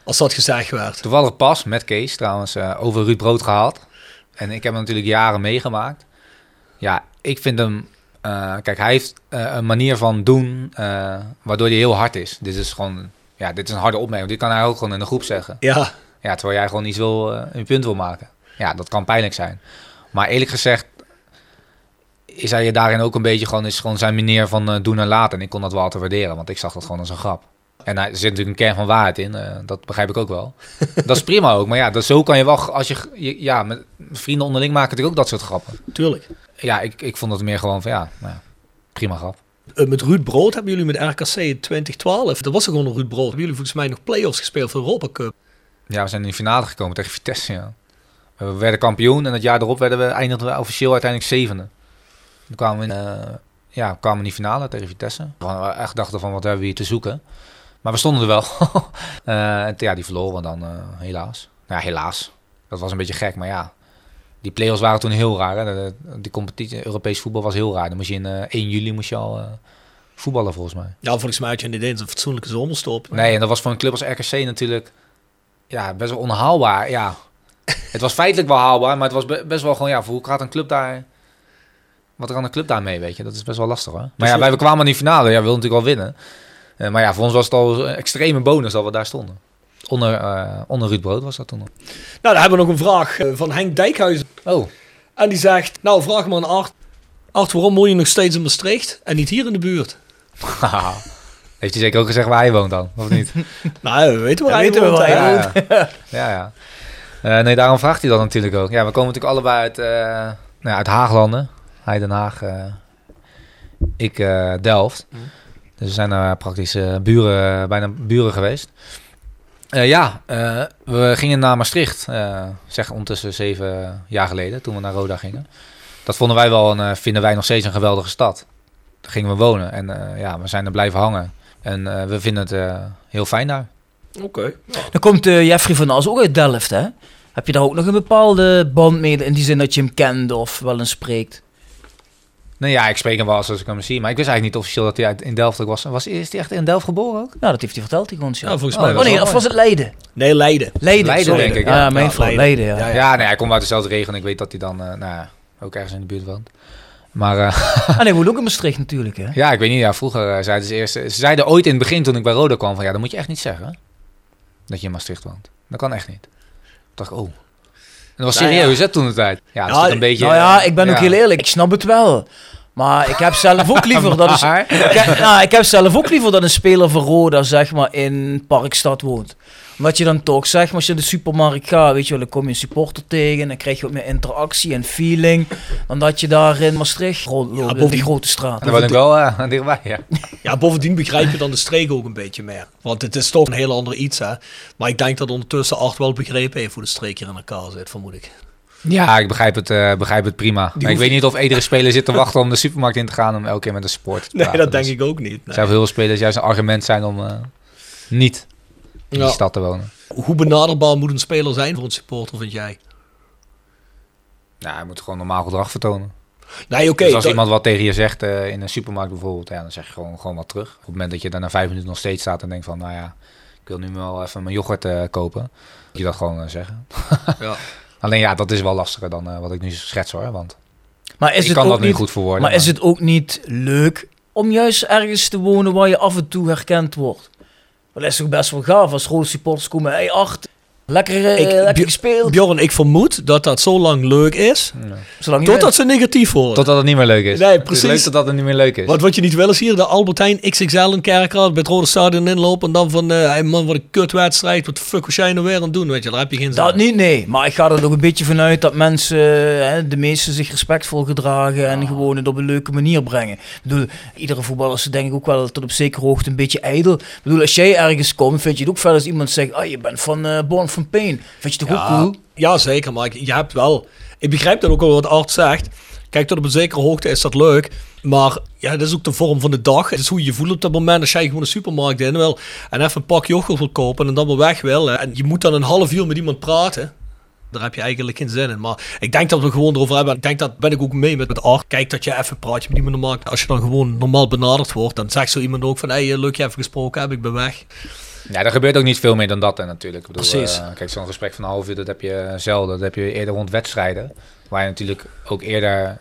Als dat gezegd werd. Toevallig pas met Kees trouwens eh, over Ruud Brood gehad. En ik heb hem natuurlijk jaren meegemaakt. Ja, ik vind hem... eh, kijk, hij heeft eh, een manier van doen eh, waardoor hij heel hard is. Dit is gewoon... Ja, dit is een harde opmerking. Dit kan hij ook gewoon in de groep zeggen. Ja, Ja, terwijl jij gewoon iets wil, eh, een punt wil maken. Ja, dat kan pijnlijk zijn. Maar eerlijk gezegd is hij je daarin ook een beetje gewoon, is gewoon zijn manier van eh, doen en laten. En ik kon dat wel altijd waarderen, want ik zag dat gewoon als een grap. En daar zit natuurlijk een kern van waarheid in, eh, dat begrijp ik ook wel. <laughs> dat is prima ook, maar ja, dat, zo kan je wel, als je, je- ja, met vrienden onderling maken natuurlijk ook dat soort grappen. tuurlijk. Ja, ik, ik vond het meer gewoon van, ja, nou ja prima grap. Met Ruud Brood hebben jullie met RKC in 2012, dat was er gewoon een Ruud Brood, hebben jullie volgens mij nog play-offs gespeeld voor Europa Cup. Ja, we zijn in de finale gekomen tegen Vitesse, ja. We werden kampioen en het jaar erop werden we, eindigden we officieel uiteindelijk zevende. Toen kwamen we in, eh, ja, kwamen in die finale tegen Vitesse. We we echt dachten van, wat hebben we hier te zoeken? Maar we stonden er wel. <laughs> Eh, en ja, die verloren dan, eh, helaas. Nou ja, helaas. Dat was een beetje gek, maar ja. Die play-offs waren toen heel raar. Hè? De- de- Die competitie, Europees voetbal was heel raar. Dan moest je in eh, 1 juli moest je al voetballen, volgens mij. Ja, volgens mij had je niet eens een fatsoenlijke zomerstop. Nee, en dat was voor een club als RKC natuurlijk ja, best wel onhaalbaar. Ja. het was feitelijk wel haalbaar, maar het was be- best wel gewoon, ja, voor hoe gaat een club daar... Wat kan een club daarmee, weet je? Dat is best wel lastig, hoor. Maar ja, wij kwamen in die finale. Ja, we wilden natuurlijk wel winnen. Eh, maar ja, voor ons was het al een extreme bonus dat we daar stonden. Onder, eh, onder Ruud Brood was dat toen nog. Nou, dan hebben we nog een vraag eh, van Henk Dijkhuizen. Oh, En die zegt, nou vraag me aan Art. Art, waarom woon je nog steeds in Maastricht en niet hier in de buurt? <laughs> heeft hij zeker ook gezegd waar hij woont dan, of niet? <laughs> Nou, we weten waar Ja, hij weten we woont, hij ja, ja. <laughs> ja, ja. Eh, nee, daarom vraagt hij dat natuurlijk ook. Ja, we komen natuurlijk allebei uit, eh, nou ja, uit Haaglanden. Hij Den Haag, eh, ik Delft. Dus we zijn praktisch buren, bijna buren geweest. Ja, we gingen naar Maastricht, zeg ondertussen zeven jaar geleden, toen we naar Roda gingen. Dat vonden wij wel, een, vinden wij nog steeds een geweldige stad. Daar gingen we wonen en ja, we zijn er blijven hangen. En eh, we vinden het eh, heel fijn daar. Oké. Dan komt eh, Jeffrey van As ook uit Delft, hè? Heb je daar ook nog een bepaalde band mee in die zin dat je hem kent of wel eens spreekt? Nee, ja, ik spreek hem wel als ik hem zie. Maar ik wist eigenlijk niet officieel dat hij uit, in Delft ook was. was. Is hij echt in Delft geboren ook? Nou, dat heeft hij verteld, die ons. Ja. Ja, volgens Oh, mij oh nee, dat- of was het Leiden? Nee, Leiden. Leiden, Leiden, sorry. denk ik, Ja, ja. mijn Ja, fout, Leiden. Leiden, ja. Ja, Ja, nee, hij komt uit dezelfde regio. En ik weet dat hij dan eh, nou, ja, ook ergens in de buurt woont. Maar eh, <laughs> Ah nee, woont ook in Maastricht natuurlijk, hè? ja, ik weet niet. Ja, vroeger eh, zeiden ze eerst... Ze zeiden ooit in het begin toen ik bij Roda kwam van... Ja, dat moet je echt niet zeggen. Dat je in Maastricht woont. Dat kan echt niet. Toen dacht ik, oh. En dat was Nou ja. serieus, hè, toen de tijd. Ja, dat is Ja, een beetje... Nou ja, ik ben ja. ook heel eerlijk, ik snap het wel. Maar ik heb zelf ook liever dat een, <laughs> Maar- ik, heb, nou, ik heb zelf ook liever dat een speler van Roda zeg maar in Parkstad woont. Omdat je dan toch zeg maar als je in de supermarkt gaat, weet je wel, dan kom je een supporter tegen en dan krijg je wat meer interactie en feeling dan dat je daar in Maastricht rondloopt, in die grote straat. Dan woon ik wel eh, dichtbij, ja. Ja, bovendien begrijp je dan de streek ook een beetje meer. Want het is toch een heel ander iets, hè. Maar ik denk dat ondertussen Art wel begrepen heeft hoe de streek hier in elkaar zit, vermoed ik. Ja, ik begrijp het, eh, begrijp het prima. Maar ik weet niet of iedere speler zit te wachten om de supermarkt in te gaan om elke keer met een support te Nee, dat denk Dus ik ook niet. Er nee. zijn heel veel spelers juist een argument zijn om eh, niet in Ja. die stad te wonen. Hoe benaderbaar moet een speler zijn voor een supporter, vind jij? Ja, hij moet gewoon normaal gedrag vertonen. Nee, oké. dus als dat- iemand wat tegen je zegt eh, in een supermarkt bijvoorbeeld, ja, dan zeg je gewoon, gewoon wat terug. Op het moment dat je daar na vijf minuten nog steeds staat en denkt van, nou ja, ik wil nu wel even mijn yoghurt eh, kopen. Moet je dat gewoon eh, zeggen. <laughs> Ja. Alleen ja, dat is wel lastiger dan eh, wat ik nu schets hoor. Want Maar is ik het kan ook dat nu niet, goed verwoorden. maar is het ook niet leuk om juist ergens te wonen waar je af en toe herkend wordt? Dat is toch best wel gaaf als rode supporters komen. Hey, acht, lekker, eh, Ik- lekker gespeeld. Bjorn, ik vermoed dat dat zo lang leuk is, Ja. Totdat ze negatief worden. Totdat het niet meer leuk is. Nee, Het is precies. leuk totdat het niet meer leuk is. Wat, wat je niet wil is hier de Albertijn XXL in Kerkrade bij het Rode Stadion inlopen en dan van, eh hey man, wat een kutwedstrijd, wat de fuck was jij nou weer aan het doen, weet je, daar heb je geen zin Dat niet, nee. Maar ik ga er ook een beetje vanuit dat mensen, eh, hè, de meesten zich respectvol gedragen en gewoon het op een leuke manier brengen. Ik bedoel, iedere voetballer is denk ik ook wel tot op zekere hoogte een beetje ijdel. Ik bedoel, als jij ergens komt, vind je het ook fijn als iemand zegt, ah, je bent van eh Born from Pain. Vind je het toch ook Ja, cool? ja, zeker, maar je hebt wel, ik begrijp dat ook wel wat Art zegt. Kijk, tot op een zekere hoogte is dat leuk. Maar ja, dat is ook de vorm van de dag. Het is hoe je je voelt op dat moment als jij gewoon de supermarkt in wil. En even een pak yoghurt wil kopen en dan weer weg wil. En je moet dan een half uur met iemand praten. Daar heb je eigenlijk geen zin in. Maar ik denk dat we gewoon erover hebben. Ik denk dat ben ik ook mee met, met Art. Kijk dat je even praat met iemand markt. Als je dan gewoon normaal benaderd wordt, dan zegt zo iemand ook van... Hé, hey, leuk je even gesproken hebben, ik ben weg. Ja, er gebeurt ook niet veel meer dan dat hè, natuurlijk. Ik bedoel, Precies. eh, kijk, zo'n gesprek van een half uur, dat heb je zelden. Dat heb je eerder rond wedstrijden. Waar je natuurlijk ook eerder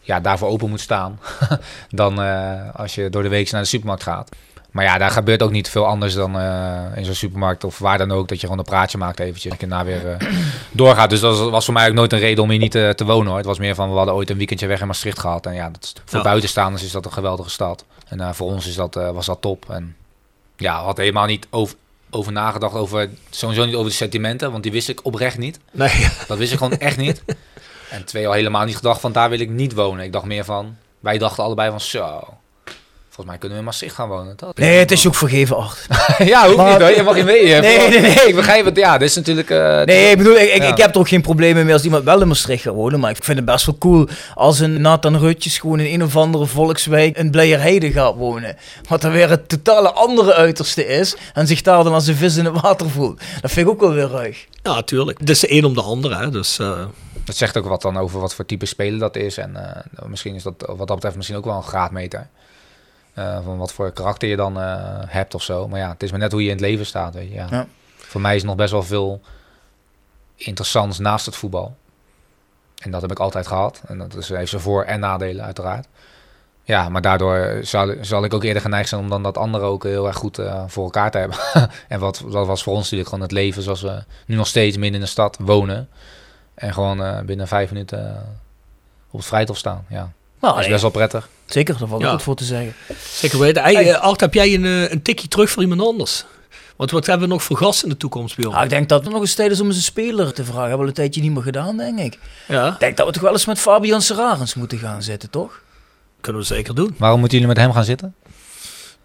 ja, daarvoor open moet staan. <laughs> dan eh, als je door de week naar de supermarkt gaat. Maar ja, daar gebeurt ook niet veel anders dan eh, in zo'n supermarkt of waar dan ook. Dat je gewoon een praatje maakt eventjes en daarna weer eh, <clears throat> doorgaat. Dus dat was- was voor mij ook nooit een reden om hier niet te, te wonen hoor. Het was meer van, we hadden ooit een weekendje weg in Maastricht gehad. En ja, dat voor Ja. buitenstaanders is dat een geweldige stad. En eh, voor ons is dat, eh, was dat top. En ja, had helemaal niet over, over nagedacht. Over, sowieso niet over de sentimenten, want die wist ik oprecht niet. Nee, <laughs> Dat wist ik gewoon echt niet. En twee al helemaal niet gedacht van daar wil ik niet wonen. Ik dacht meer van, wij dachten allebei van zo. Volgens mij kunnen we in Maastricht gaan wonen. Dat Nee, het is ook vergeven, Art. <laughs> ja, hoeft Maar- niet hoor. Je mag in mee. <laughs> Nee, nee, nee. <laughs> Ik begrijp het. Ja, dit is natuurlijk... eh, Nee, ik bedoel, ik, ik, Ja. ik heb er ook geen problemen mee als iemand wel in Maastricht gaat wonen. Maar ik vind het best wel cool als een Nathan Rutjes gewoon in een of andere volkswijk in Blijerheide gaat wonen. Wat dan weer het totale andere uiterste is. En zich daar dan als een vis in het water voelt. Dat vind ik ook wel weer ruig. ja, natuurlijk. Het is de een om de ander, hè. Dus eh, Dat zegt ook wat dan over wat voor type speler dat is. En eh, misschien is dat wat dat betreft misschien ook wel een graadmeter. Eh, van wat voor karakter je dan eh, hebt of zo. Maar ja, het is maar net hoe je in het leven staat. Weet je. Ja. Ja. Voor mij is nog best wel veel interessants naast het voetbal. En dat heb ik altijd gehad. En dat is, heeft zijn voor- en nadelen uiteraard. Ja, maar daardoor zal, zal ik ook eerder geneigd zijn om dan dat andere ook heel erg goed eh, voor elkaar te hebben. <laughs> en wat, dat was voor ons natuurlijk gewoon het leven zoals we nu nog steeds midden in de stad wonen. En gewoon binnen vijf minuten op het vrijthof staan. Ja, Nou, dat is best wel prettig. Zeker, daar valt Ja. ook goed voor te zeggen. zeker weten. Hey, eh, Art, heb jij een, eh, een tikje terug voor iemand anders? Want wat hebben we nog voor gasten in de toekomst, Bjorn? Nou, ik denk dat het nog eens tijd is om eens een speler te vragen. Hebben we een tijdje niet meer gedaan, denk ik. Ja, Ik denk dat we toch wel eens met Fabian Serarens moeten gaan zitten, toch? kunnen we zeker doen. Waarom moeten jullie met hem gaan zitten?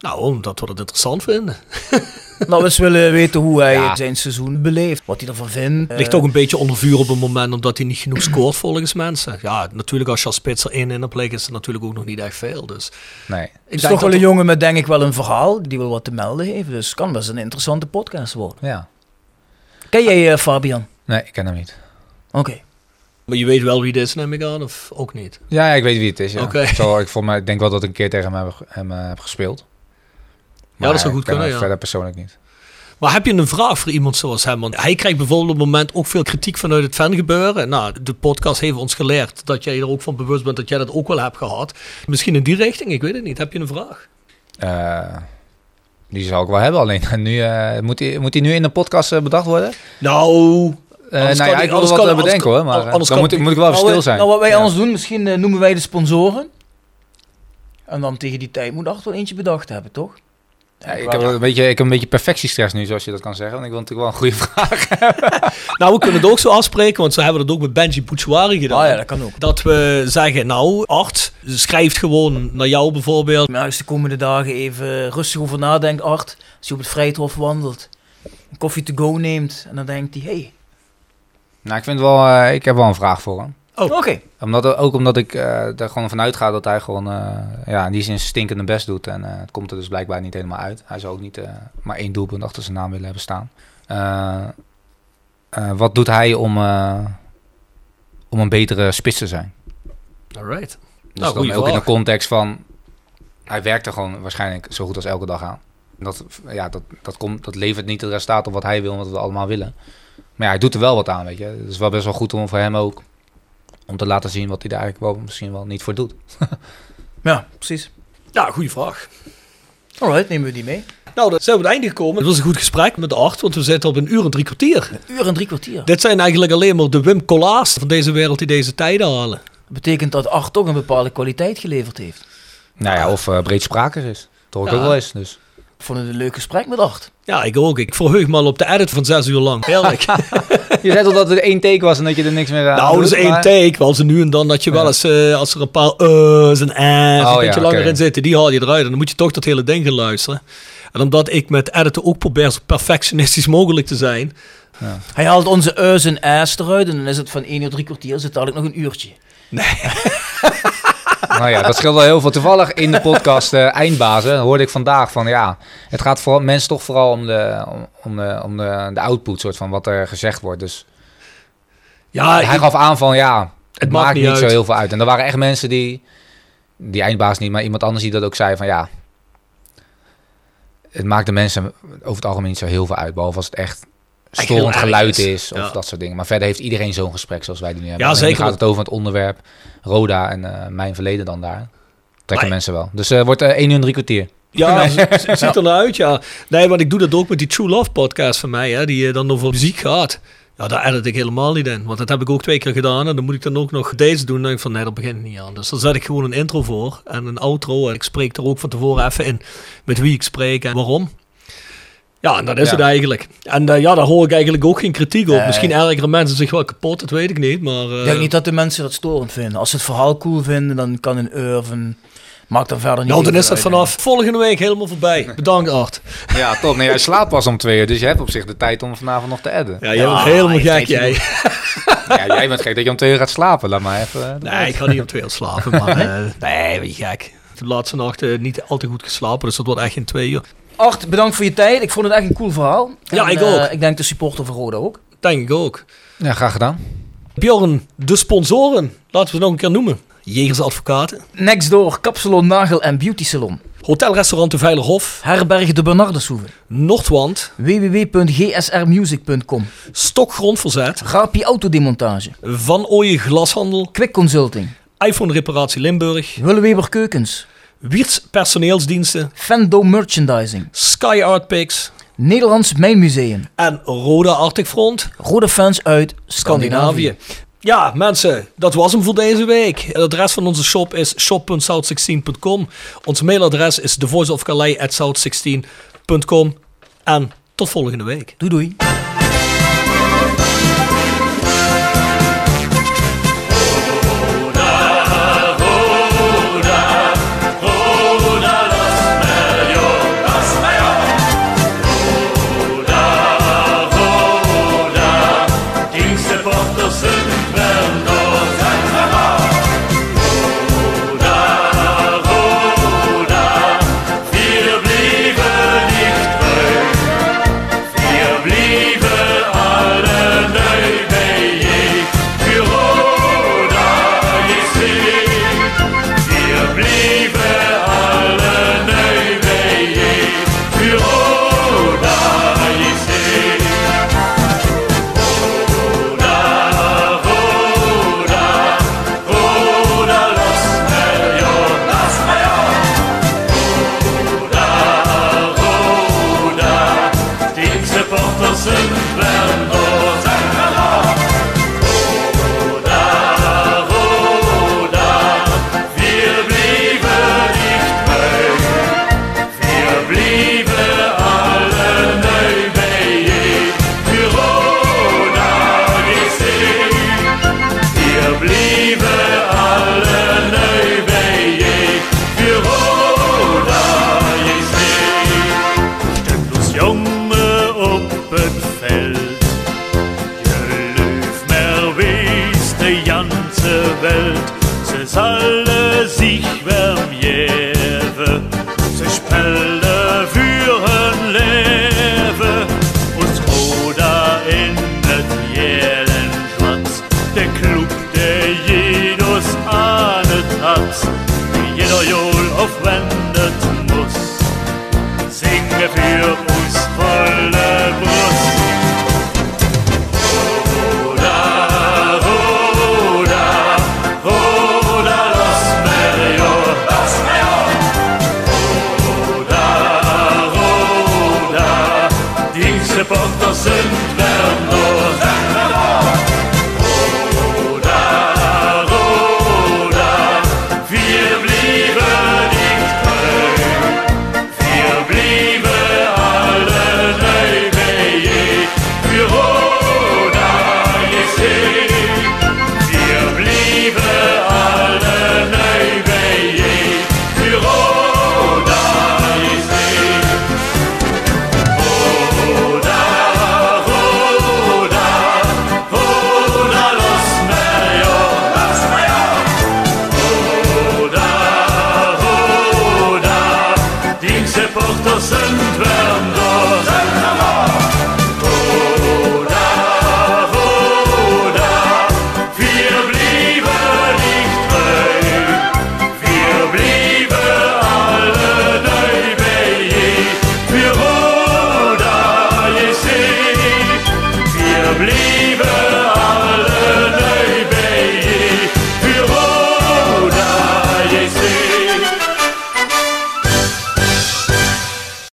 Nou, omdat we het interessant vinden. <laughs> Nou, we eens willen weten hoe hij Ja. zijn seizoen beleeft. Wat hij ervan vindt. Ligt Eh, ook een beetje onder vuur op het moment omdat hij niet genoeg scoort volgens mensen. Ja, natuurlijk als je als spits er één in hebt liggen is het natuurlijk ook nog niet echt veel. Dus Nee. ik Het is toch wel een jongen met denk ik wel een verhaal die wel wat te melden heeft. Dus het kan best een interessante podcast worden. Ja. Ken jij eh, Fabian? Nee, ik ken hem niet. Oké. Maar je weet wel wie het is, neem ik aan, of ook niet? Ja, ja, ik weet wie het is. Ja. Oké. Zo, ik, voor mij, ik denk wel dat ik een keer tegen hem heb, hem, eh, heb gespeeld. Maar dat zou goed kunnen, ja. Verder persoonlijk niet. Maar heb je een vraag voor iemand zoals hem? Want hij krijgt bijvoorbeeld op het moment ook veel kritiek vanuit het fangebeuren. Nou, de podcast heeft ons geleerd dat jij er ook van bewust bent dat jij dat ook wel hebt gehad. Misschien in die richting, ik weet het niet. Heb je een vraag? Eh, die zou ik wel hebben, alleen <laughs> nu, eh, moet, hij, moet hij nu in de podcast eh, bedacht worden? Nou, Anders nou ja, ik- wil wat kan- bedenken hoor, maar anders dan kan moet, ik- moet ik wel even Nou, stil zijn. Nou, wat wij Ja. anders doen, misschien noemen wij de sponsoren. En dan tegen die tijd moet Art wel eentje bedacht hebben, toch? Ja, ik, heb een beetje, ik heb een beetje perfectiestress nu, zoals je dat kan zeggen. Want ik wil natuurlijk wel een goede <laughs> vraag. nou, we kunnen het ook zo afspreken, want ze hebben het ook met Benji Bouchouari gedaan. Ah ja, dat kan ook. Dat we zeggen, nou, Art schrijft gewoon naar jou bijvoorbeeld. Maar als je de komende dagen even rustig over nadenkt, Art, als je op het Vrijthof wandelt, een koffie to go neemt en dan denkt hij, hey, nou, ik vind wel, eh, ik heb wel een vraag voor hem. Oké. Omdat, ook omdat ik eh er gewoon vanuit ga dat hij gewoon eh, ja, in die zin stinkende best doet. En eh, het komt er dus blijkbaar niet helemaal uit. Hij zou ook niet eh, maar één doelpunt achter zijn naam willen hebben staan. Eh, eh, wat doet hij om, eh, om een betere spits te zijn? Alright. Dus Nou, dan ook in de context van... Hij werkt er gewoon waarschijnlijk zo goed als elke dag aan. Dat, ja, dat, dat, komt, dat levert niet het resultaat op wat hij wil en wat we allemaal willen. Maar ja, hij doet er wel wat aan, weet je. Het is wel best wel goed om voor hem ook... om te laten zien wat hij daar eigenlijk wel misschien wel niet voor doet. <laughs> Ja, precies. Ja, goede vraag. Alright, nemen we die mee. Nou, dan zijn we aan het einde gekomen. Het was een goed gesprek met Art, want we zitten op een uur en drie kwartier. Een uur en drie kwartier. Dit zijn eigenlijk alleen maar de Wim van deze wereld die deze tijden halen. Dat betekent dat Art toch een bepaalde kwaliteit geleverd heeft. Nou ja, of eh breedsprakig is. Ja. ook wel eens. Dus. Ik vond het een leuk gesprek met Art. Ja, ik ook. Ik verheug me al op de edit van zes uur lang. Heerlijk. <laughs> Je zei toch dat het één take was en dat je er niks meer aan nou, dat is één maar- take. Wel ze nu en dan dat je wel eens, eh, als er een paar uh's en ah's Oh, een ja, beetje langer in zitten, die haal je eruit. En dan moet je toch dat hele ding gaan luisteren. En omdat ik met editen ook probeer zo perfectionistisch mogelijk te zijn. Hij haalt onze U's en A's eruit en dan is het van één uur drie kwartier, zit dadelijk nog een uurtje. <laughs> Nou ja, dat scheelt wel heel veel. Toevallig in de podcast eh, Eindbazen hoorde ik vandaag van ja, het gaat voor mensen toch vooral om de, om, om de, om de, de output, soort van wat er gezegd wordt. Dus Ja, hij ik- gaf aan van ja, het, maakt niet zo heel veel uit. En er waren echt mensen die, die Eindbaas niet, maar iemand anders die dat ook zei van ja, het maakt de mensen over het algemeen niet zo heel veel uit, behalve als het echt storend geluid is. is of Ja. dat soort dingen. Maar verder heeft iedereen zo'n gesprek zoals wij die nu hebben. Ja, nu zeker. gaat het over het onderwerp Roda en eh, mijn verleden dan daar. Trekken Maar- mensen wel. Dus het wordt eh 1 uur en drie kwartier. Ja, <laughs> het ziet er naar uit, ja. Nee, want ik doe dat ook met die True Love podcast van mij, hè, die dan over muziek gaat. Ja, daar edit ik helemaal niet in. Want dat heb ik ook twee keer gedaan. En dan moet ik dan ook nog deze doen. Dan denk ik van, nee, dat begint niet aan. Dus dan zet ik gewoon een intro voor en een outro. En ik spreek er ook van tevoren even in met wie ik spreek en waarom. Ja, en dat is Ja. het eigenlijk. En eh, ja, daar hoor ik eigenlijk ook geen kritiek op. Nee. Misschien ergeren mensen zich wel kapot, dat weet ik niet. Maar eh, Ik denk niet dat de mensen dat storend vinden. Als ze het verhaal cool vinden, dan kan een een... Maakt dan verder niet nou, dan is dat vanaf volgende week helemaal voorbij. Bedankt, Art. Ja, top. Nee, <laughs> jij slaapt pas om twee uur, dus je hebt op zich de tijd om vanavond nog te adden. Ja, jij Ja, bent helemaal gek, jij. Ja, jij bent gek dat je om twee uur gaat slapen. Laat maar even. eh, Nee, ik ga niet om twee uur slapen, maar <laughs> eh, nee, ben je gek. De laatste nacht eh, niet al te goed geslapen, dus dat wordt echt geen twee uur. Art, bedankt voor je tijd. Ik vond het echt een cool verhaal. Ja, En, ik eh, ook. ik denk de supporter van Roda ook. Denk ik ook. Ja, graag gedaan. Bjorn, de sponsoren, laten we ze nog een keer noemen. Jegers Advocaten, Nextdoor, Kapsalon, Nagel en Beauty Salon. Hotelrestaurant de Veilerhof, Herberg de Bernardeshoeve. Noordwand, www.gsrmusic.com. Stokgrondverzet, Rapi Autodemontage. Van Ooyen Glashandel, Quick Consulting. iPhone Reparatie Limburg, Willeweber Keukens. Wiertz Personeelsdiensten, Fendo Merchandising. Sky Art Picks Nederlands Mijnmuseum. en Roda Arctic Front. Rode fans uit Scandinavië. Scandinavië. Ja, mensen, dat was hem voor deze week. Het adres van onze shop is shop.south16.com. Ons mailadres is thevoiceofcalais@south16.com. En tot volgende week. Doei doei.